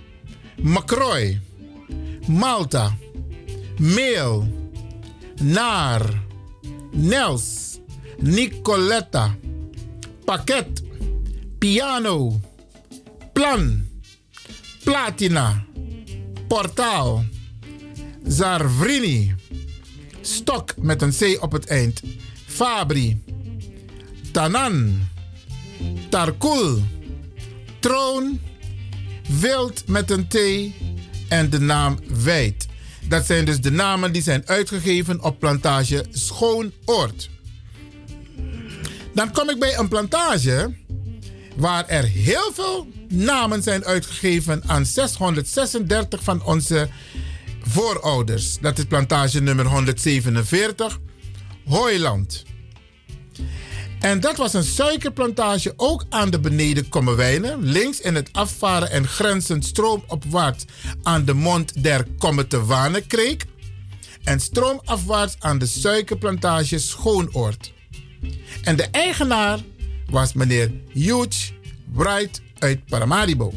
Macroy. Malta. Meel. Naar. Nels. Nicoletta. Pakket. Piano. Plan. Platina. Portaal. Zarvrini. Stok met een C op het eind. Fabri. Tanan. Tarkul. Troon. Wild met een T en de naam Wijd. Dat zijn dus de namen die zijn uitgegeven op plantage Schoonoord. Dan kom ik bij een plantage waar er heel veel namen zijn uitgegeven aan 636 van onze voorouders. Dat is plantage nummer 147, Hooiland. En dat was een suikerplantage ook aan de beneden Kommerwijnen, links in het afvaren en grenzend stroomopwaarts aan de mond der Kommetewanekreek en stroomafwaarts aan de suikerplantage Schoonoord. En de eigenaar was meneer Hugh Bright uit Paramaribo.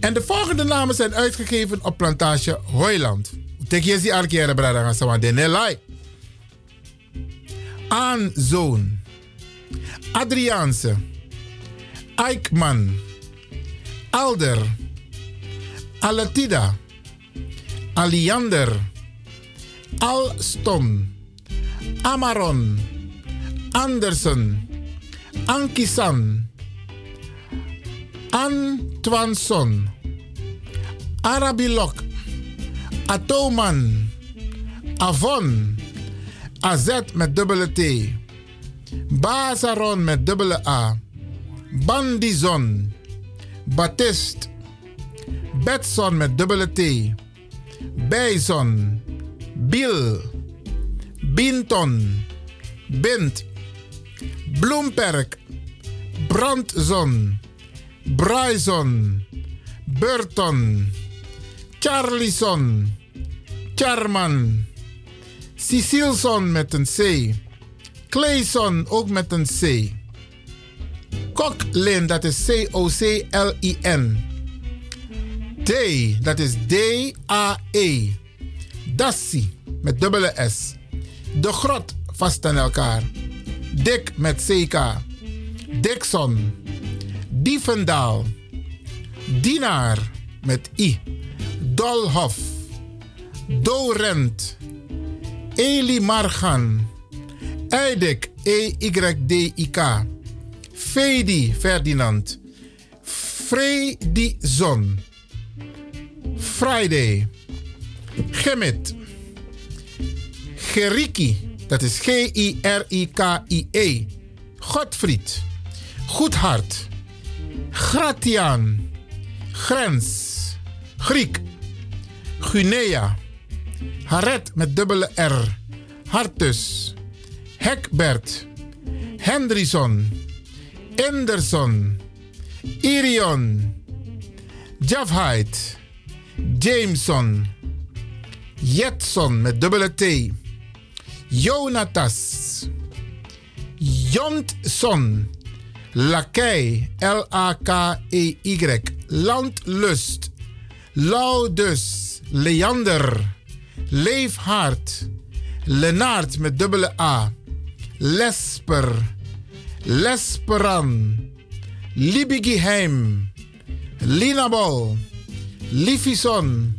En de volgende namen zijn uitgegeven op plantage Hoyland. Tek je die arkiere brada gaan denelai. Aanzoon. Adriaanse. Eikman. Alder. Alatida. Aliander. Alston. Amaron. Andersen. Ankisan. Antoinson. Arabilok. Atoman. Avon. AZ met dubbele T. Bazaron met dubbele A. Bandizon. Batist. Betson met dubbele T. Bijzon. Biel. Binton. Bint. Bloemperk. Brandzon. Bryson. Burton. Charlison. Charman. Cecilson met een C. Clayson ook met een C. Cocklin, dat is C-O-C-L-I-N. Day, dat is D-A-E. Dassi, met dubbele S. De grot, vast aan elkaar. Dick met CK. Dixon. Dievendaal. Dienaar met I. Dolhof. Dorent. Eli Margan. Eidek, E-Y-D-I-K. Fedi Ferdinand. Fredison. Friday. Gemit. Geriki. Dat is G-I-R-I-K-I-E. Godfried. Goedhart. Gratiaan. Grens. Griek. Gunea. Haret met dubbele R. Hartus. Hekbert. Hendrison. Anderson. Irion. Javheid. Jameson. Jetson met dubbele T. Jonatas. Jontson. Lakij. L-A-K-E-Y. Landlust. Laudus. Leander. Leefhard. Lenaard met dubbele A. Lesper. Lesperan. Liebigeheim. Linabol. Liefison.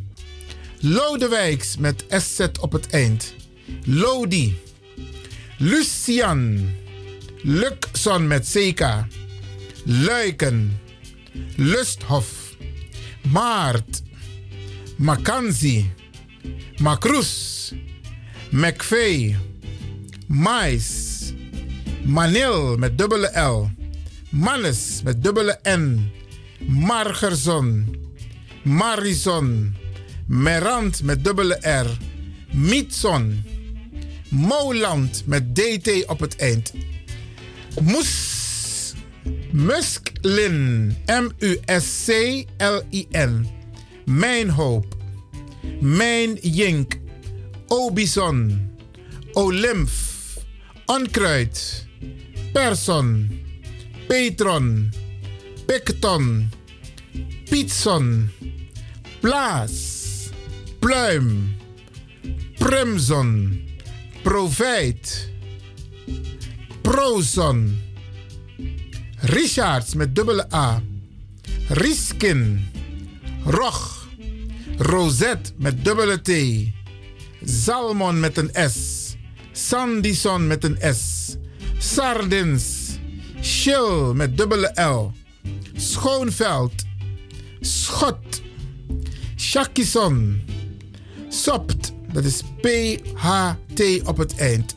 Lodewijks met SZ op het eind. Lodi. Lucian. Luxon met CK. Luiken. Lusthof. Maart. Mackenzie. Macroes. McVeigh. Mais. Manil met dubbele L. Mannes met dubbele N. Margerson. Marison. Merant met dubbele R. Mietson. Moland met DT op het eind. Mus. Musklin. M-U-S-C-L-I-N. Mijn hoop. Mijn jink. Obison. Olymf. Onkruid. Person. Petron. Picton. Pietson. Plaas. Pluim. Primzon. Profijt. Prozon. Richards met dubbele A. Riskin. Rog. Rosette met dubbele T. Salmon met een S. Sandison met een S. Sardins. Chill met dubbele L. Schoonveld. Schot. Shakison. Sopt. Dat is P-H-T op het eind.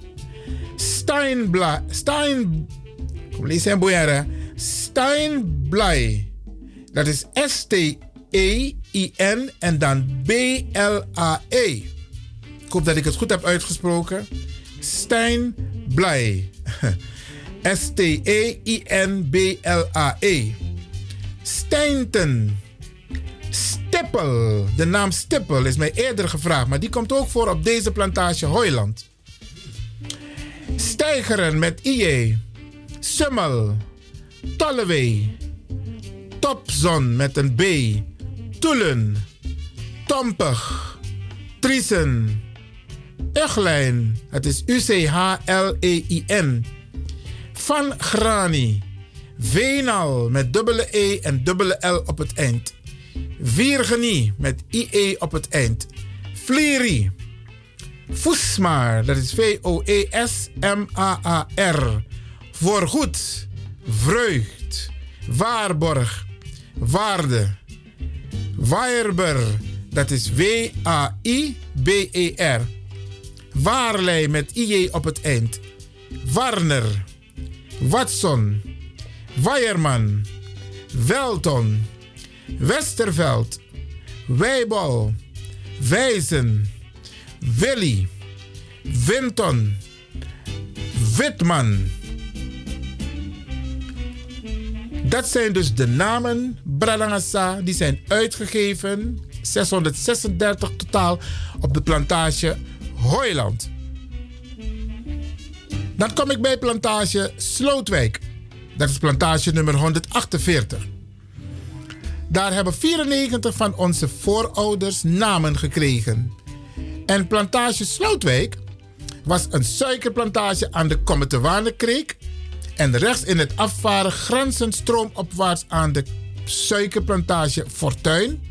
Steinbla. Stein. Kom lees hem boeieren. Steinblij. Dat is S-T-E S-T-E-I-N en dan B-L-A-E. Ik hoop dat ik het goed heb uitgesproken. Stijn Blij. S-T-E-I-N-B-L-A-E. Stijnten. Stippel. De naam Stippel is mij eerder gevraagd, maar die komt ook voor op deze plantage Hooiland. Stijgeren met IE. Summel. Tollewee. Topzon met een B. Toelen. Tompig. Triesen. Uglijn. Het is U-C-H-L-E-I-N. Van Grani. Veenal met dubbele E en dubbele L op het eind. Viergenie met IE op het eind. Vlieri. Voesmaar, dat is V-O-E-S-M-A-A-R. Voorgoed. Vreugd. Waarborg. Waarde. Waierber, dat is W-A-I-B-E-R. Waarlei met IJ op het eind. Warner. Watson. Weierman. Welton. Westerveld. Wijbal. Wijzen. Willy. Winton. Witman. Dat zijn dus de namen, Bradangasa, die zijn uitgegeven. 636 totaal op de plantage Hooiland. Dan kom ik bij plantage Slootwijk. Dat is plantage nummer 148. Daar hebben 94 van onze voorouders namen gekregen. En plantage Slootwijk was een suikerplantage aan de Kommetewanekreek. En rechts in het afvaren grenzend stroomopwaarts aan de suikerplantage Fortuin.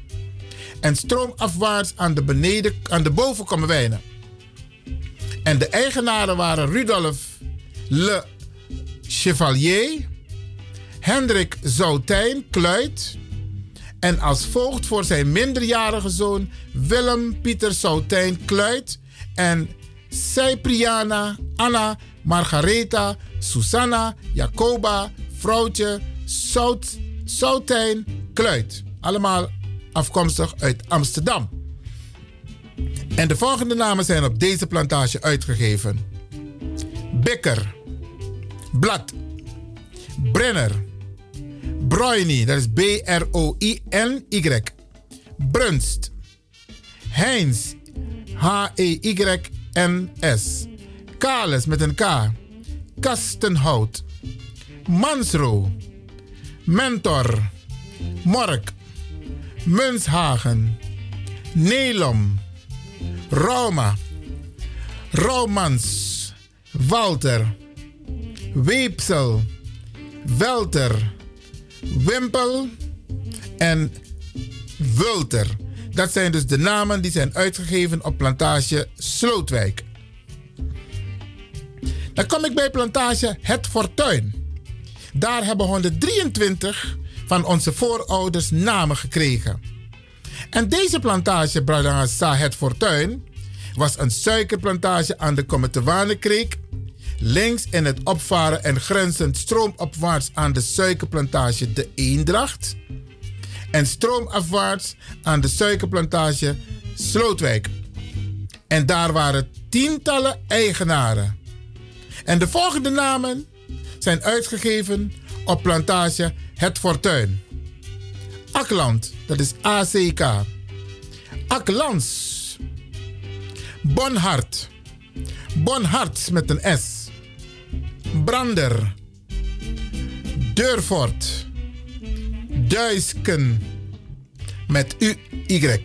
En stroomafwaarts aan de, beneden, aan de. En de eigenaren waren Rudolf Le Chevalier, Hendrik Zoutijn Kluit en als voogd voor zijn minderjarige zoon Willem Pieter Zoutijn Kluit en Cypriana, Anna, Margaretha, Susanna, Jacoba, vrouwtje Zout, Zoutijn Kluit. Allemaal afkomstig uit Amsterdam. En de volgende namen zijn op deze plantage uitgegeven. Becker, Blad, Brenner, Broini, dat is B-R-O-I-N-Y, Brunst, Heinz, H-E-Y-N-S, Kales met een K, Kastenhout, Mansro, Mentor, Mork, Munshagen, Nelom, Rauma, Raumans, Walter, Weepsel, Welter, Wimpel en Wulter. Dat zijn dus de namen die zijn uitgegeven op plantage Slootwijk. Dan kom ik bij plantage Het Fortuin. Daar hebben 123 van onze voorouders namen gekregen. En deze plantage, Bradangasa Het Fortuin, was een suikerplantage aan de Kommetewanekreek. Links in het opvaren en grenzend stroomopwaarts aan de suikerplantage De Eendracht. En stroomafwaarts aan de suikerplantage Slootwijk. En daar waren tientallen eigenaren. En de volgende namen zijn uitgegeven op plantage Het Fortuin. Akland, dat is ACK. Aklans. Bonhart. Bonhart met een S. Brander. Deurfort. Duisken. Met U-Y.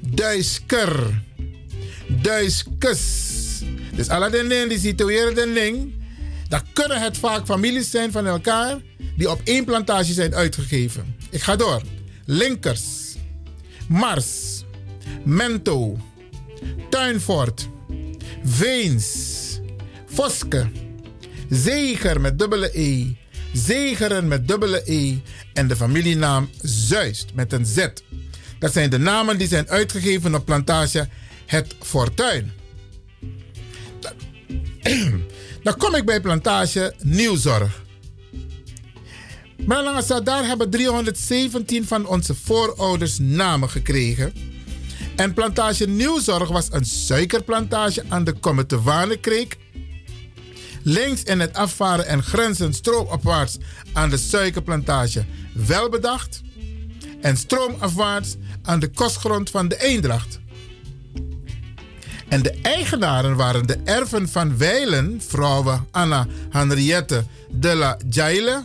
Duisker. Duiskes. Dus alle den ding die situeren den ding. Dan kunnen het vaak families zijn van elkaar die op één plantage zijn uitgegeven. Ik ga door. Linkers. Mars. Mento. Tuinfort. Veens. Voske. Zeger met dubbele E. Zegeren met dubbele E. En de familienaam Zuist met een Z. Dat zijn de namen die zijn uitgegeven op plantage Het Fortuin. Dan kom ik bij plantage Nieuwzorg. Bralangasa, daar hebben 317 van onze voorouders namen gekregen. En plantage Nieuwzorg was een suikerplantage aan de Kommetewanekreek. Links in het afvaren en grenzen stroomopwaarts aan de suikerplantage Welbedacht. En stroomafwaarts aan de kostgrond van de Eendracht. En de eigenaren waren de erven van Weilen, vrouwen Anna Henriette de la Jaile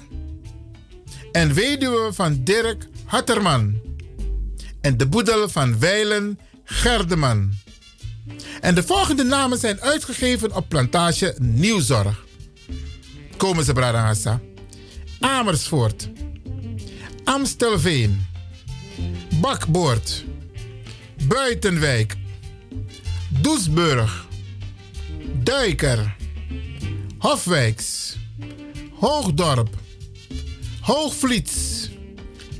en weduwe van Dirk Hatterman. En de boedel van Weilen Gerdeman. En de volgende namen zijn uitgegeven op plantage Nieuwzorg. Komen ze. Amersfoort. Amstelveen. Bakboord. Buitenwijk. Doesburg. Duiker. Hofwijks. Hoogdorp. Hoogvliets.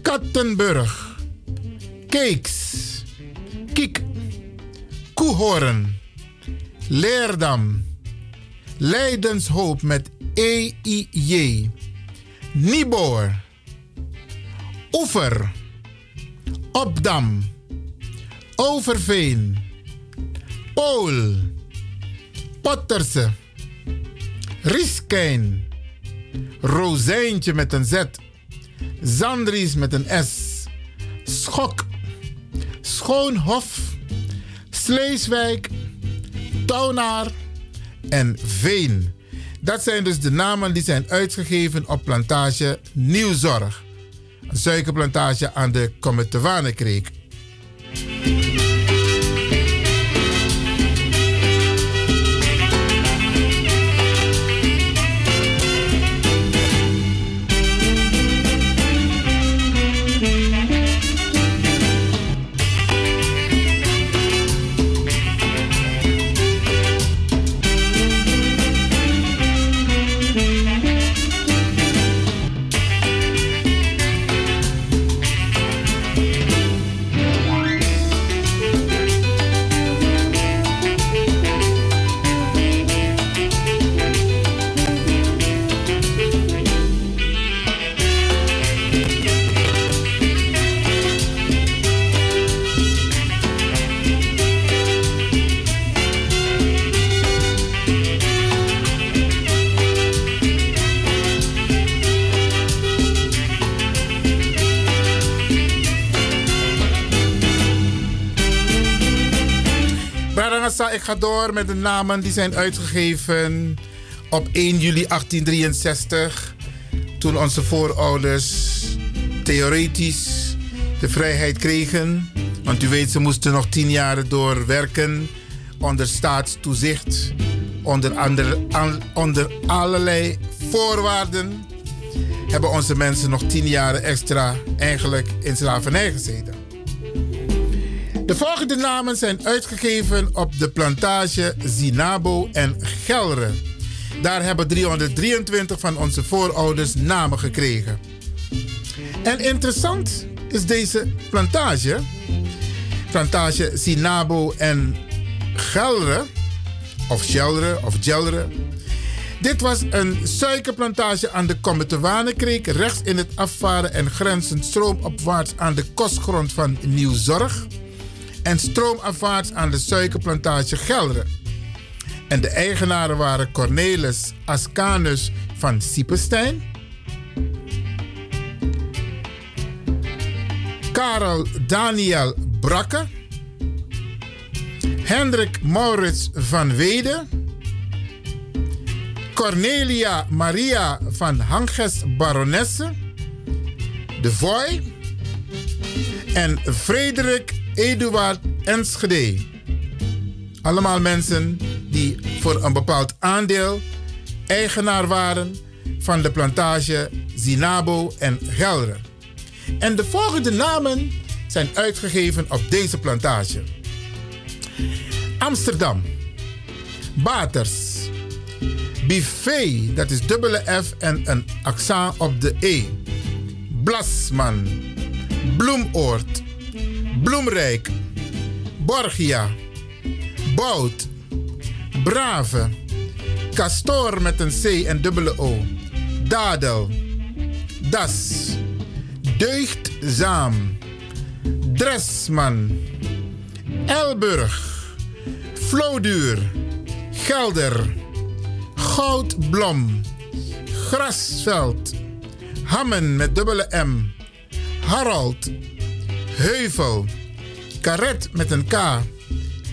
Kattenburg. Keeks. Kiek. Koehoorn. Leerdam. Leidenshoop met EIJ. Nieboor. Oever. Opdam. Overveen. Pool. Potterse. Rieskijn. Rozijntje met een Z. Zandries met een S. Schok. Schoonhof. Sleeswijk. Taunaar. En Veen. Dat zijn dus de namen die zijn uitgegeven op plantage Nieuwzorg. Een suikerplantage aan de Kommetewanekreek. Ik ga door met de namen die zijn uitgegeven op 1 juli 1863. Toen onze voorouders theoretisch de vrijheid kregen. Want u weet, ze moesten nog tien jaar doorwerken onder staatstoezicht. Onder, andere, an- onder allerlei voorwaarden hebben onze mensen nog tien jaar extra eigenlijk in slavernij gezeten. De volgende namen zijn uitgegeven op de plantage Zinabo en Gelre. Daar hebben 323 van onze voorouders namen gekregen. En interessant is deze plantage, plantage Zinabo en Gelre, of Gelre of Gelre. Dit was een suikerplantage aan de Kommetewanekreek, rechts in het afvaren en grenzen stroomopwaarts aan de kostgrond van Nieuwzorg en stroomafwaarts aan de suikerplantage Gelre. En de eigenaren waren Cornelis Ascanus van Siepenstein, Karel Daniel Brakke, Hendrik Maurits van Wede, Cornelia Maria van Hanges Baronesse, De Voy en Frederik Eduard Enschede. Allemaal mensen die voor een bepaald aandeel eigenaar waren van de plantage Zinabo en Gelre. En de volgende namen zijn uitgegeven op deze plantage. Amsterdam. Baters. Buffet, dat is dubbele F en een accent op de E. Blasman. Bloemoord. Bloemrijk. Borgia. Bout. Brave. Castor met een C en dubbele O. Dadel. Das, Deugdzaam, Dresman, Elburg, Vloduur, Gelder, Goudblom, Grasveld, Hammen met dubbele M, Harald, Heuvel, Karet met een K,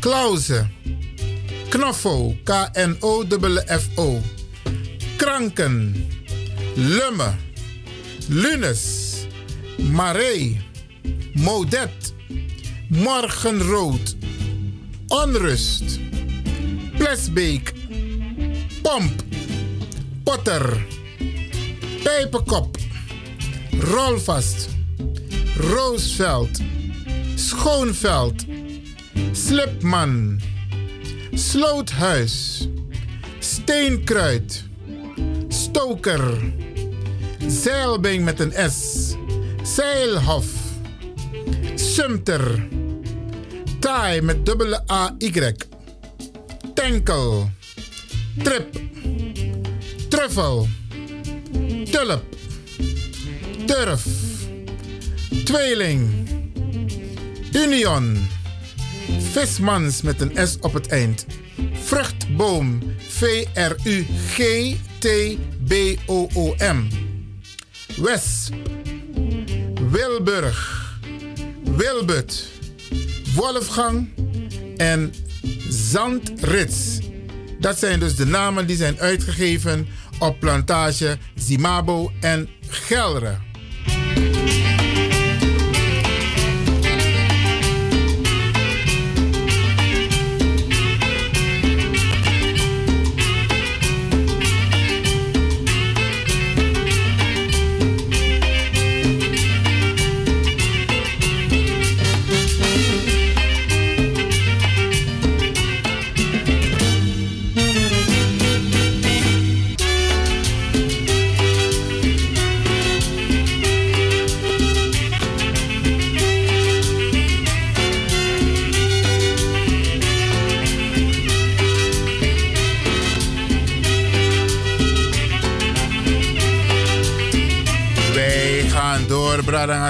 Klauze, Knoffo, K-N-O-F-O, Kranken, Lumme, Lunes, Maree, Modet, Morgenrood, Onrust, Plesbeek, Pomp, Potter, Pijpenkop, Rolvast, Roosveld, Schoonveld, Slipman, Sloothuis, Steenkruid, Stoker, Zeilbing met een S, Zeilhof, Sumter, Taai met dubbele A-Y, Tenkel, Trip, Truffel, Tulp, Turf, Tweeling, Union, Vismans met een S op het eind. Vruchtboom, V-R-U-G-T-B-O-O-M. Wesp, Wilburg, Wilbut, Wolfgang en Zandrits. Dat zijn dus de namen die zijn uitgegeven op plantage Zimabo en Gelre.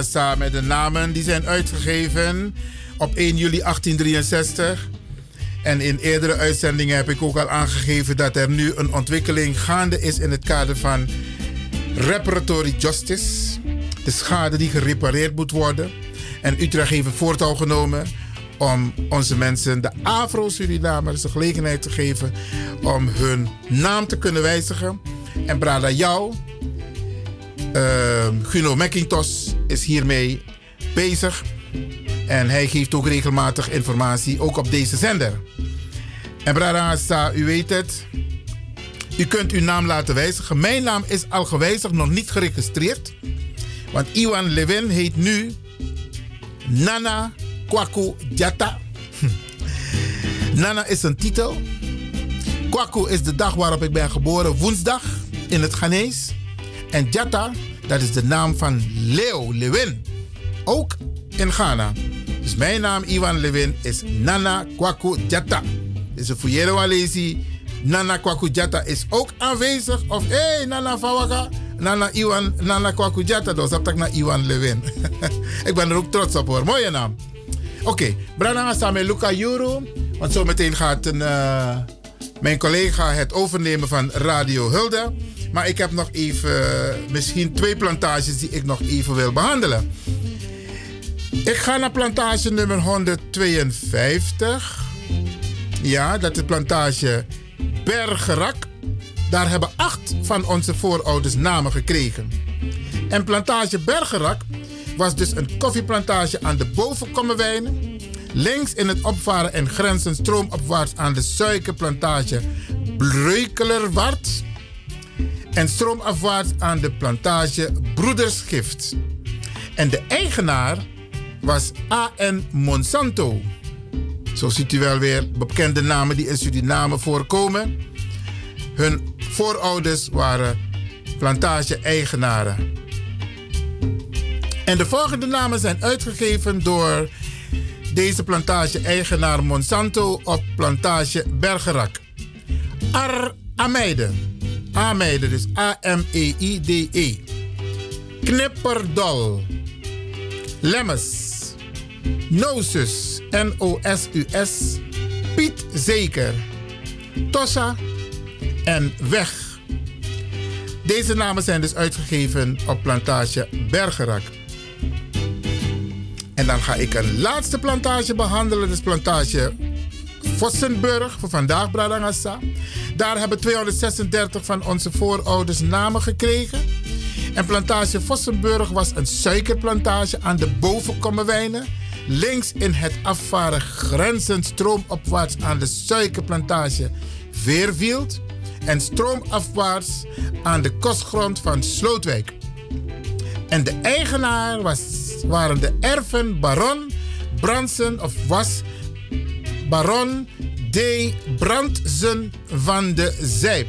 Bradangasa, met de namen die zijn uitgegeven op 1 juli 1863. En in eerdere uitzendingen heb ik ook al aangegeven dat er nu een ontwikkeling gaande is in het kader van reparatory justice. De schade die gerepareerd moet worden. En Utrecht heeft een voortouw genomen om onze mensen, de Afro-Surinamers, de gelegenheid te geven om hun naam te kunnen wijzigen. En Brada jou, uh, Guno McIntosh, is hiermee bezig. En hij geeft ook regelmatig informatie, ook op deze zender. En Brada u weet het. U kunt uw naam laten wijzigen. Mijn naam is al gewijzigd, nog niet geregistreerd. Want Iwan Levin heet nu Nana Kwaku Jata. Nana is een titel. Kwaku is de dag waarop ik ben geboren, woensdag in het Ghanese. En Jata, dat is de naam van Leo Lewin. Ook in Ghana. Dus mijn naam, Iwan Lewin, is Nana Kwaku Jata. Dus een Fuyero Nana Kwaku Jata is ook aanwezig. Of hé, hey, Nana Fawaka, Nana Iwan, Nana Kwaku Jata. Dus dat naar Iwan Lewin. ik ben er ook trots op hoor. Mooie naam. Oké, okay, Brana samen Luca Juro. Want zometeen gaat een, uh, mijn collega het overnemen van Radio Hulde. Maar ik heb nog even, misschien twee plantages die ik nog even wil behandelen. Ik ga naar plantage nummer 152. Ja, dat is plantage Bergerak. Daar hebben acht van onze voorouders namen gekregen. En plantage Bergerak was dus een koffieplantage aan de bovenkommerwijnen. Links in het opvaren en grenzen stroomopwaarts aan de suikerplantage Breukelerwart. En stroomafwaarts aan de plantage Broedersgift. En de eigenaar was A.N. Monsanto. Zo ziet u wel weer bekende namen die in Suriname voorkomen. Hun voorouders waren plantage-eigenaren. En de volgende namen zijn uitgegeven door deze plantage-eigenaar Monsanto op plantage Bergerak. Ar Ameide. Ameide, dus A-M-E-I-D-E. Knipperdol. Lemmes. Nosus. N-O-S-U-S. Piet Zeker. Tossa en Weg. Deze namen zijn dus uitgegeven op plantage Bergerak. En dan ga ik een laatste plantage behandelen. Is plantage Vossenburg. Voor vandaag, Bradangassa. Daar hebben 236 van onze voorouders namen gekregen. En plantage Vossenburg was een suikerplantage aan de Bovenkommerwijnen. Links in het afvaren grenzend stroomopwaarts aan de suikerplantage Veerveld. En stroomafwaarts aan de kostgrond van Slootwijk. En de eigenaar was, waren de erven Baron Brandsen of was Baron D. Brandsen van de Zijp.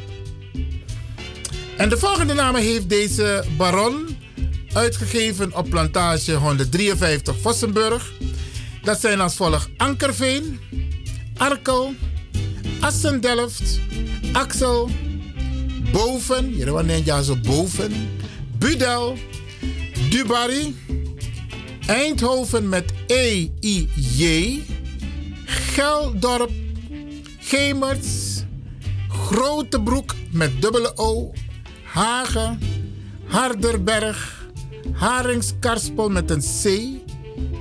En de volgende namen heeft deze baron uitgegeven op plantage 153 Vossenburg. Dat zijn als volgt Ankerveen, Arkel, Assendelft, Axel, Boven, ja zo Boven, Budel, Dubarry, Eindhoven met E-I-J, Geldorp, Gemerts, Grotebroek met dubbele O, Hagen, Harderberg, Haringskarspel met een C,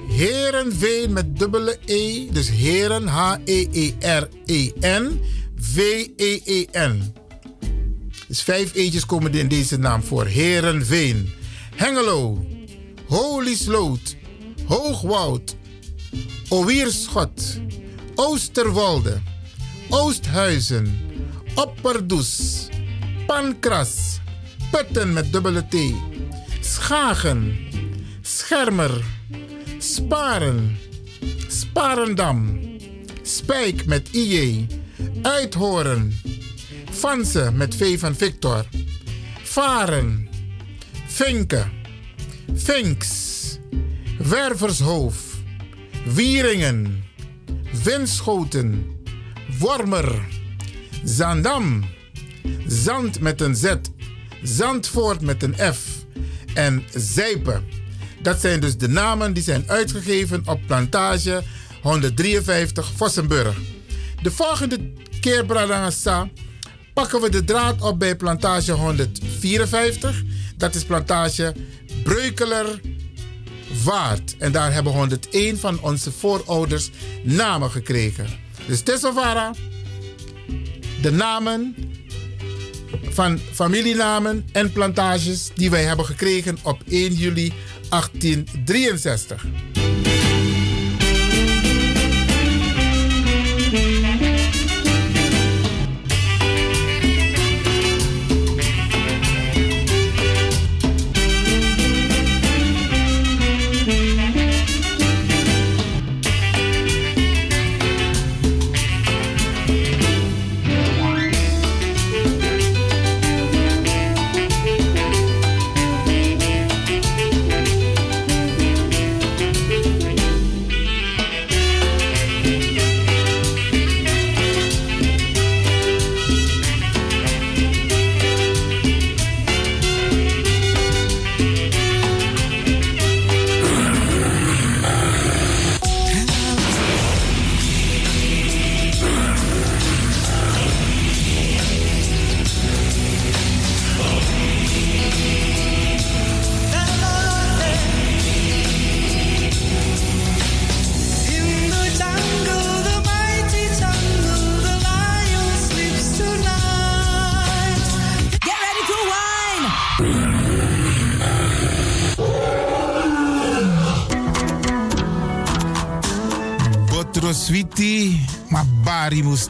Herenveen met dubbele E, dus Heren, H-E-E-R-E-N, V-E-E-N. Dus vijf eetjes komen in deze naam voor. Herenveen, Hengelo, Holisloot, Hoogwoud, Owierschot, Oosterwolde, Oosthuizen, Opperdoes, Pankras, Putten met dubbele T, Schagen, Schermer, Sparen, Sparendam, Spijk met IJ, Uithoren, Vanse met V van Victor, Varen, Vinken, Vinks, Wervershoofd, Wieringen, Winschoten, Wormer, Zandam, Zand met een Z, Zandvoort met een F en Zijpen. Dat zijn dus de namen die zijn uitgegeven op plantage 153 Vossenburg. De volgende keer, Bradangasa, pakken we de draad op bij plantage 154. Dat is plantage Breukeler Waard. En daar hebben 101 van onze voorouders namen gekregen. Dus Tessovara, de namen van familienamen en plantages die wij hebben gekregen op 1 juli 1863.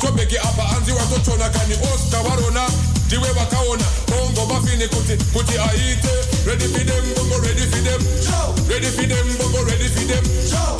Pachobheki apa kani osta varona ndiwe vakaona mafini kuti kuti aite. Ready for them bongo ready for them. Ready for them bongo ready for them. downtown